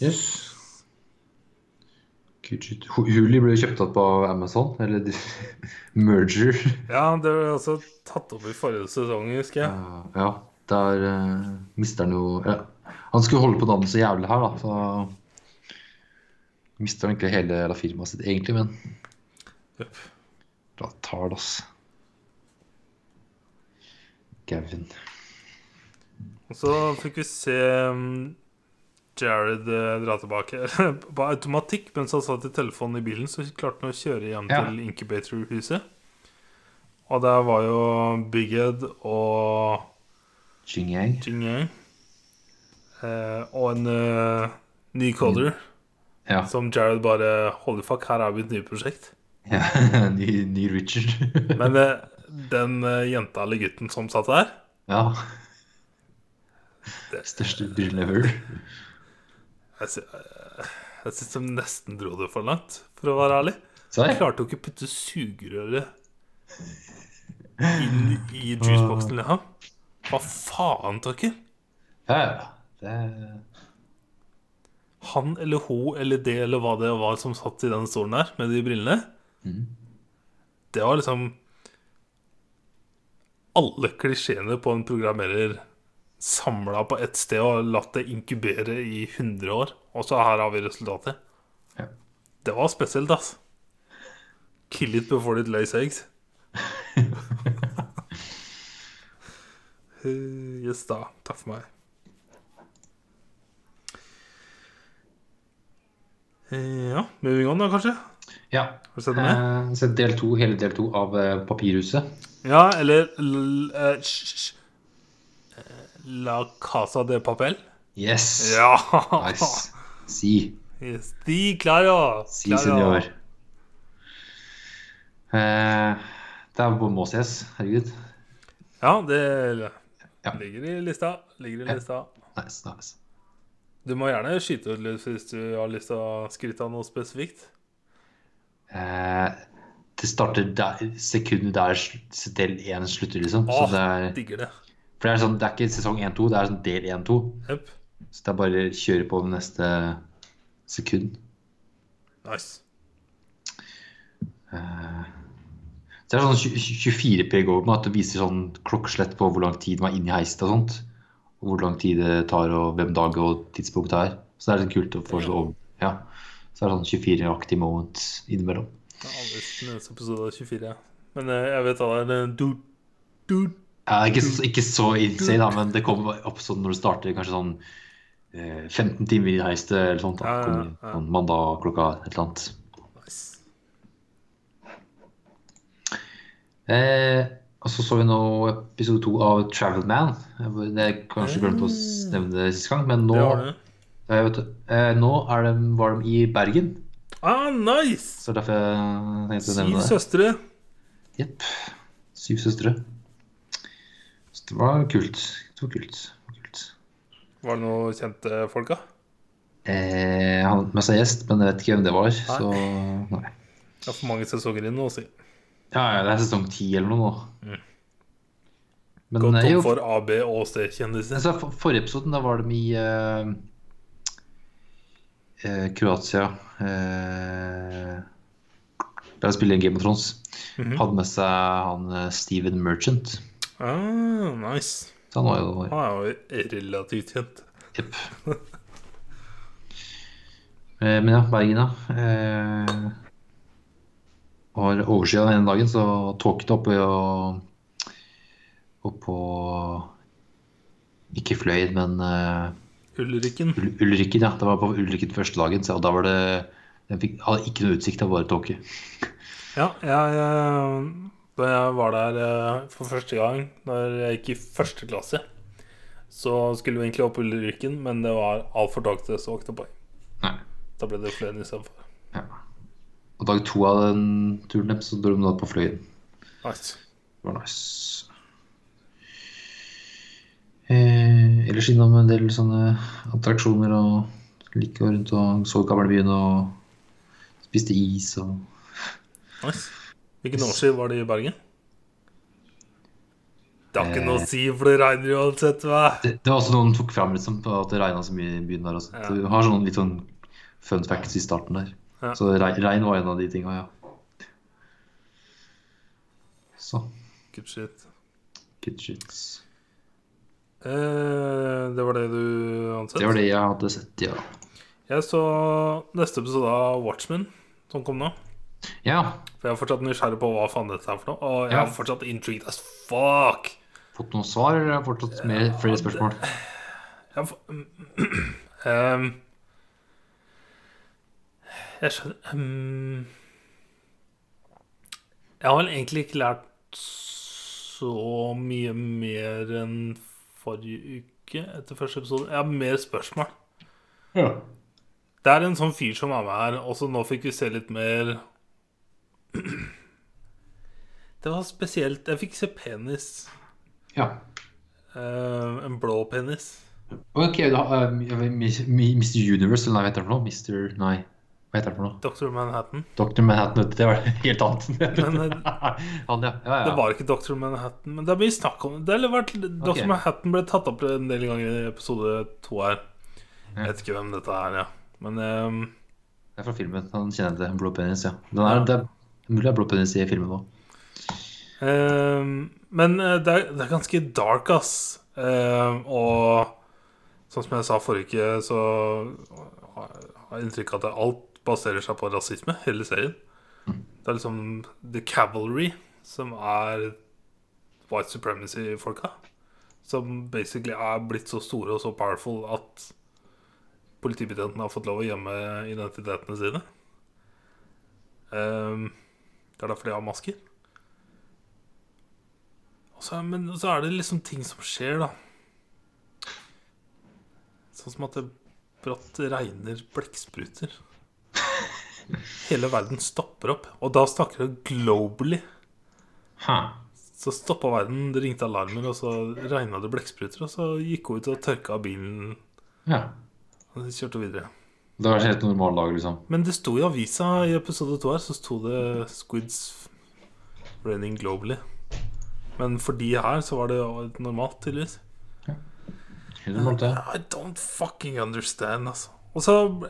Yes. Huli ble kjøpt opp av Amazon, eller merger. Ja, det ble også tatt opp i forrige sesong, husker jeg. Ja, ja, der uh, mister han jo ja. Han skulle holde på navnet så jævlig her, da, så mister han egentlig hele firmaet sitt, egentlig, men yep. da tar det, ass. Gavin. Og så fikk vi se um, Jared eh, dra tilbake på automatikk mens han satt i telefonen i bilen. Så klarte han å kjøre hjem Ja. til Incubator-huset. Og der var jo Big Ed og Jing Yang Jing Yang. Eh, og en uh, ny caller Ja. som Jared bare Holy fuck, her er vi et nytt prosjekt. ja. ny, ny Richard. Men eh, den uh, jenta eller gutten som satt der ja. Største brillen ever. Jeg, sy eh, jeg syns de nesten dro det for langt, for å være ærlig. Så Jeg klarte jo ikke å putte sugerøret inn i juiceboxen, liksom. Hva faen? Ja, ja. Det Han eller hun eller det eller hva det var som satt i den stolen der med de brillene, mm. det var liksom Alle klisjeene på en programmerer samla på ett sted og latt det inkubere i 100 år. Og så her har vi resultatet. Ja. Det var spesielt, ass. Kill it before it lays eggs. Eh, yes da. Takk for meg. Eh, Ja, moving on, da, kanskje? Ja. Har du sett det med? Eh, sett del to, hele del to av eh, Papirhuset. Ja, eller l l, La Casa de Papel? Yes! Ja! Nice. Si. Yes, Si, claro. Si, senor. Eh, det er må ses. Herregud. Ja, det Ja. ligger i lista. Ligger i Ja. lista. Nice, nice. Du må gjerne skyte ut litt hvis du har lyst til å skryte av noe spesifikt. Eh, det starter der, sekundet der del én slutter, liksom. Åh, Så det er, digger det. For det er, sånn, det er ikke sesong 1-2, det er sånn del 1-2. Yep. Så det er bare å kjøre på med neste sekund. Nice. Uh, så det er sånn 24 PG over at det viser sånn klokkeslett på hvor lang tid man er inne i heisen og sånt. Og hvor lang tid det tar, og hvem dag og tidspunkt det er. Så det er sånn kult å få over. Ja. Så det er sånn 24 aktive moment innimellom. Jeg har aldri sett en eneste episode av 24. ja. Men eh, jeg vet hva det er. det er Du, du, Ja, ikke, ikke så insane, da, men det kommer opp sånn når det starter kanskje sånn eh, 15 timer i heiste eller sånt. Da. Ja, ja, ja. sånn mandag klokka et eller annet. nice. Eh, og så så vi nå episode to av Travel Man. Det er kanskje glemt å nevne det sist gang, men nå, Det det. du. eh, eh, nå de, var de i Bergen. Ah, nice! Så derfor jeg tenkte å Syv nevne det. søstre. Jepp. Syv søstre. Det var kult. Det var kult. Det var kult. Var det noe kjente folk, da? Eh, han hadde med seg gjest, men jeg vet ikke hvem det var. Så nei. Det er for mange sesonger inn nå, si. Ja, ja, det er sesong ti eller noe nå. Mm. Men Gått eh, tom jo, for A, B og C-kjendiser. altså, for, forrige episoden, da var de i uh, uh, Kroatia. Uh, der de spiller Game of Thrones. Mhm. Hadde med seg han eh, Steven Merchant. Ah, nice. Så han var jo Han er jo relativt kjent. Jepp. Eh, Men ja, Bergen, ja. Eh, var overskya den ene dagen, så tåket oppe og Oppå Ikke Fløyen, men eh, Ulrikken. Ul- Ulrikken, ja. Det var på Ulrikken første dagen, så, og da var det Den fikk, hadde ikke noe utsikt, det var bare tåke. Ja, jeg, jeg Da jeg var der eh, for første gang Da jeg gikk i første klasse, så skulle vi egentlig opp Ulrikken, men det var altfor dag til så åkte. Nei. Da ble det Fløyen istedenfor. Ja. Og dag to av den turen deres, så dro de da på Fløyen. Nice. Det var nice. Eh, ellers innom en del sånne attraksjoner og like rundt og så gamlebyen og spiste is og nice. Hvilken årstid var det i Bergen? Det har ikke noe å si, for det regner uansett. Hva? det, det var også noen tok fram liksom, på at det regna så mye i byen der også. Ja. Du har sånn litt sånn fun facts i starten der. Ja. Så regn, var en av de tinga, ja. Så Good shit. good shits. Eh, det var det du ansett? Det var det jeg hadde sett, ja. Jeg så neste episode av Watchmen som kom nå. Ja. For jeg er fortsatt nysgjerrig på hva faen dette er for noe. Og jeg Ja. er fortsatt intrigued as fuck. Fått noen svar, eller har fortsatt mer, flere spørsmål? Jeg, f- Ehm, jeg skjønner um, Jeg har vel egentlig ikke lært så mye mer enn forrige uke etter første episode. Jeg har mer spørsmål. Ja. Det er en sånn fyr som er med her, Også nå fikk vi se litt mer Det var spesielt. Jeg fikk se penis. ja. Uh, en blå penis. Ok, da, uh, Mr. Universe, eller hva heter det for noe? Mr. Nei, hva heter det for noe? Dr. Manhattan. Dr. Manhattan, det var helt annet. Men, Han, ja. ja, ja. Det var ikke Dr. Manhattan, men det er mye snakk om det. Vært, Dr. Manhattan ble tatt opp en del ganger i episode to her. Jeg vet ikke hvem dette er, ja. Men um, Det er fra filmen. Han kjenner til Blå penis, ja. Den er, det mulig det er i filmen òg. ehm, Men eh, det er, det er ganske dark, ass. Ehm, og sånn som jeg sa forrige uke, så har jeg inntrykk av at alt baserer seg på rasisme, hele serien. Det er liksom The Cavalry, som er white supremacy-folka. Som basically er blitt så store og så powerful at politibetjentene har fått lov å gjemme identitetene sine. Ehm, det er derfor de har masker. Så, men så er det liksom ting som skjer, da. Sånn som at det brått regner blekkspruter. Hele verden stopper opp. Og da snakker det globally. Så stoppa verden, det ringte alarmer, og så regna det blekkspruter. Og så gikk hun ut og tørka bilen, Ja. og så kjørte hun videre. Det var en helt normal dag, liksom. Men det sto i avisa i episode to her, så sto det 'Squids raining globally'. Men for de her så var det normalt, tydeligvis. Helt normalt, det. I don't fucking understand, altså. Og så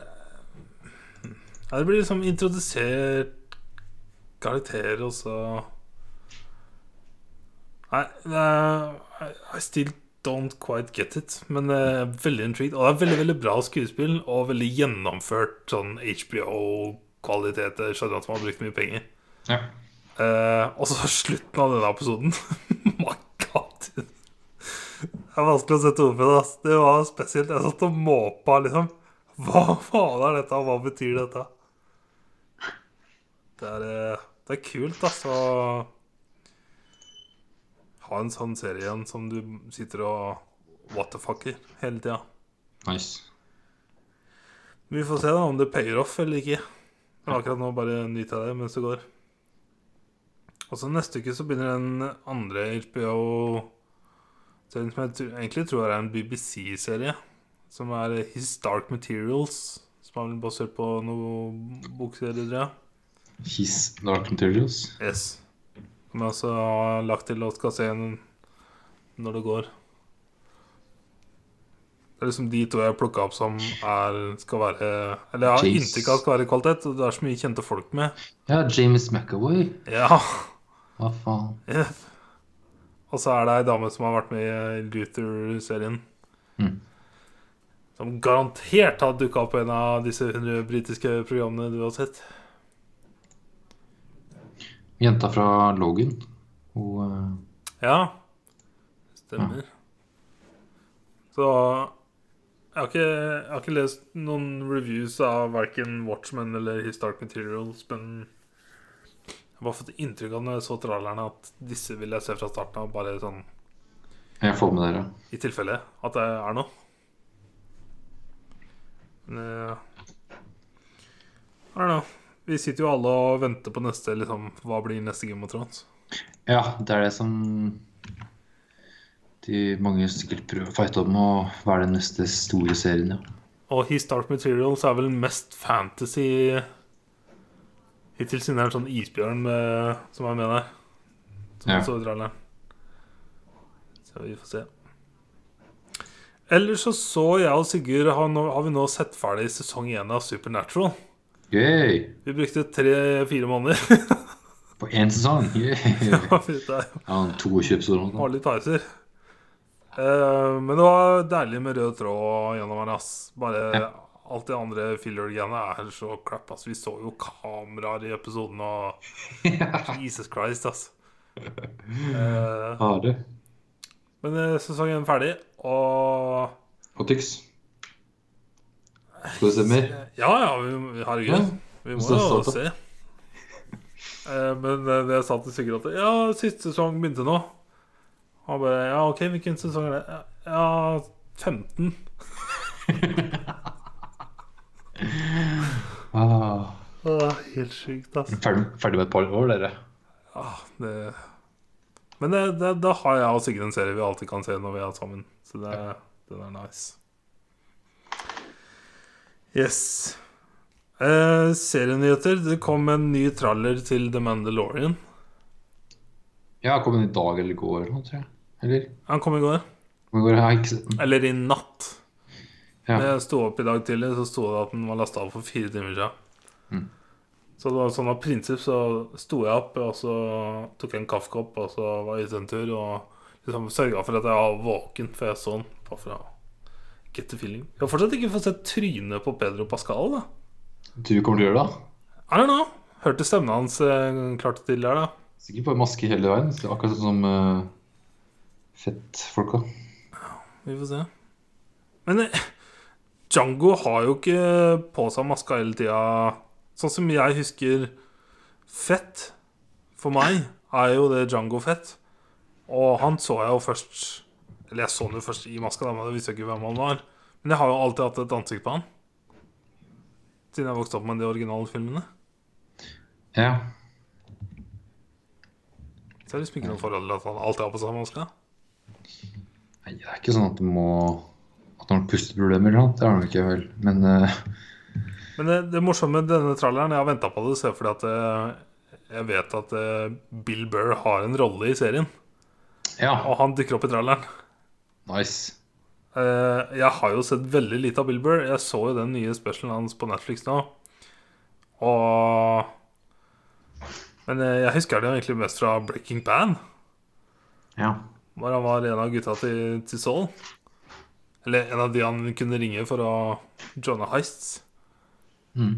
ja, Det blir liksom introdusert karakterer, og så Nei, I still don't quite get it. Men er veldig intrigued. Og det er veldig veldig bra skuespill, og veldig gjennomført sånn HBO-kvalitet. Skjønner at man har brukt mye penger. Ja. Uh, og så slutten av denne episoden. My god. Det er vanskelig å sette ord på det. Det var spesielt. Jeg satt og måpa, liksom. Hva faen er dette? og Hva betyr dette? Det er, eh, det er kult, altså. Ha en sånn serie igjen som du sitter og what the fucker hele tida. Nice. Vi får se da om det payer off eller ikke. Men akkurat nå bare nyter jeg det mens det går. Og så neste uke så begynner den andre HBO-serien som jeg egentlig tror er en BBC-serie. Som er His Dark Materials. Som er basert på noen tror jeg. His Dark Materials. Yes. Som jeg også har lagt til og skal se den når det går. Det er liksom de to jeg plukka opp som er, skal være Eller jeg har Jeez. inntrykk av skal være kvalitet. Og det er så mye kjente folk med. Ja, James McAvoy. Ja. Hva faen? Ja. Og så er det ei dame som har vært med i Luther-serien. Mm. Som garantert har dukka opp på en av disse 100 britiske programmene du har sett. Jenta fra Logan. Hun eh, Ja, stemmer. Så jeg har, ikke, jeg har ikke lest noen reviews av verken Watchmen eller His Dark Materials, men jeg Jeg har bare fått inntrykk av når jeg så trallerne, at disse vil jeg se fra starten av. Bare sånn Jeg får med dere. i tilfelle at det er noe. Men uh, I don't know. Vi sitter jo alle og venter på neste liksom, Hva blir neste Game of Thrones? Ja, det er det som de mange sikkert prøver å fighte om, og hva er den neste store serien, ja. Og His Dark Materials er vel mest fantasy Hittil siden det er en sånn isbjørn med, som er med der. Som Ja. så traileren. Så vi får se. Ellers så så jeg og Sigurd har, nå, har vi nå sett ferdig sesong én av Supernatural. Gøy! Vi brukte tre-fire måneder. På én sesong! Ja, 22 episoder. eller noe. Har litt pauser. Eh, men det var deilig med rød tråd gjennom her. Ass. Bare alt det andre filler-greiene er så crap. Ass. Vi så jo kameraer i episoden og Jesus Christ, ass. Eh, Har du? men eh, sesongen er ferdig, og Og Tyx. Skal du se mer? Ja, ja, vi, herregud. Ja, Vi må jo se. Eh, men eh, det sa til Sigurd at Ja, siste sesong begynte nå. Han bare Ja, OK, hvilken sesong er det? Ja, 15. Ah, Åh, helt sjukt, ass. ferdig, ferdig med et par år, dere. Ja, det... Men det, det, da har jeg og Sigrid en serie vi alltid kan se når vi er sammen. Så det, det er nice. Yes. Eh, serienyheter. Det kom en ny traller til The Mandalorian. Ja, kom den i dag eller i går eller noe, tror jeg. Eller? Han kom i går. Kom i går, jeg har ikke sett den. Eller i natt. Ja. Når jeg sto opp i dag tidlig, så sto det at den var lasta av for fire timer siden. Mm. Så det var sånn av prinsipp så sto jeg opp, og så tok jeg en kaffekopp, og så var jeg ute en tur, og liksom sørga for at jeg var våken før jeg så den. Bare for å get the feeling. Jeg har fortsatt ikke fått sett trynet på Pedro Pascal, da. Du kommer til å gjøre det? I don't know. Hørte stemmen hans eh, klart tydelig her, da. Sikkert bare maske hele veien. så Akkurat sånn som uh, fettfolka. Vi får se. Men eh, Django har jo ikke på seg maska hele tida. Sånn som jeg husker Fett, for meg, er jo det Django Fett. Og han så jeg jo først Eller jeg så han jo først i maska, da, men jeg visste ikke hvem han var. Men jeg har jo alltid hatt et ansikt på han. Siden jeg vokste opp med de originale filmene. Ja. Så jeg har liksom ikke noe forhold til at han alltid har på seg maska. Nei, det er ikke sånn at du må At han har pusteproblemer eller noe. Det har han ikke vel. Men uh... Men det, det morsomme med denne tralleren Jeg har venta på det, så fordi at eh, jeg vet at eh, Bill Burr har en rolle i serien. ja, Og han dukker opp i tralleren. Nice. Uh, jeg har jo sett veldig lite av Bill Burr. Jeg så jo den nye specialen hans på Netflix nå. Og Men eh, jeg husker det egentlig mest fra Breaking Bad. Ja. Hvor han var en av gutta til, til Soul. Eller en av de han kunne ringe for å joine heists. Mm.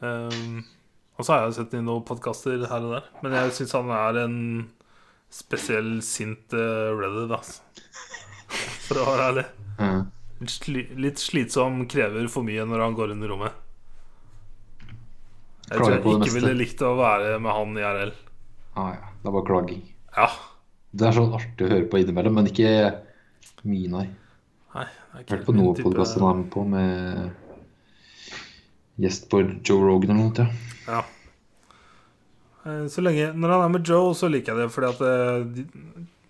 Um, og så har jeg sett i noen podkaster her og der. Men jeg syns han er en spesiell sint uh, Reddit, altså. For å være ærlig. Mm. Sli litt slitsom, krever for mye når han går inn i rommet. Jeg tror jeg ikke meste. ville likt å være med han i RL. Ah, ja. Det er bare klaging. Ja. Det er sånn artig å høre på innimellom, men ikke mye, nei. Nei, det hørte på noen podkaster han er med på, med gjest på Joe Rogan eller noe. Ja. Ja. Eh, Så lenge Når han er med Joe, så liker jeg det, fordi at eh, de, ja,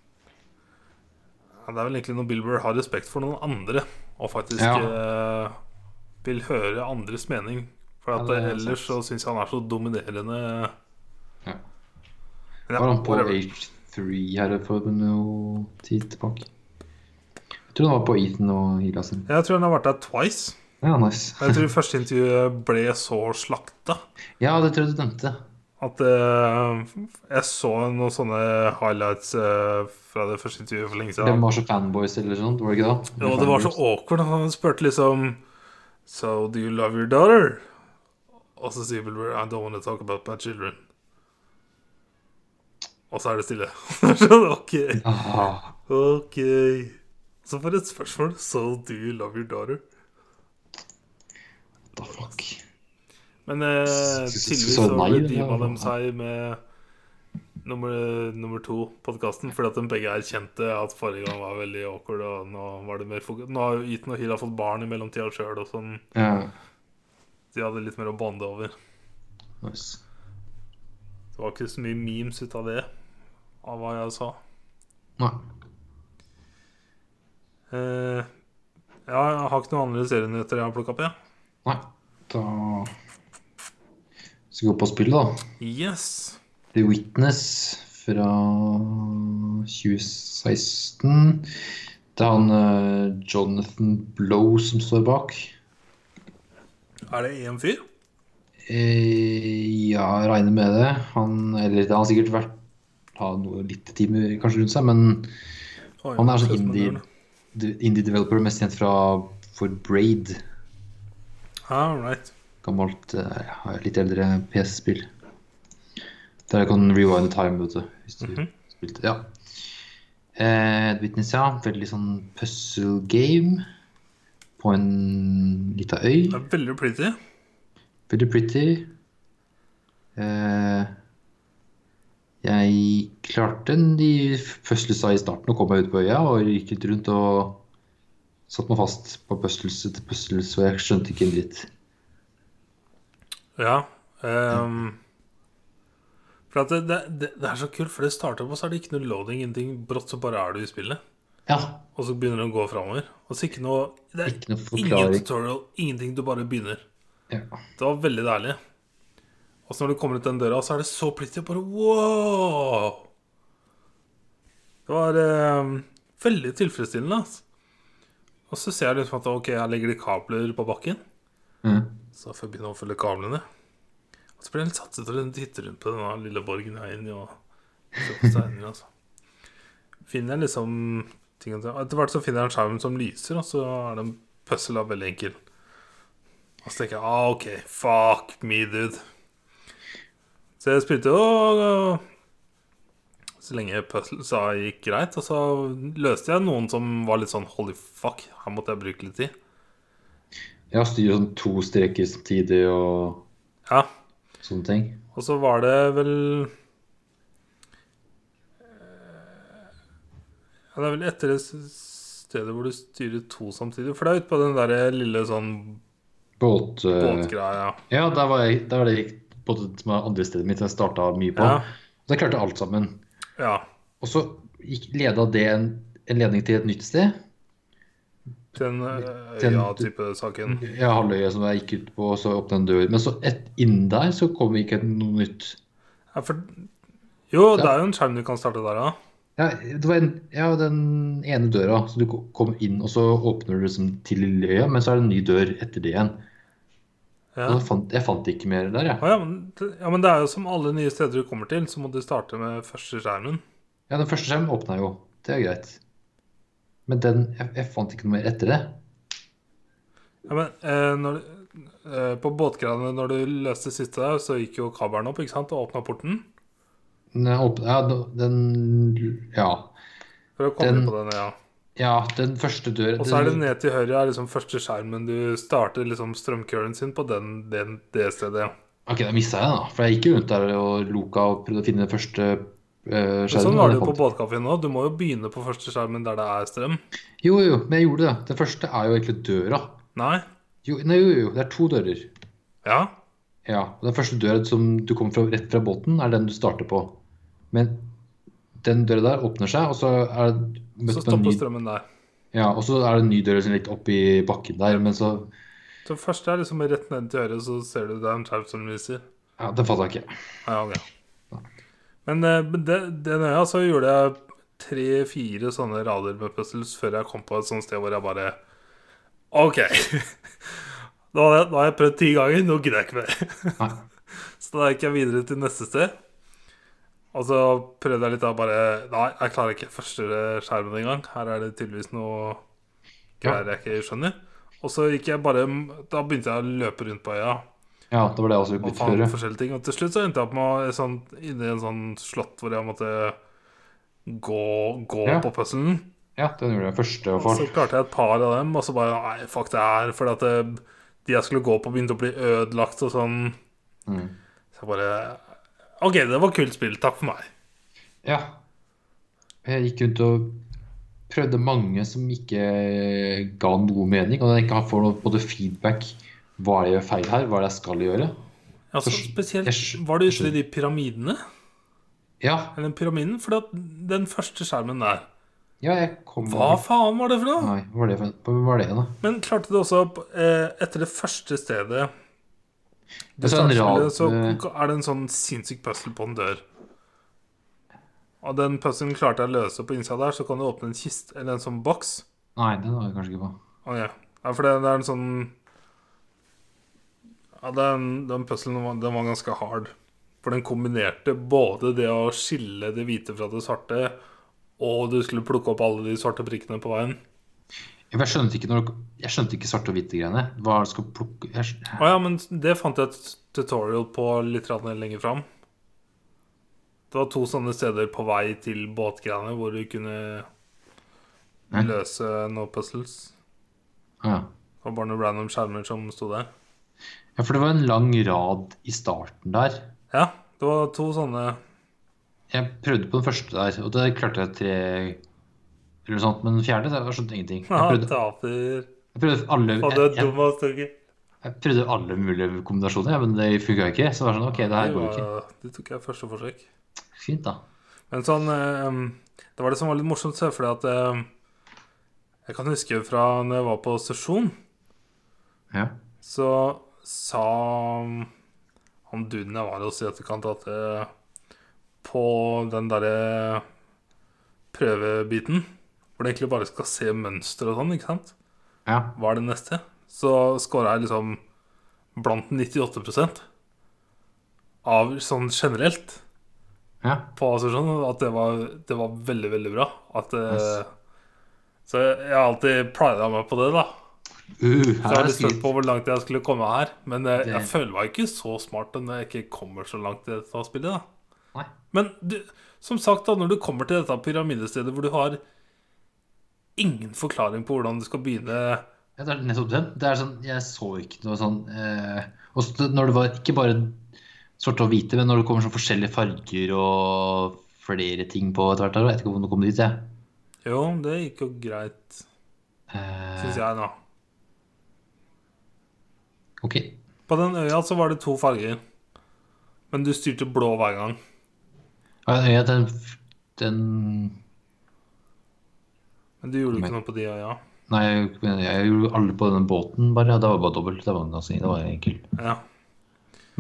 Det er vel egentlig når Bill Burr har respekt for noen andre, og faktisk Ja. eh, vil høre andres mening. For at Ja, ellers så syns jeg han er så dominerende. Ja. Men ja, Var han på whatever. H3 her for noe tid tilbake? Jeg tror han var på Ethan og Hila sin. Jeg tror han har vært der twice. Ja, nice. Jeg tror første intervjuet ble så slakta Ja, det tror jeg du nevnte. At uh, jeg så noen sånne highlights uh, fra det første intervjuet for lenge De Det var så fanboys eller sånt, var det ikke da? Ja, det var så awkward. Han spurte liksom So do you love your daughter? Og så sier Wilbur I don't want to talk about my children. Og så er det stille. Sånn, ok, ok. Så for et spørsmål. So do you love your daughter? What the fuck. Men eh, tydeligvis så redeema de seg med nummer, nummer to-podkasten, fordi at de begge erkjente at forrige gang var veldig awkward, og nå var det mer fokus. Nå har jo Ethan og Hill fått barn i mellomtida sjøl, og sånn. Ja. De hadde litt mer å bonde over. Nice. Det var ikke så mye memes ut av det, av hva jeg sa. Nei. Eh, ja, jeg har ikke noen andre serienyheter jeg har plukka opp, jeg. Nei. Da skal gå på spillet, da. Yes. The Witness fra 2016. Det er han uh, Jonathan Blow som står bak. Er det én fyr? Eh, ja, jeg regner med det. Han, eller det har sikkert vært ha noe litt timer kanskje rundt seg, men Oi, han er sånn indie, gjør indie developer, mest kjent fra for Braid. All right. Gammelt, uh, litt eldre PC-spill. Der jeg kan rewind time, vet du. Hvis du Mhm. spilte. Ja. Eh, Witness, ja. Veldig sånn puzzle game på en lita øy. Det er veldig pretty. Veldig pretty. Eh, jeg klarte de puzzlesa i starten og kom meg ut på øya og gikk litt rundt og satt meg fast på puzzles etter puzzles, og jeg skjønte ikke en dritt. Ja. Um, for det, det, det, er så kult, for det starter på, så er det ikke noe loading, ingenting. Brått så bare er du i spillet. Ja, Og så begynner det å gå framover. Og så ikke noe Det er ikke noe ingen tutorial, ingenting. Du bare begynner. Ja. Det var veldig deilig. Og så når du kommer ut den døra, så er det så pretty. Bare wow! Det var eh, veldig tilfredsstillende. Altså. Og så ser jeg liksom at ok, her ligger det kabler på bakken. Mm. Så får jeg begynne å følge kablene. Og så blir jeg litt satset til å titte rundt på denne lille borgen jeg er inne. Og steiner, altså. Finner jeg liksom ting Etter hvert så finner jeg en skjerm som lyser, og så er det en puzzle av veldig enkel. Og så tenker jeg ah, OK, fuck me, dude. Så jeg spilte jo så lenge puzzlesa gikk greit. Og så løste jeg noen som var litt sånn holy fuck, her måtte jeg bruke litt tid. Jeg styrer sånn to streker samtidig og Ja, sånne ting. Og så var det vel Ja, det er vel etter det stedet hvor du styrer to samtidig. For det er ute på den der lille sånn Båt... eh, båtgreia. Ja, der var, jeg, der var det på det som er andre stedet mitt jeg starta mye på. Ja. Så jeg klarte alt sammen. ja. Og så gikk, leda det en, en ledning til et nytt sted. Den Den- øya-type saken. Ja, halvøya som jeg gikk ut på, og så åpna en dør. Men så et, inn der så kom ikke noe nytt. Ja, for Jo, det er jo en skjerm du kan starte der, ja. Ja, det var en, ja, den ene døra. Så du kom inn, og så åpner du liksom til lille øya, men så er det en ny dør etter det igjen. Ja. Og fant, jeg fant ikke mer der, jeg. Ja, men, det- ja, men det er jo som alle nye steder du kommer til, så må du starte med første skjermen. Ja, den første skjermen åpna jo. Det er greit. Men den jeg, jeg fant ikke noe mer etter det. Ja, men eh, når, eh, På båtgreiene, når du løste siste der, så gikk jo kabelen opp, ikke sant, og åpna porten. Den, åpnet- ja, den Ja. For å komme Den- på den, ja. Ja, den første døren Og så er det ned til høyre er liksom første skjermen. Du starter liksom strømkølen sin på den, den, det stedet. Ok, da mista jeg den, da. For jeg gikk jo rundt der og loka og prøvde å finne den første uh, sånn var det jo på båtkaffen nå. Du må jo begynne på første skjermen der det er strøm. Jo, jo, men jeg gjorde det. Den første er jo egentlig døra. Nei? Jo, nei, jo, jo, det er to dører. Ja? Ja, og Den første døra som du kommer fra, rett fra båten, er den du starter på. Men den døra der åpner seg, og så er det Så møtt stopper ny strømmen der. Ja, og så er det en ny dør som er litt oppi bakken der, men så Så først er liksom rett ned til øret, så ser du det er en skjerm som lyser. Ja, den fatter jeg ikke. Ja, ok. Men eh, men det, den øya så gjorde jeg tre-fire sånne rader med puzzles før jeg kom på et sånt sted hvor jeg bare OK. Da har jeg, nå har jeg prøvd ti ganger, nå gidder jeg ikke mer. Nei. Så da gikk jeg videre til neste sted. Og så prøvde jeg litt da bare Nei, jeg klarer ikke første skjermen engang. Her er det tydeligvis noe greier jeg ikke skjønner. Og så gikk jeg bare Da begynte jeg å løpe rundt på øya Ja, det var det jeg også og begynte forskjellige ting. Og til slutt så endte jeg opp med å- sånn, inni en sånn slott hvor jeg måtte gå, gå Ja. på puzzlen. Ja, den gjorde jeg første. Og så klarte jeg et par av dem, og så bare Nei, fuck det her. Fordi at det, de jeg skulle gå på, begynte å bli ødelagt og sånn. Mm. Så jeg bare OK, det var kult spill. Takk for meg. Ja. Jeg gikk rundt og prøvde mange som ikke ga noe mening, og jeg ikke får fått noe både feedback hva er det jeg gjør feil her, hva er det jeg skal gjøre. Altså, Så- spesielt Var du ute i de pyramidene? Ja, Eller pyramiden? For den første skjermen der ja Hva faen var det for noe? Nei, hva var det for var det, da? Men klarte du også opp eh, Etter det første stedet Det er sånn starter rad, så er det en sånn sinnssyk puzzle på en dør. Og den puzzlen klarte jeg å løse på innsida der, så kan du åpne en kiste eller en sånn boks. Nei, den var jeg kanskje ikke på. Okay. ja, for det, det er en sånn Ja, den, den puzzlen var, den var ganske hard. For den kombinerte både det å skille det hvite fra det svarte, og du skulle plukke opp alle de svarte prikkene på veien. Jeg skjønte ikke, når, jeg skjønte ikke svarte og hvite greiene. Hva er det skal plukke jeg, Å ja, men det fant jeg et tutorial på litt lenger fram. Det var to sånne steder på vei til båtgreiene hvor du kunne løse noen puzzles. ja. Det var bare noen random skjermer som sto der. Ja, for det var en lang rad i starten der. Ja, det var to sånne Jeg prøvde på den første der, og det klarte jeg tre eller noe sånt, men den fjerde, jeg skjønte jeg ingenting. Jeg Ja, prøvde, taper. jeg prøvde alle, jeg, jeg, jeg prøvde alle mulige kombinasjoner, ja, men det funka ikke. Så det var sånn, ok, det her går jo ikke. Det tok jeg første forsøk. Fint, da. Men sånn eh, Det var det som var litt morsomt, fordi at Jeg kan huske fra når jeg var på sesjon, Ja. så sa han duden jeg var hos i etterkant, at eh, på den derre prøvebiten, hvor du egentlig bare skal se mønster og sånn, ikke sant, ja. hva er det neste? Så scora jeg liksom blant 98% av sånn generelt Ja. på assosiasjon At det var, det var veldig, veldig bra. At, eh, Yes. Så jeg har alltid prida meg på det, da. Uh, Så jeg har skryt. på hvor langt jeg skulle komme her. Men jeg, jeg føler meg ikke så smart når jeg ikke kommer så langt i dette spillet. da Nei. Men du, som sagt, da når du kommer til dette pyramidestedet hvor du har ingen forklaring på hvordan du skal begynne Ja, det er nettopp det. Det er sånn, jeg så ikke noe sånn eh, Og når det var ikke bare svarte og hvite, men når det kommer sånn forskjellige farger og flere ting på etter hvert Jeg vet ikke om det kom dit, jeg. Jo, det gikk jo greit, Eh, syns jeg, da. Ok. På den øya så var det to farger. Men du styrte blå hver gang. Ja, ja, den, den Men du gjorde Men- ikke noe på de øya. Nei, jeg, jeg gjorde alle på den båten, bare. Det var bare dobbelt. Det var ganske det var enkelt. Ja.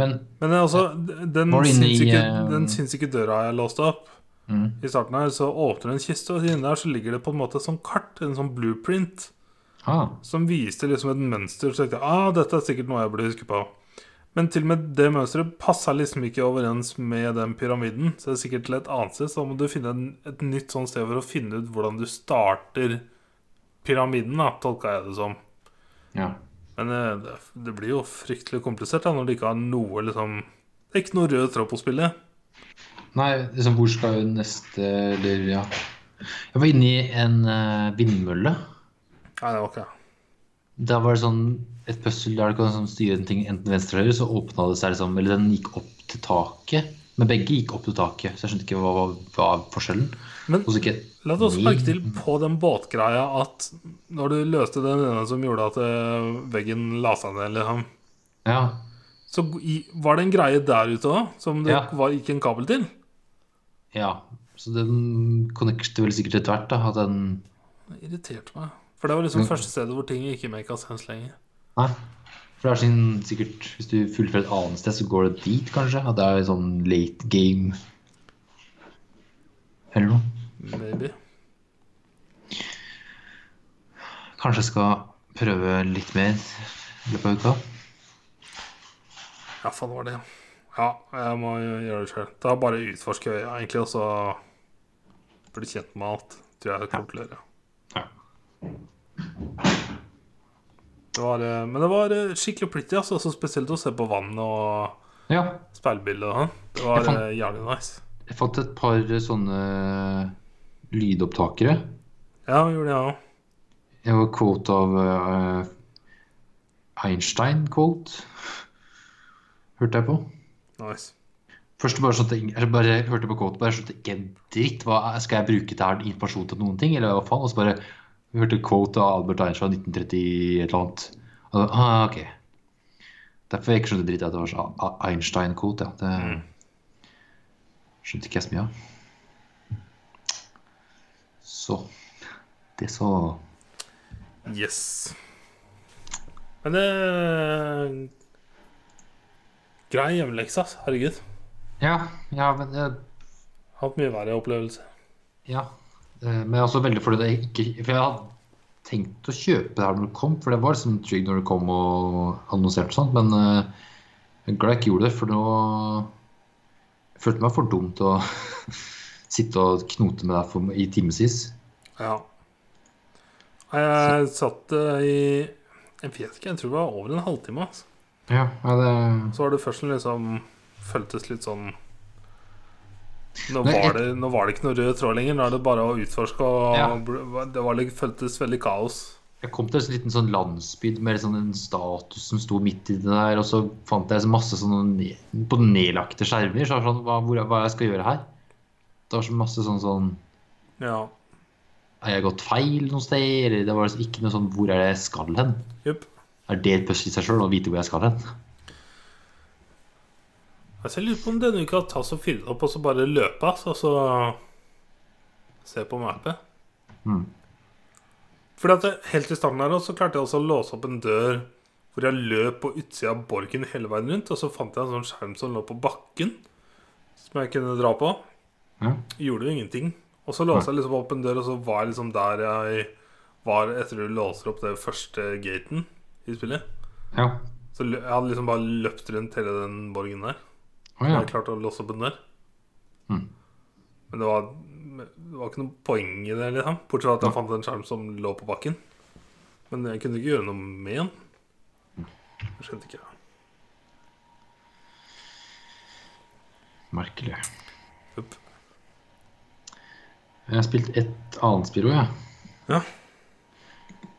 Men Men altså, den sinnssyke, eh, den sinnssyke døra jeg låste opp mm, i starten her, så åpner en kiste, og inni der så ligger det på en måte et sånt kart, en sånn blueprint, ah, som viste liksom et mønster. Så tenkte jeg ah, dette er sikkert noe jeg burde huske på. Men til og med det mønsteret passa liksom ikke overens med den pyramiden. Så det er sikkert til et annet sted, så må du finne en, et nytt sånt sted for å finne ut hvordan du starter pyramiden, da, tolka jeg det som. ja. Men eh, det, det blir jo fryktelig komplisert da, når du ikke har noe liksom Det er ikke noe rød tråd på spillet. Nei, liksom, hvor skal jo neste Eller, ja. Jeg var inne i en uh, vindmølle. Nei, det var ikke Da var det sånn et puzzle der du kan sånn styre en ting enten venstre eller høyre, så åpna det seg liksom Eller den gikk opp til taket. Men begge gikk opp til taket, så jeg skjønte ikke hva hva var forskjellen. Men ikke la oss merke til på den båtgreia at når du løste den ene som gjorde at eh, veggen la seg ned, liksom, Ja. så var det en greie der ute òg som det Ja. var, gikk en kabel til? ja. Så den connecter vel sikkert etter hvert, da. At den Det irriterte meg. For det var liksom Mm. første stedet hvor ting ikke make sense lenger. Nei. For det er sin, sikkert Hvis du fullfører et annet sted, så går det dit, kanskje. At det er sånn late game eller noe. Maybe. Kanskje jeg skal prøve litt mer i løpet av uka. Ja, faen var det. Ja, jeg må gjøre det sjøl. Da bare utforske øya, egentlig, og så bli kjent med alt. Tror jeg kommer til å gjøre. Ja. Det var, eh, men det var eh, skikkelig plittig, altså. Så spesielt å se på vann og ja. speilbilde sånn. Det var Jeg eh, jævlig nice. Jeg fant et par sånne lydopptakere. Ja, gjorde det, jeg òg. Jeg var quote av uh, Einstein-quote. Hørte jeg på. Nice. Først bare sånn at jeg, jeg bare hørte på quote, bare skjønte ikke en dritt. Hva, skal jeg bruke det her informasjon til noen ting, eller hva faen? Og så bare hørte quote av Albert Einstein 1930 et eller annet. Og da, ah, ok. Derfor jeg ikke skjønte dritt at det var Einstein-quote. Ja. Det skjønte ikke jeg så mye av. Så Det så Yes. Men det Grei hjemmelekse. Herregud. Ja, ja, men jeg, Hatt mye verre opplevelse. ja. Eh, Men jeg er også veldig fornøyd at jeg ikke For jeg hadde tenkt å kjøpe det her når det kom, for det var liksom trygg når det kom og annonserte sånt, men eh, jeg er glad jeg ikke gjorde det, for nå jeg følte meg for dum til å sitte og knote med deg for, i timevis. Ja. Jeg satt eh, i Jeg vet ikke, jeg tror det var over en halvtime. Altså. Ja, ja, det Så var det først som liksom føltes litt sånn nå var, det, nå var det ikke noe rød tråd lenger. Nå er det bare å utforske. Og Ja. det var, føltes veldig kaos. Jeg kom til en liten sånn landsby med sånn en status som sto midt i det der, og så fant jeg masse sånne på nedlagte skjermer. Så sånn, hva, hvor, hva jeg skal gjøre her? Det var så masse sånn sånn Ja. Har jeg gått feil noe sted? Eller det var liksom ikke noe sånn Hvor er det jeg skal hen? Yep. Er det et puzzle i seg sjøl å vite hvor jeg skal hen? Altså, jeg lurer på om denne uka ta så fylle opp og så bare løpe, altså, så se på mappet. Mm. Fordi at Helt i starten her så klarte jeg også å låse opp en dør hvor jeg løp på utsida av borgen hele veien rundt. Og så fant jeg en sånn skjerm som lå på bakken, som jeg kunne dra på. Mm. Gjorde jo ingenting. Og så låste jeg liksom opp en dør, og så var jeg liksom der jeg var etter du låser opp det første gaten i spillet. Ja. Så jeg hadde liksom bare løpt rundt hele den borgen der. Å ja. Jeg klarte å låse opp en dør. Mm. Men det var, det var ikke noe poeng i det, liksom. Bortsett fra at jeg fant en skjerm som lå på bakken. Men jeg kunne ikke gjøre noe med den. Jeg skjønte ikke. Merkelig. Upp. Jeg har spilt et annet òg, jeg. Ja.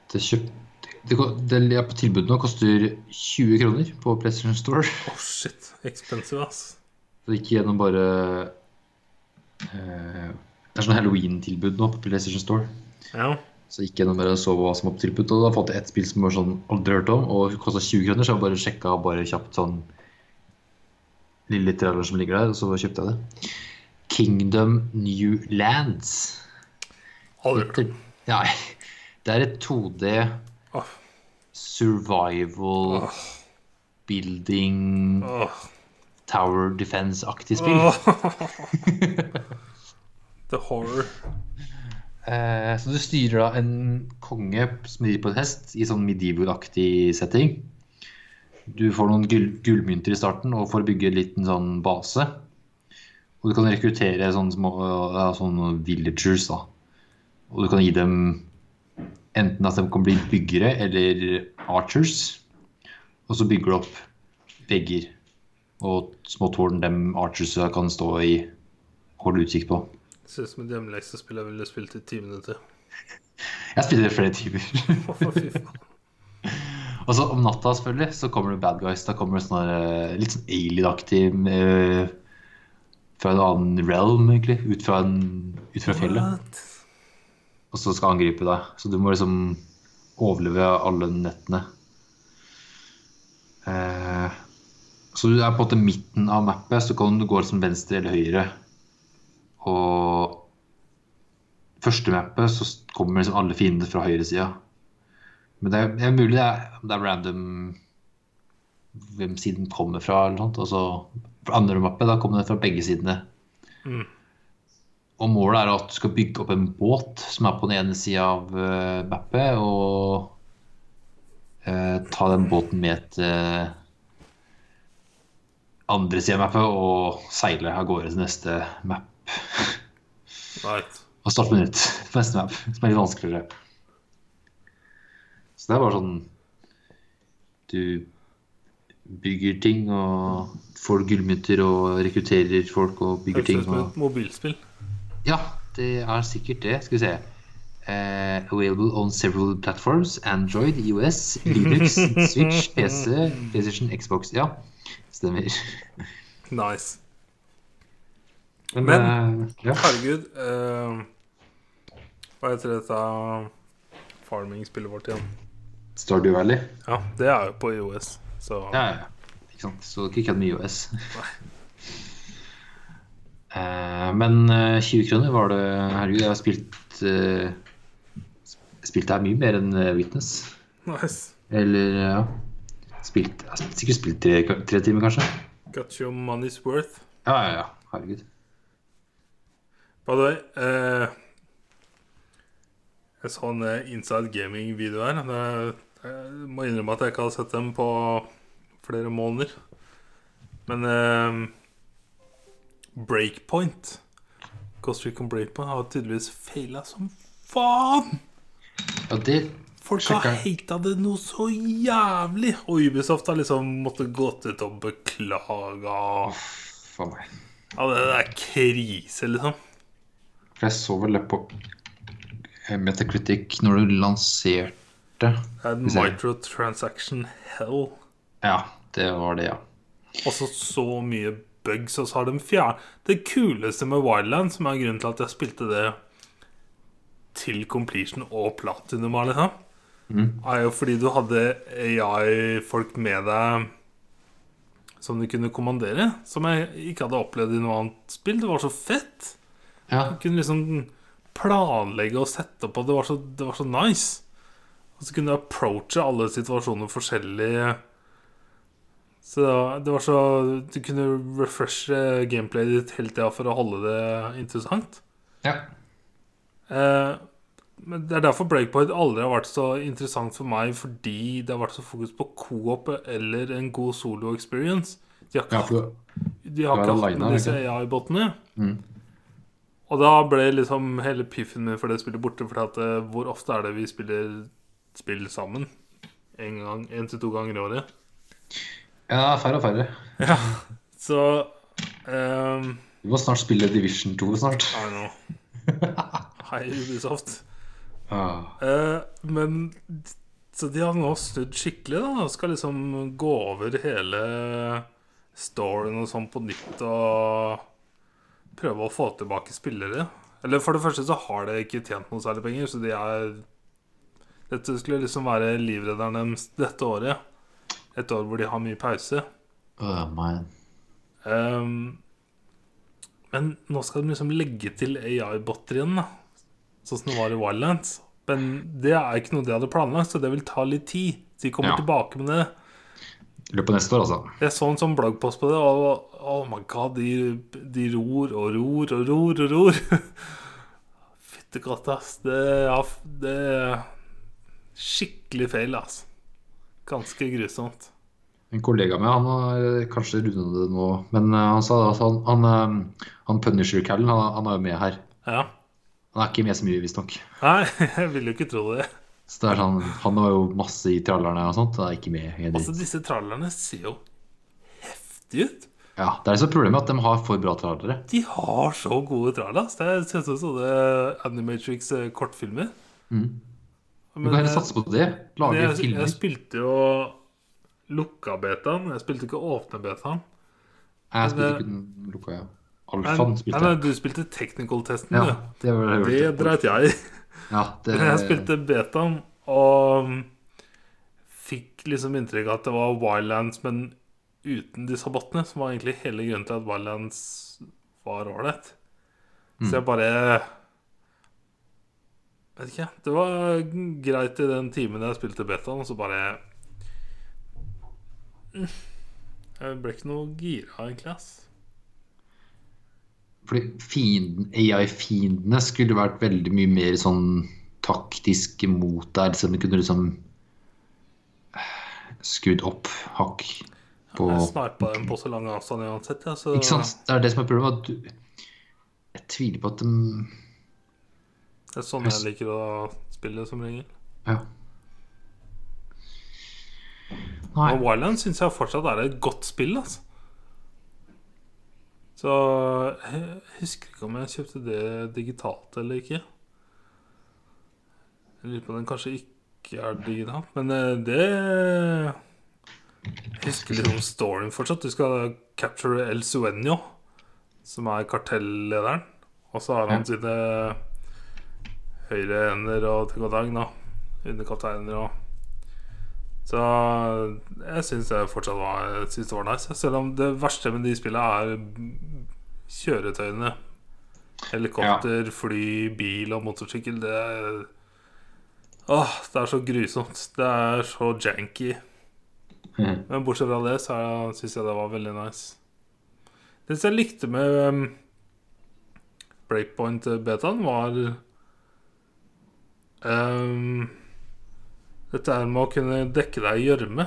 Det, kjøpt, det, det er på tilbud nå. Koster 20 kroner på PlayStation Store. Oh shit. Expensive, ass. Så det gikk gjennom bare eh, Det er sånn halloween-tilbud nå på PlayStation Store. Ja. Så gikk gjennom bare så hva som var på tilbud, og da fant jeg ett spill som var sånn aldri hørt om, og kosta 20 kroner, så jeg bare sjekka bare kjapt sånn lille trailer som ligger der, og så kjøpte jeg det. Kingdom New Lands. Aldri hørt. Ja, det er et 2D Åh. survival oh. building oh. tower defense-aktig spill. The horror. Eh, så du styrer da en konge som rir på en hest i sånn medieval-aktig setting. Du får noen gull, gullmynter i starten og får bygge en liten sånn base. Og du kan rekruttere sånne små sånne villagers, da. Og du kan gi dem enten at de kan bli byggere eller archers. Og så bygger de opp vegger og små tårn dem archers kan stå i og holde utkikk på. Det Ser ut som et hjemmeleksespill jeg ville spilt i ti minutter. Jeg spiller i flere timer. Og så om natta selvfølgelig, så kommer det bad guys. Da kommer det sånne, eh, litt sånn alien-aktig eh, fra en annen realm, egentlig. Ut fra, en, ut fra fjellet. What? Og så skal angripe deg. Så du må liksom overleve alle nettene. Eh, så du er på en måte midten av mappet, så kan du gå liksom venstre eller høyre. Og første mappet så kommer liksom alle fiender fra høyresida. Men det er, det er mulig det er, det er random hvem siden kommer fra, eller noe sånt. Og så andre mappet, da kommer det fra begge sidene. Mm. Og målet er at du skal bygge opp en båt som er på den ene sida av uh, mappet, og uh, ta den båten med til andre sida av mappet og seile av gårde til neste map. Right. Og starte på nytt på neste map, som er litt vanskeligere. Så det er bare sånn Du bygger ting og får gullmynter og rekrutterer folk og bygger Høres ting. ut som Og... et mobilspill. Ja, det er sikkert det. Skal vi se. Uh, available on several platforms. Android, IOS, Linux, Switch, PC, PlayStation, Xbox. Ja, stemmer. Nice. Men, Men- uh, ja. Herregud. uh, hva heter dette farming-spillet vårt igjen? Stardew Valley. Ja, det er jo på IOS. Så Ja, ja. Ikke sant. Så ikke kødd med IOS. Eh, men eh, 20 kroner var det Herregud, jeg har spilt uh, Spilt her mye mer enn eh, Witness. nice. Eller ja spilt, Jeg har sikkert spilt tre, tre timer, kanskje. Got your money's worth. Ja, ja, ja. Herregud. By the way eh, Jeg så en eh, Inside Gaming-video her. Jeg må innrømme at jeg ikke har sett dem på flere måneder. Men eh, Breakpoint Ghost Recon Breakpoint har tydeligvis feila som faen! Ja, det Folk har hata det noe så jævlig! Og Ubisoft har liksom måttet gått ut og beklaga. For meg. Ja, det er krise, liksom. For jeg så vel det på eh, Metacritic når du lanserte Det er en microtransaction hell. Ja, det var det, ja. Også så mye bugs, og så har de fjern... Det kuleste med Wildland, som er grunnen til at jeg spilte det til completion og platinum, liksom, mm. er jo fordi du hadde AI-folk med deg som du kunne kommandere. Som jeg ikke hadde opplevd i noe annet spill. Det var så fett. Ja, Du kunne liksom planlegge og sette opp, og det var så, det var så nice. Og så kunne du approache alle situasjoner forskjellig. Så det var så Du kunne refreshe gameplayet ditt hele tida for å holde det interessant. ja. Eh, men Det er derfor Breakpoint aldri har vært så interessant for meg, fordi det har vært så fokus på co-op eller en god solo-experience. De har ikke, ja for, de har ikke hatt med disse? AI-båtene. Mm. Og da ble liksom hele piffen min for det spillet borte. For at, eh, hvor ofte er det vi spiller spill sammen? En gang, en til to ganger i året. Ja, færre og færre. Så um, Vi må snart spille Division 2 snart. I know. Hei, Ubisoft. Ah. Uh, men Så de har nå snudd skikkelig, da. Og skal liksom gå over hele storyen og sånn på nytt og prøve å få tilbake spillere. Eller for det første så har det ikke tjent noe særlig penger, så de er Dette skulle liksom være livredderen deres dette året. Et år hvor de har mye pause. Oh, man. Ehm, men nå skal de liksom legge til AI-botter igjen, da. Sånn som det var i Wildlands. Men det er ikke noe de hadde planlagt, så det vil ta litt tid. Så de kommer Ja. tilbake med det. I løpet av neste år, altså. Jeg så en sånn bloggpost på det, og oh my god, de, de ror og ror og ror og ror. Fytti katta, ass. Det, ja, det er skikkelig feil, ass. Ganske grusomt. En kollega med han har kanskje rundet det nå, men eh, han sa at han, han, eh, han Punisher-callen, han, han er jo med her. Ja. Han er ikke med så mye, visstnok. Nei, jeg vil jo ikke tro det. Så det er sånn, han var jo masse i trallerne og sånt, og er ikke med. det. Altså, disse trallerne ser jo heftig ut. Ja, det er så problemet at de har for bra trallere. De har så gode traller. Det ser ut som sånne Animatrix-kortfilmer. Mm. Du kan heller eh, satse på det. Lage jeg, filmer. jeg spilte jo lukka betaen. Jeg spilte ikke åpne betaen. Jeg spilte men, ikke den lukka, ja. Men, nei, spilte nei, jeg. du spilte technical-testen, Ja, du. det det dreit jeg i. Ja, det, Men jeg spilte betaen, og fikk liksom inntrykk av at det var Wildlands, men uten disse bottene, som var egentlig hele grunnen til at Wildlands var ålreit. Mm. Så jeg bare Vet ikke. Det var greit i den timen jeg spilte betaen, og så bare. Jeg ble ikke noe gira, egentlig, ass. Fordi fienden, AI-fiendene skulle vært veldig mye mer sånn taktisk mot deg. Liksom, du kunne liksom skrudd opp hakk på Jeg snipa dem på så lang avstand uansett, ja, så Ikke sant? Det er det som er problemet. At du, jeg tviler på at de det er sånn jeg liker å spille, som regel. Ja. Nei. Og Wildland syns jeg fortsatt er et godt spill. Altså. Så jeg husker ikke om jeg kjøpte det digitalt eller ikke. Jeg lurer på om den kanskje ikke er digitalt, men eh, det Jeg husker litt om storyen fortsatt. Du skal capture El Sueño. som er kartellederen. Og så har han sine og ting og tang, da. Underkapteiner og Så jeg syns det fortsatt var, synes det var nice. Selv om det verste med de spillene er kjøretøyene. Helikopter, fly, bil og motorsykkel. Det er Åh, det er så grusomt. Det er så janky. Mm. Men bortsett fra det, så syns jeg det var veldig nice. Det som jeg likte med um, Breakpoint-betaen, var um, Dette her med å kunne dekke deg i gjørme.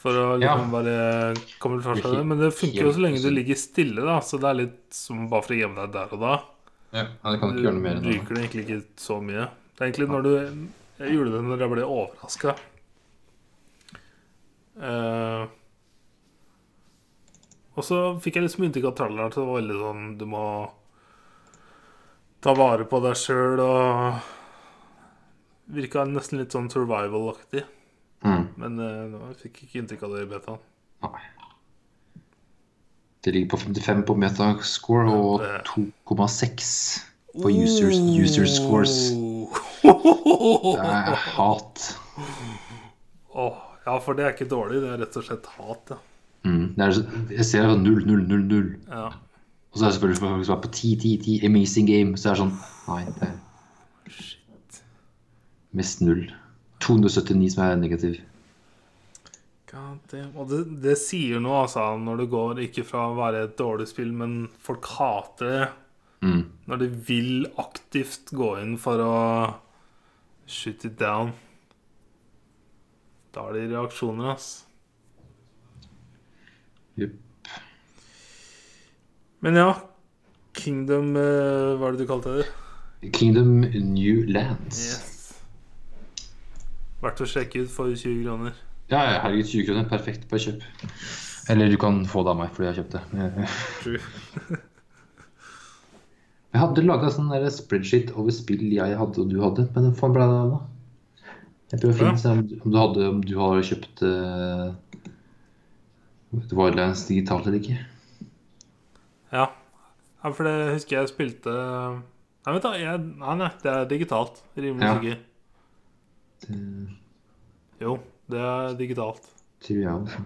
For å liksom Ja. bare komme fra det. Men det funker jo så lenge du ligger stille, da. Så det er litt som bare for å gjemme deg der og da. Ja, det kan Du ikke gjøre noe mer det. bruker det egentlig ikke så mye. Det er egentlig når du Jeg gjorde det når jeg ble overraska. og så fikk jeg liksom inntrykk av tralleren. Så det var veldig sånn Du må ta vare på deg sjøl og Virka nesten litt sånn survival-aktig. Mm. Men uh, jeg fikk ikke inntrykk av det i betaen. Nei. Det ligger på 55 på metascore og 2,6 på users, user scores. Oh. Det er hat. Åh, ja, for det er ikke dårlig. Det er rett og slett hat, ja. Mm. Det er, jeg ser sånn 0, 0, 0, 0. ja. Og så er det selvfølgelig for folk som er på 10, 10, 10. Amazing game. Så er det sånn Nei, det er mest null. 279 som er negativ. God damn. Og det, det sier noe, altså, når det går ikke fra å være et dårlig spill, men folk hater det. Mm. Når de vil aktivt gå inn for å shoot it down. Da er det reaksjoner, ass. Jupp. Men ja, Kingdom eh, Hva er det du kalte det? Kingdom New Lands. Yes. Verdt å sjekke ut for 20 kroner. Ja, ja, herregud, 20 kroner. Perfekt. Bare kjøp. Eller du kan få det av meg fordi jeg har kjøpt det. True. Jeg hadde laga sånn der spreadsheet over spill jeg hadde og du hadde, men faen ble det av da? Jeg prøver å finne du- om du hadde Om du har kjøpt uh, Wildlands digitalt eller ikke. Ja. for det husker jeg spilte Nei, vet du, Jeg, nei, nei, det er digitalt. Rimelig Ja. sikker. Det Jo, det er digitalt. tror jeg også.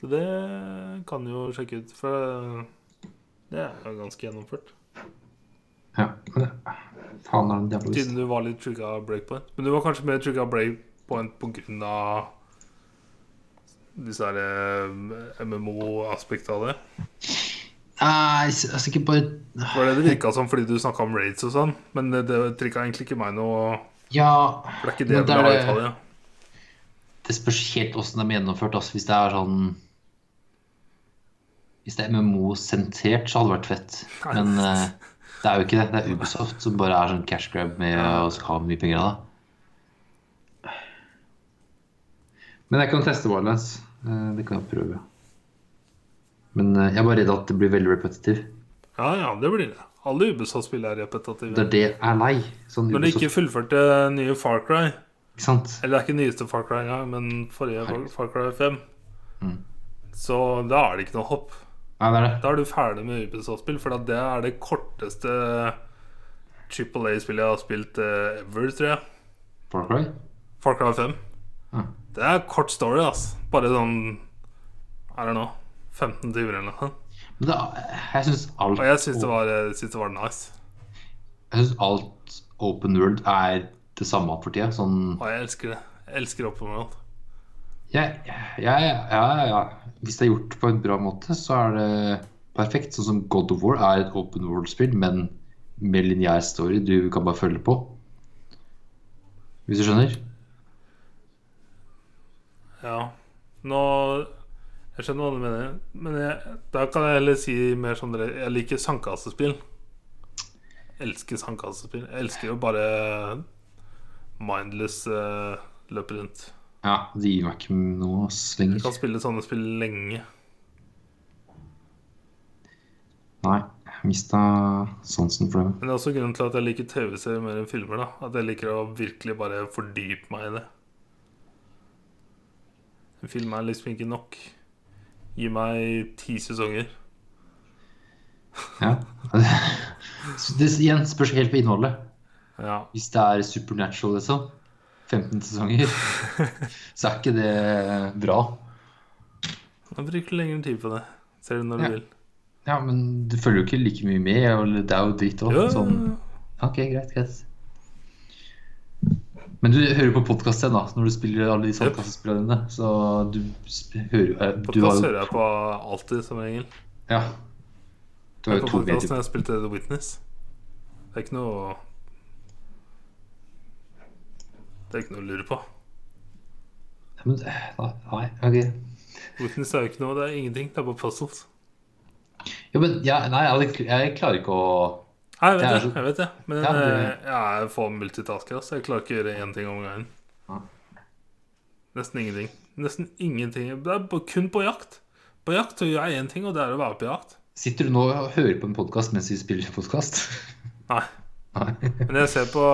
Så det kan jo sjekke ut, for det er jo ganske gjennomført. Ja, det Faen er det Siden du var litt trigga breakpoint. Men du var kanskje mer trigga breakpoint på grunn av disse her eh, MMO-aspektet av det. Nei, altså ikke bare Det var det det virka som fordi du snakka om raids og sånn, men det, det trigga egentlig ikke meg noe Ja, For det er ikke det Men det er Italia. det spørs helt åssen de er gjennomført. Altså, hvis det er sånn Hvis det er MMO-sentrert, så hadde det vært fett. Men uh, det er jo ikke det. Det er Ubisoft som bare er sånn cash grab med å skal ha mye penger av det. Men jeg kan teste Wildlands. Eh, Det kan jeg prøve. Men eh, jeg er bare redd at det blir veldig repetitiv. Ja, ja, det blir det. Alle Ubisoft-spill er repetitive. Det er det er lei. Sånn Når de ikke fullførte nye Far Cry ikke sant? Eller det er ikke nyeste Far Cry engang, men forrige Far- Far Cry 5. Mm. Så da er det ikke noe hopp. Nei, det er det. Da er du ferdig med Ubisoft-spill, for det er det korteste Triple A-spillet jeg har spilt eh, ever, tror jeg. Far Cry? Far Cry 5. Ja. Det er kort story, ass. Bare sånn I don't know 15 timer eller noe. Men det, jeg syns alt Og jeg syns det, var- jeg synes det var nice. Jeg synes alt open world er det samme for tida. Sånn Og jeg elsker det. Jeg elsker open world. ja, ja, ja, ja. Hvis det er gjort på en bra måte, så er det perfekt. Sånn som God of War er et open world-spill, men med lineær story. Du kan bare følge på. Hvis du skjønner? Ja. Nå Jeg skjønner hva du mener, men jeg, da kan jeg heller si mer som dere Jeg liker sandkassespill. Elsker sandkassespill. Jeg elsker jo bare mindless uh, løpe rundt. Ja, det gir meg ikke noe ass, Du lenger. kan spille sånne spill lenge. Nei, jeg mista sansen for det. Men det er også grunnen til at jeg liker TV-serier mer enn filmer. da At jeg liker å virkelig bare fordype meg i det. En film er liksom ikke nok. Gi meg ti sesonger. Ja. Det igjen spørs helt på innholdet. Ja. Hvis det er supernatural, liksom, 15 sesonger, så er ikke det bra. Man bruker lengre tid på det. Ser du når du Ja. vil. Ja, men du følger jo ikke like mye med, og det er jo dritt òg. Sånn. Ok, greit, greit. Men du hører jo på podkast igjen, da, når du spiller alle de sandkassespillene dine. Så du hører jo eh, Podkast hører jeg på alltid, som regel. Ja. Du har jo to videoer. jeg spilte The Witness. Det er ikke noe Det er ikke noe å lure på. Men, eh, Nei, ok. Witness er jo ikke noe, det er ingenting. Det er bare puzzles. Jo, men ja, nei, jeg, jeg klarer ikke å Nei, jeg vet Det det. Jeg vet det. Men Ja, det- eh, jeg for multitasker. Så Jeg klarer ikke å gjøre én ting om gangen. Ja. Nesten ingenting. Nesten ingenting. Det er kun på jakt. På jakt så gjør jeg én ting, og det er å være på jakt. Sitter du nå og hører på en podkast mens vi spiller podkast? Nei. Nei. Men jeg ser på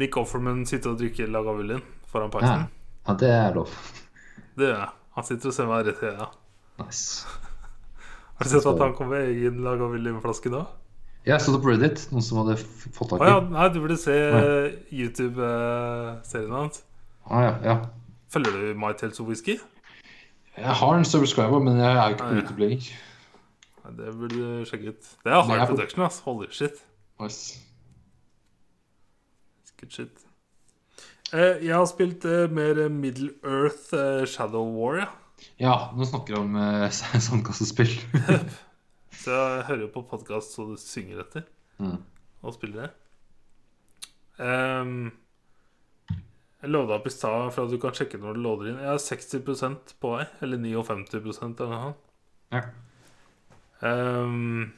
Nick Offerman sitte og drikke Lagavulin foran Ja. ja, det er lov. Det gjør jeg. Han sitter og ser meg rett i øya. Nice. Har du sett at han kom med egen Lagavulin-flaske nå? Jeg så det på Reddit, noen som hadde fått tak i. ja, nei, du burde se Å YouTube-serien hans. Ah, ja, ja. Følger du My Tales of Whisky? Jeg har en subscriber, men jeg er jo ikke Ah, på ja. YouTube lenger. Det burde du sjekke ut. Det er hard production, ass. Holy shit. Nice. Good shit. Eh, jeg har spilt eh, mer Middle Earth eh, Shadow War, ja. Ja, nå snakker vi om uh, sandkassespill. Så jeg hører jo på podkast så du synger etter, mm. og spiller det. Um, jeg låda opp i stad for at du kan sjekke når du låder inn. Jeg har 60% på vei. Eller 59% eller noe. ja. Um,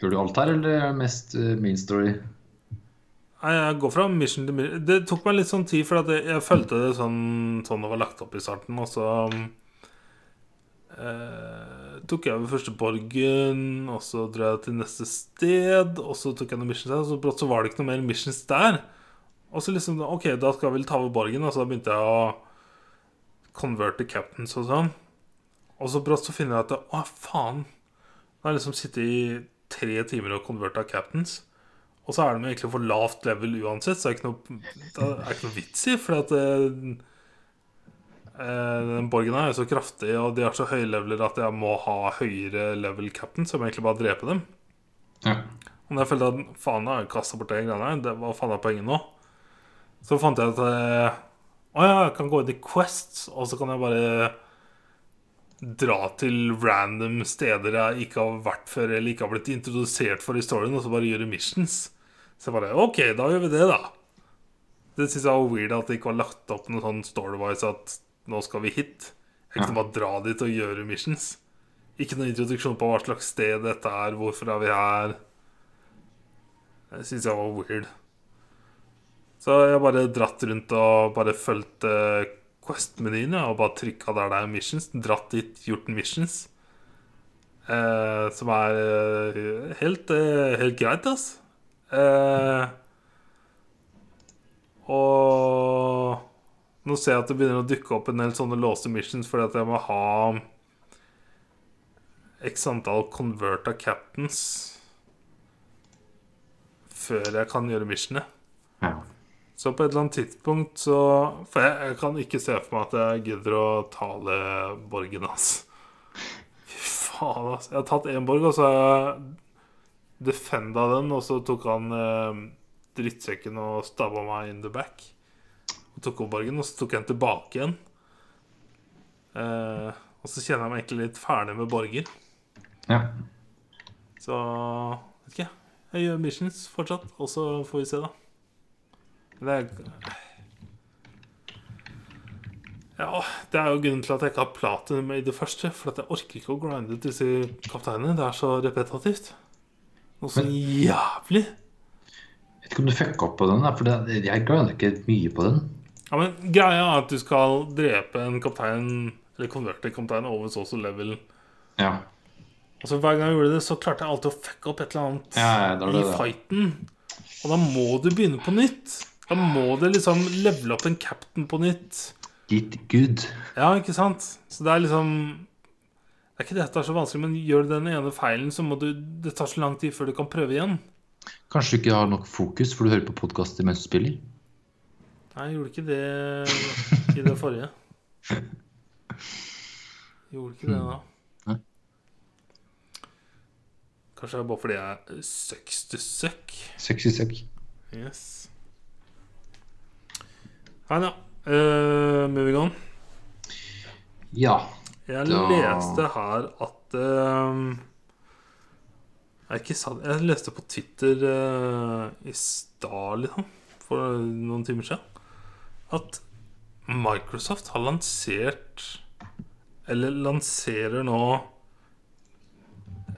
Gjør du alt her, eller er mest uh, main story? Jeg går fra mission til mission. Det tok meg litt sånn tid, for jeg, jeg følte det sånn, sånn det var lagt opp i starten. Og så eh, tok jeg over første borgen, og så dro jeg til neste sted. Og så tok jeg noen missions der, og så brått så var det ikke noe mer missions der. Og så liksom Ok, da skal jeg vel ta over borgen. Og så begynte jeg å converte captains og sånn. Og så brått så finner jeg at Å, faen. Nå har jeg liksom sittet i tre timer og converta captains. Og så er de egentlig for lavt level uansett, så det er ikke noe, det er ikke noe vits i. For at eh, eh, den borgen her er så kraftig, og de er så høye leveler at jeg må ha høyere level cap'n, så jeg må egentlig bare drepe dem. Ja. Og når jeg følte at faen, jeg har kasta bort de greiene her, hva faen er poenget nå? Så fant jeg at eh, Å ja, jeg kan gå inn i Quests, og så kan jeg bare dra til random steder jeg ikke har vært før, eller ikke har blitt introdusert for i storyen, og så bare gjøre missions. Så bare OK, da gjør vi det, da. Det syns jeg var weird at det ikke var lagt opp noe sånn story-wise at nå skal vi hit. Jeg kan Ja. bare dra dit og gjøre missions. Ikke noen introduksjon på hva slags sted dette er, hvorfor er vi her. Det syns jeg var weird. Så jeg bare dratt rundt og bare fulgte Quest-menyene og bare trykka der det er missions. Dratt dit, gjort missions. Eh, som er eh, helt, eh, helt greit, ass. Eh, og nå ser jeg at det begynner å dukke opp en del sånne låste missions fordi at jeg må ha x antall converta captains før jeg kan gjøre missionet. ja. Så på et eller annet tidspunkt så For jeg, jeg kan ikke se for meg at jeg gidder å tale borgen hans. Fy faen, altså. Jeg har tatt én borg, og så har jeg defenda den, og så tok han eh, drittsekken og stabba meg in the back. Og tok opp borgen, og så tok jeg den tilbake igjen. Eh, og så kjenner jeg meg egentlig litt ferdig med borger. ja. Så vet ikke. Jeg gjør missions fortsatt, og så får vi se, da. Det er Ja, det er jo grunnen til at jeg ikke har platinum i det første. For jeg orker ikke å grinde disse kapteinene. Det er så repetitivt. Noe så jævlig. Jeg vet ikke om du fucka opp på den, for jeg grinder ikke mye på den. Ja, men Greia er at du skal drepe en kaptein Eller konverte en kaptein over så og så level. Ja. Og så Hver gang jeg gjorde det, så klarte jeg alltid å fucke opp et eller annet Ja, er det i fighten. Og da må du begynne på nytt. Da må du liksom levele opp en captain på nytt. Get good. Ja, ikke sant? Så det er liksom Det er ikke det at det er så vanskelig, men gjør du den ene feilen, så må du Det tar så lang tid før du kan prøve igjen. Kanskje du ikke har nok fokus, for du hører på podkaster mens du spiller? Nei, jeg gjorde ikke det i det forrige. Jeg gjorde ikke det da. Nei. Kanskje det er bare fordi jeg sucks to suck. to suck. Yes. Nei da. Uh, moving on. Ja. Jeg Da- leste her at eh, jeg, jeg leste på Twitter uh, i stad, liksom, for noen timer siden, at Microsoft har lansert Eller lanserer nå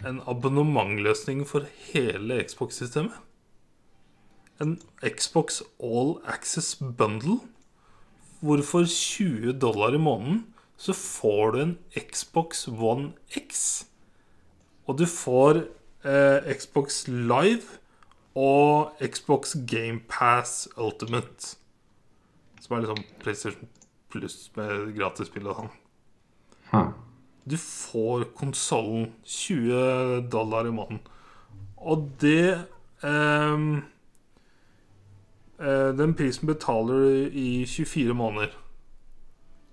en abonnementløsning for hele Xbox-systemet. En Xbox All Access Bundle. Hvorfor 20 dollar i måneden så får du en Xbox One X. Og du får eh, Xbox Live og Xbox Game Pass Ultimate. Som er liksom PlayStation Pluss med gratisspill og sånn. Huh. Du får konsollen 20 dollar i måneden. Og det ehm, eh, Den prisen betaler du i 24 måneder.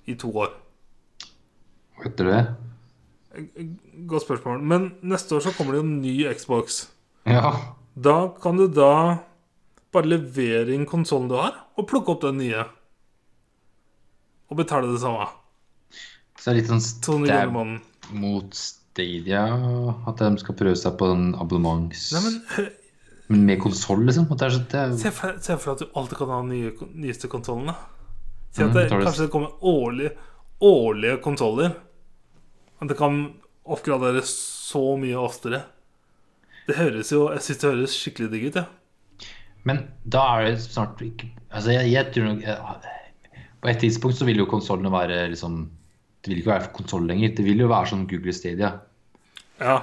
I to år. Hva heter det? Godt spørsmål. Men neste år så kommer det jo en ny Xbox. Ja. Da kan du da bare levere inn konsollen du har, og plukke opp den nye. Og betale det samme. Så det er litt sånn 200 kroner i stab mot Stadia. At de skal prøve seg på en abonnements... Nei, men Men med konsoll, liksom? At det er så, det er... Se for, se for deg at du alltid kan ha den nye, nyeste konsollen. Si at det, mm, kanskje det kommer årlige, årlige konsoller. At det kan oppgradere så mye oftere. Det høres jo Jeg syns det høres skikkelig digg ut. Ja. Men da er det snart ikke Altså, jeg, jeg tror nok jeg- På et tidspunkt så vil jo konsollene være liksom Det vil ikke være konsoll lenger. Det vil jo være sånn Google Stadia. ja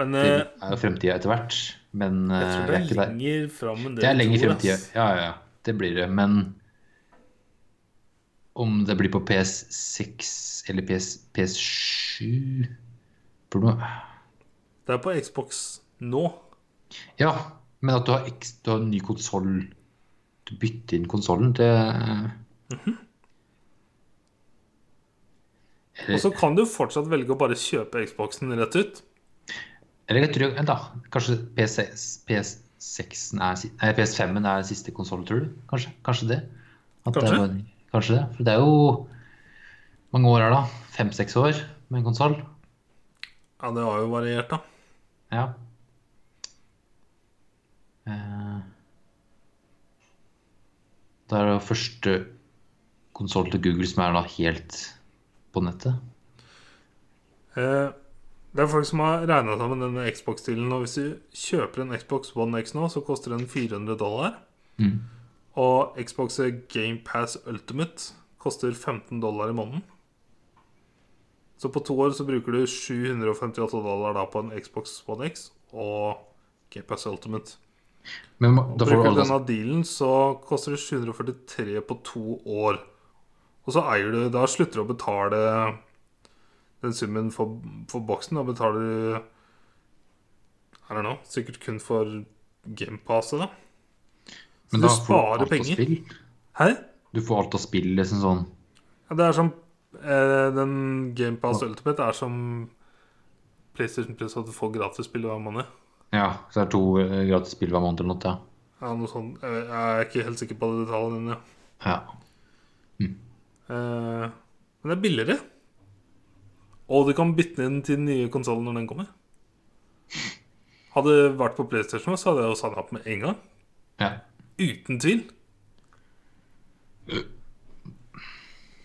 men Det eh, er jo fremtida etter hvert. Men jeg eh, tror det er er lenger fram enn det Det er lenger fremtida. Ja, ja, ja. Det blir det. Men om det blir på PS6 eller PS, PS7 for noe Det er på Xbox nå. Ja, men at du har, X, du har en ny konsoll Du bytter inn konsollen, det Og så kan du fortsatt velge å bare kjøpe Xboxen rett ut. Eller jeg tror da. Kanskje PS6, PS6 er, nei, PS5 er siste konsoll, tror du? Kanskje, kanskje det? At det Kanskje. bare- kanskje det. For det er jo mange år her, da. Fem-seks år med en konsoll. Ja, det har jo variert, da. Ja. Eh, Det er det første konsoll til Google som er da helt på nettet. Eh, det er folk som har regna sammen denne Xbox-stilen. Og hvis du kjøper en Xbox One X nå, så koster den 400 dollar. Mm. Og Xbox Game Pass Ultimate koster 15 dollar i måneden. Så på to år så bruker du 758 dollar da på en Xbox One X og Game Pass Ultimate. Men får Bruker du denne dealen, så koster det 743 på to år. Og så eier du Da slutter du å betale den summen for, for boksen. Da betaler du I don't know, sikkert kun for GamePasset, da. Men du da får du sparer penger. Hæ? Du får alt av spill, liksom sånn. Ja, det er som eh, Den GamePass Ultimate er som PlayStation Plus at du får gratis spill hver måned. Ja, så det er to eh, gratis spill hver måned eller noe. Ja. Ja, noe sånt. Jeg er ikke helt sikker på detaljene. Ja. Mm. Eh, men det er billigere. Og du kan bytte inn til den nye konsollen når den kommer. Hadde det vært på PlayStation, så hadde jeg jo signa opp med en gang. ja. Uten tvil.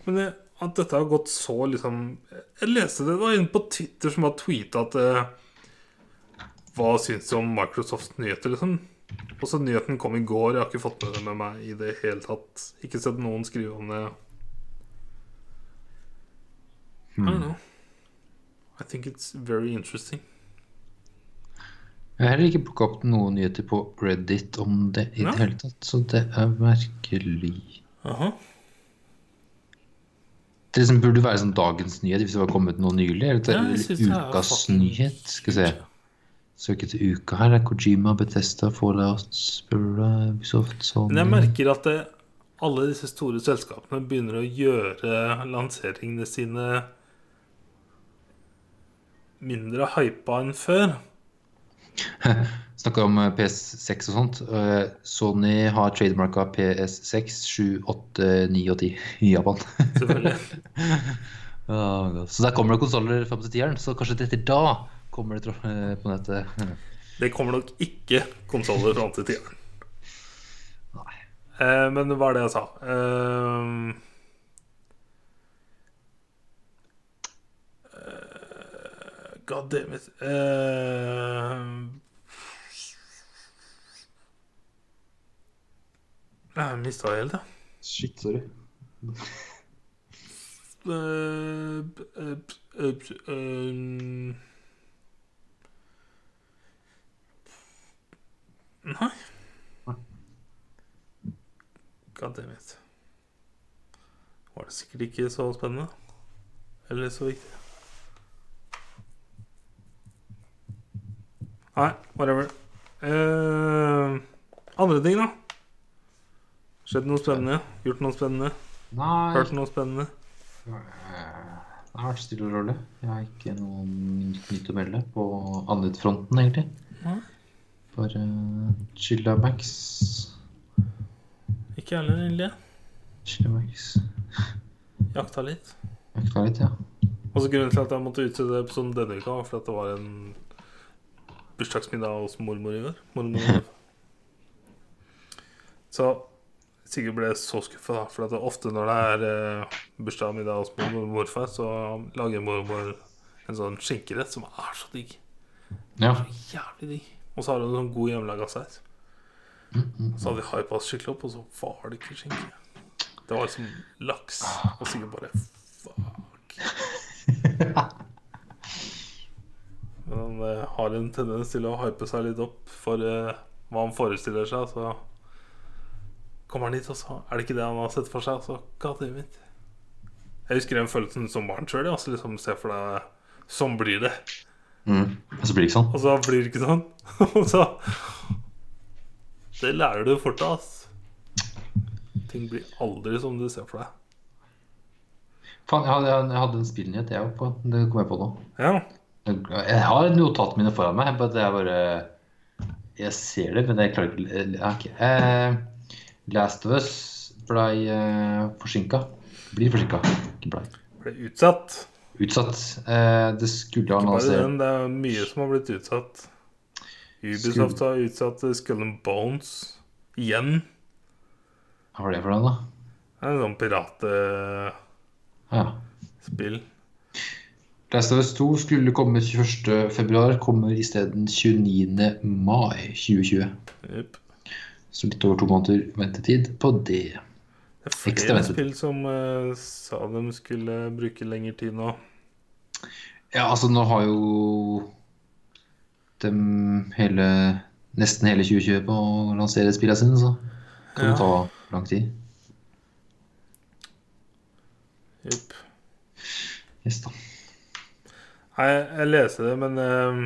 Men det, at dette har gått så liksom Jeg leste det, det var en på Twitter som har tweeta at eh, Hva syns du om Microsofts nyheter, liksom? Og så nyheten kom i går. Jeg har ikke fått med det med meg i det hele tatt. Ikke sett noen skrive om det. I don't know. I think it's very interesting. Jeg har heller ikke plukka opp noen nyheter på Reddit om det i Nei. det hele tatt, så det er merkelig. Aha. Det som burde være sånn dagens nyhet hvis det var kommet noe nylig. Eller, Ja, eller er ukas nyhet. Skal vi se. Søke til uka her. er Kojima, Bethesda, Fallout, Spura, Ubisoft, sånn. Men jeg merker at det, alle disse store selskapene begynner å gjøre lanseringene sine mindre hypa enn før. Snakka om eh, PS6 og sånt. Eh, Sony har trademarka PS6, 7, 8, 9 og 10 i Japan. Selvfølgelig. Så der kommer det konsoller fram til tieren. Så kanskje etter da kommer det eh, på nettet. Det kommer nok ikke konsoller fram til tieren. Nei. Men hva er det jeg sa? Eh, God damn it. Uh, jeg mista det helt, jeg. Shit, sorry. uh, uh, eh, Nei. God damn it. Var det sikkert ikke så spennende. Eller så viktig. Nei, whatever. Uh, andre ting, da? Skjedd noe spennende? Gjort noe spennende? Nei, Hørt noe spennende? det har vært stille og rolig. Jeg har ikke noe nytt å melde på Andit-fronten, egentlig. Nei. Bare uh, chilla Max. Ikke heller, egentlig. Chilla Max. Jakta litt. Jakta litt, ja. Og så Grunnen til at jeg måtte utsette episoden denne uka, var for at det var en bursdagsmiddag hos mormor i går. Mormor. Så Sigurd ble så skuffa. For ofte når det er eh, bursdag og middag hos mormor og morfar, så lager mormor en sånn skinkerett som er så digg. Ja. Så jævlig digg. Og så har hun sånn god hjemmelaga saus. Så hadde vi hypa oss skikkelig opp, og så var det ikke skinke. Det var liksom laks. Og Sigurd bare fuck. Men han eh, har en tendens til å hype seg litt opp for eh, hva han forestiller seg. Så kommer han hit, og så er det ikke det han har sett for seg. Så god damn. Jeg husker den følelsen som barn sjøl. Altså liksom se for deg Sånn blir det. Mm. Og så blir det ikke sånn. Og så blir det ikke sånn. Og så Det lærer du fort av, ass. Ting blir aldri som du ser for deg. Faen, jeg hadde, jeg hadde en spillnyhet, jeg òg. Det kom jeg på nå. Ja. Jeg har notatene mine foran meg. At jeg bare Jeg ser det, men jeg klarer ikke okay. ok. eh, Last of Us blei eh, forsinka. Blir forsinka, Ble. Ble utsatt. Utsatt. Eh, det skulle ha Ikke bare den, det er mye som har blitt utsatt. Ubisoft har utsatt Skull and Bones igjen. Hva var det for noe, da? Det er en sånn piratspill. Ja. Last of Us 2 skulle komme 21. februar, kommer isteden 29. mai 2020. Yep. Så litt over to måneder ventetid på det. Det er flere spill som uh, sa de skulle bruke lengre tid nå. Ja, altså nå har jo dem hele nesten hele 2020 på å lansere spillene sine, så kan Ja. det ta lang tid. Jepp. Yes, da. Nei, jeg leser det, men uh,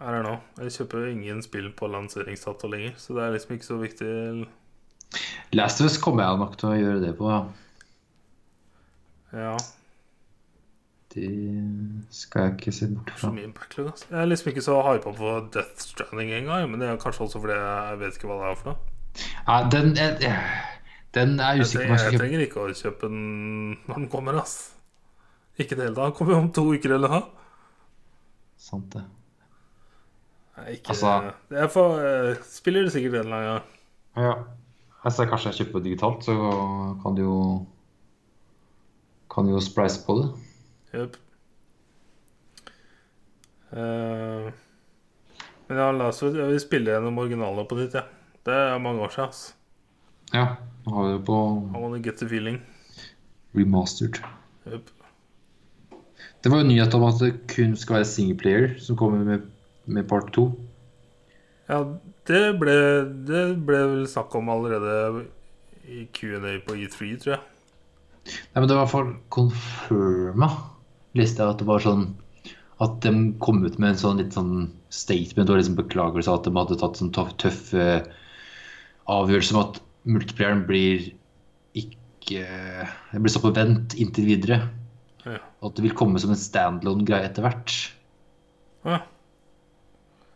I don't know. Jeg kjøper ingen spill på lanseringsdato lenger, så det er liksom ikke så viktig. Last of Us kommer jeg nok til å gjøre det på. Ja. De Det skal jeg ikke se bort fra. backlog. Altså. Jeg er liksom ikke så hypa på Death Stranding engang, men det er kanskje også fordi jeg vet ikke hva det er for noe. Ja, den, jeg, den er jeg Jeg usikker på jeg jeg kjøpe. trenger ikke å kjøpe den når den kommer, ass. Ikke det hele tatt. Han kommer jo om to uker eller noe. Sant det. Nei, ikke Altså- Jeg får, uh, spiller det sikkert en eller annen gang. Ja. Altså, kanskje jeg kjøper digitalt, så kan du jo Kan du jo splice på det. Jep. Uh, men ja, la oss jeg vil spille gjennom originalene på nytt, ja. Det er mange år siden. ass. Ja. Nå har vi det på I wanna get the feeling. remastered. Jep. Det var jo nyhet om at det kun skal være singleplayer som kommer med, med part 2. Ja, det ble, det ble vel snakk om allerede i Q&A på E3, tror jeg. Nei, men det var i hvert fall confirma, leste jeg at det var sånn At de kom ut med en sånn litt sånn statement og liksom beklagelse at de hadde tatt sånn tøff, tøff eh, avgjørelse om at multiplieren blir ikke Det blir satt på vent inntil videre. Ja. Og at det vil komme som en standalone-greie etter hvert. Ja.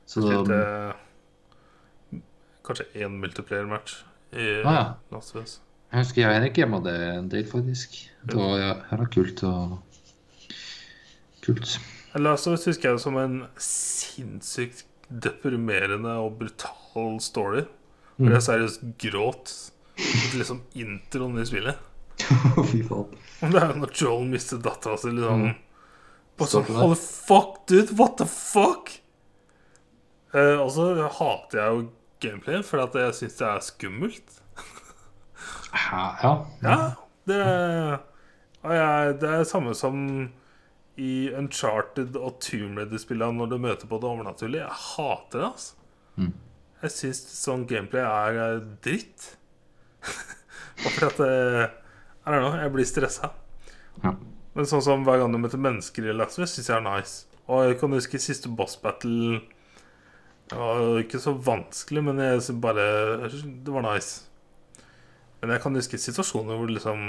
Så Litt, eh, kanskje én multiplayer-match i Ah, ja. Las Vegas. Jeg husker jeg og Henrik hjemme hadde en del, faktisk. Det var ja, her var kult og Kult. Last of Us husker jeg som en sinnssykt deprimerende og brutal story. Hvor jeg seriøst gråt liksom introen i spillet. Fy faen. Det er jo når Joel mister dattera si, liksom. Bare sånn. Holy fuck, dude! What the fuck? Eh, og så hater jeg jo gameplay, fordi at jeg syns det er skummelt. Hæ? Ja. Ja, det jeg, Det er det samme som i Uncharted og Tomb Raider-spillene når du møter på det overnaturlige. Jeg hater det, altså. Mm. Jeg syns sånn gameplay er eh, dritt. Og fordi at eh, I don't know, jeg blir stressa. Ja. Men sånn som hver gang du møter mennesker i Last of syns jeg er nice. Og jeg kan huske siste boss battle Det var ikke så vanskelig, men jeg bare Det var nice. Men jeg kan huske situasjoner hvor det liksom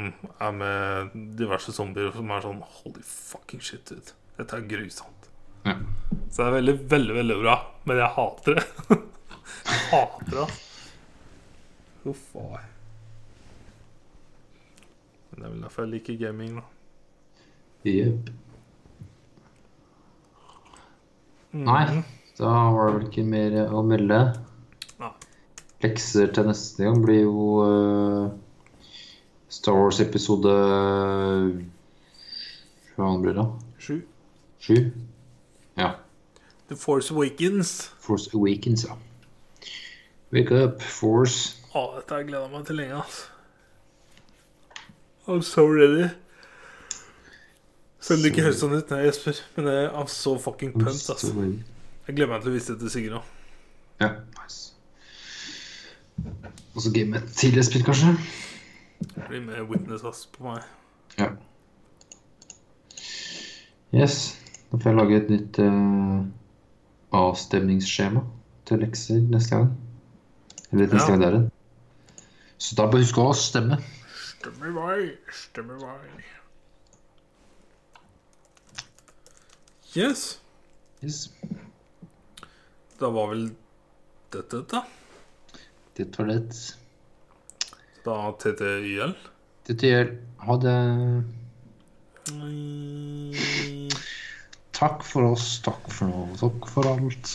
er med diverse zombier som er sånn Holy fucking shit, dude. Dette er grusomt. Ja. Så det er veldig, veldig, veldig bra. Men jeg hater det. jeg hater det. Huff a. Men det er vel derfor jeg liker gaming, da. Jepp. Mm. Nei, da var det vel ikke mer å melde. Nei. Lekser til neste gang blir jo uh, Star Wars-episode Hva blir det? Sju. Sju? Ja. The Force Awakens. Force Awakens, ja. Wake up, Force. Å, dette har jeg gleda meg til lenge, altså. I'm so ready. Selv om det ikke høres sånn ut nei, Jesper. men jeg er så fucking pumped. Altså. Jeg gleder meg til å vise det til Sigurd òg. Ja, nice. Og så game et tidligere spill, kanskje? Bli med Witness ass, på meg. Ja. Yes. Da får jeg lage et nytt uh, avstemningsskjema til lekser neste gang. Eller neste Ja. gang det er en. Så da bør husk å stemme. Stemme i vei, stemme i vei. Yes. Yes. Da var vel dette, da. Det var det. Da TTYL. TTYL. Ha det. Takk for oss. Takk for nå. Takk for alt.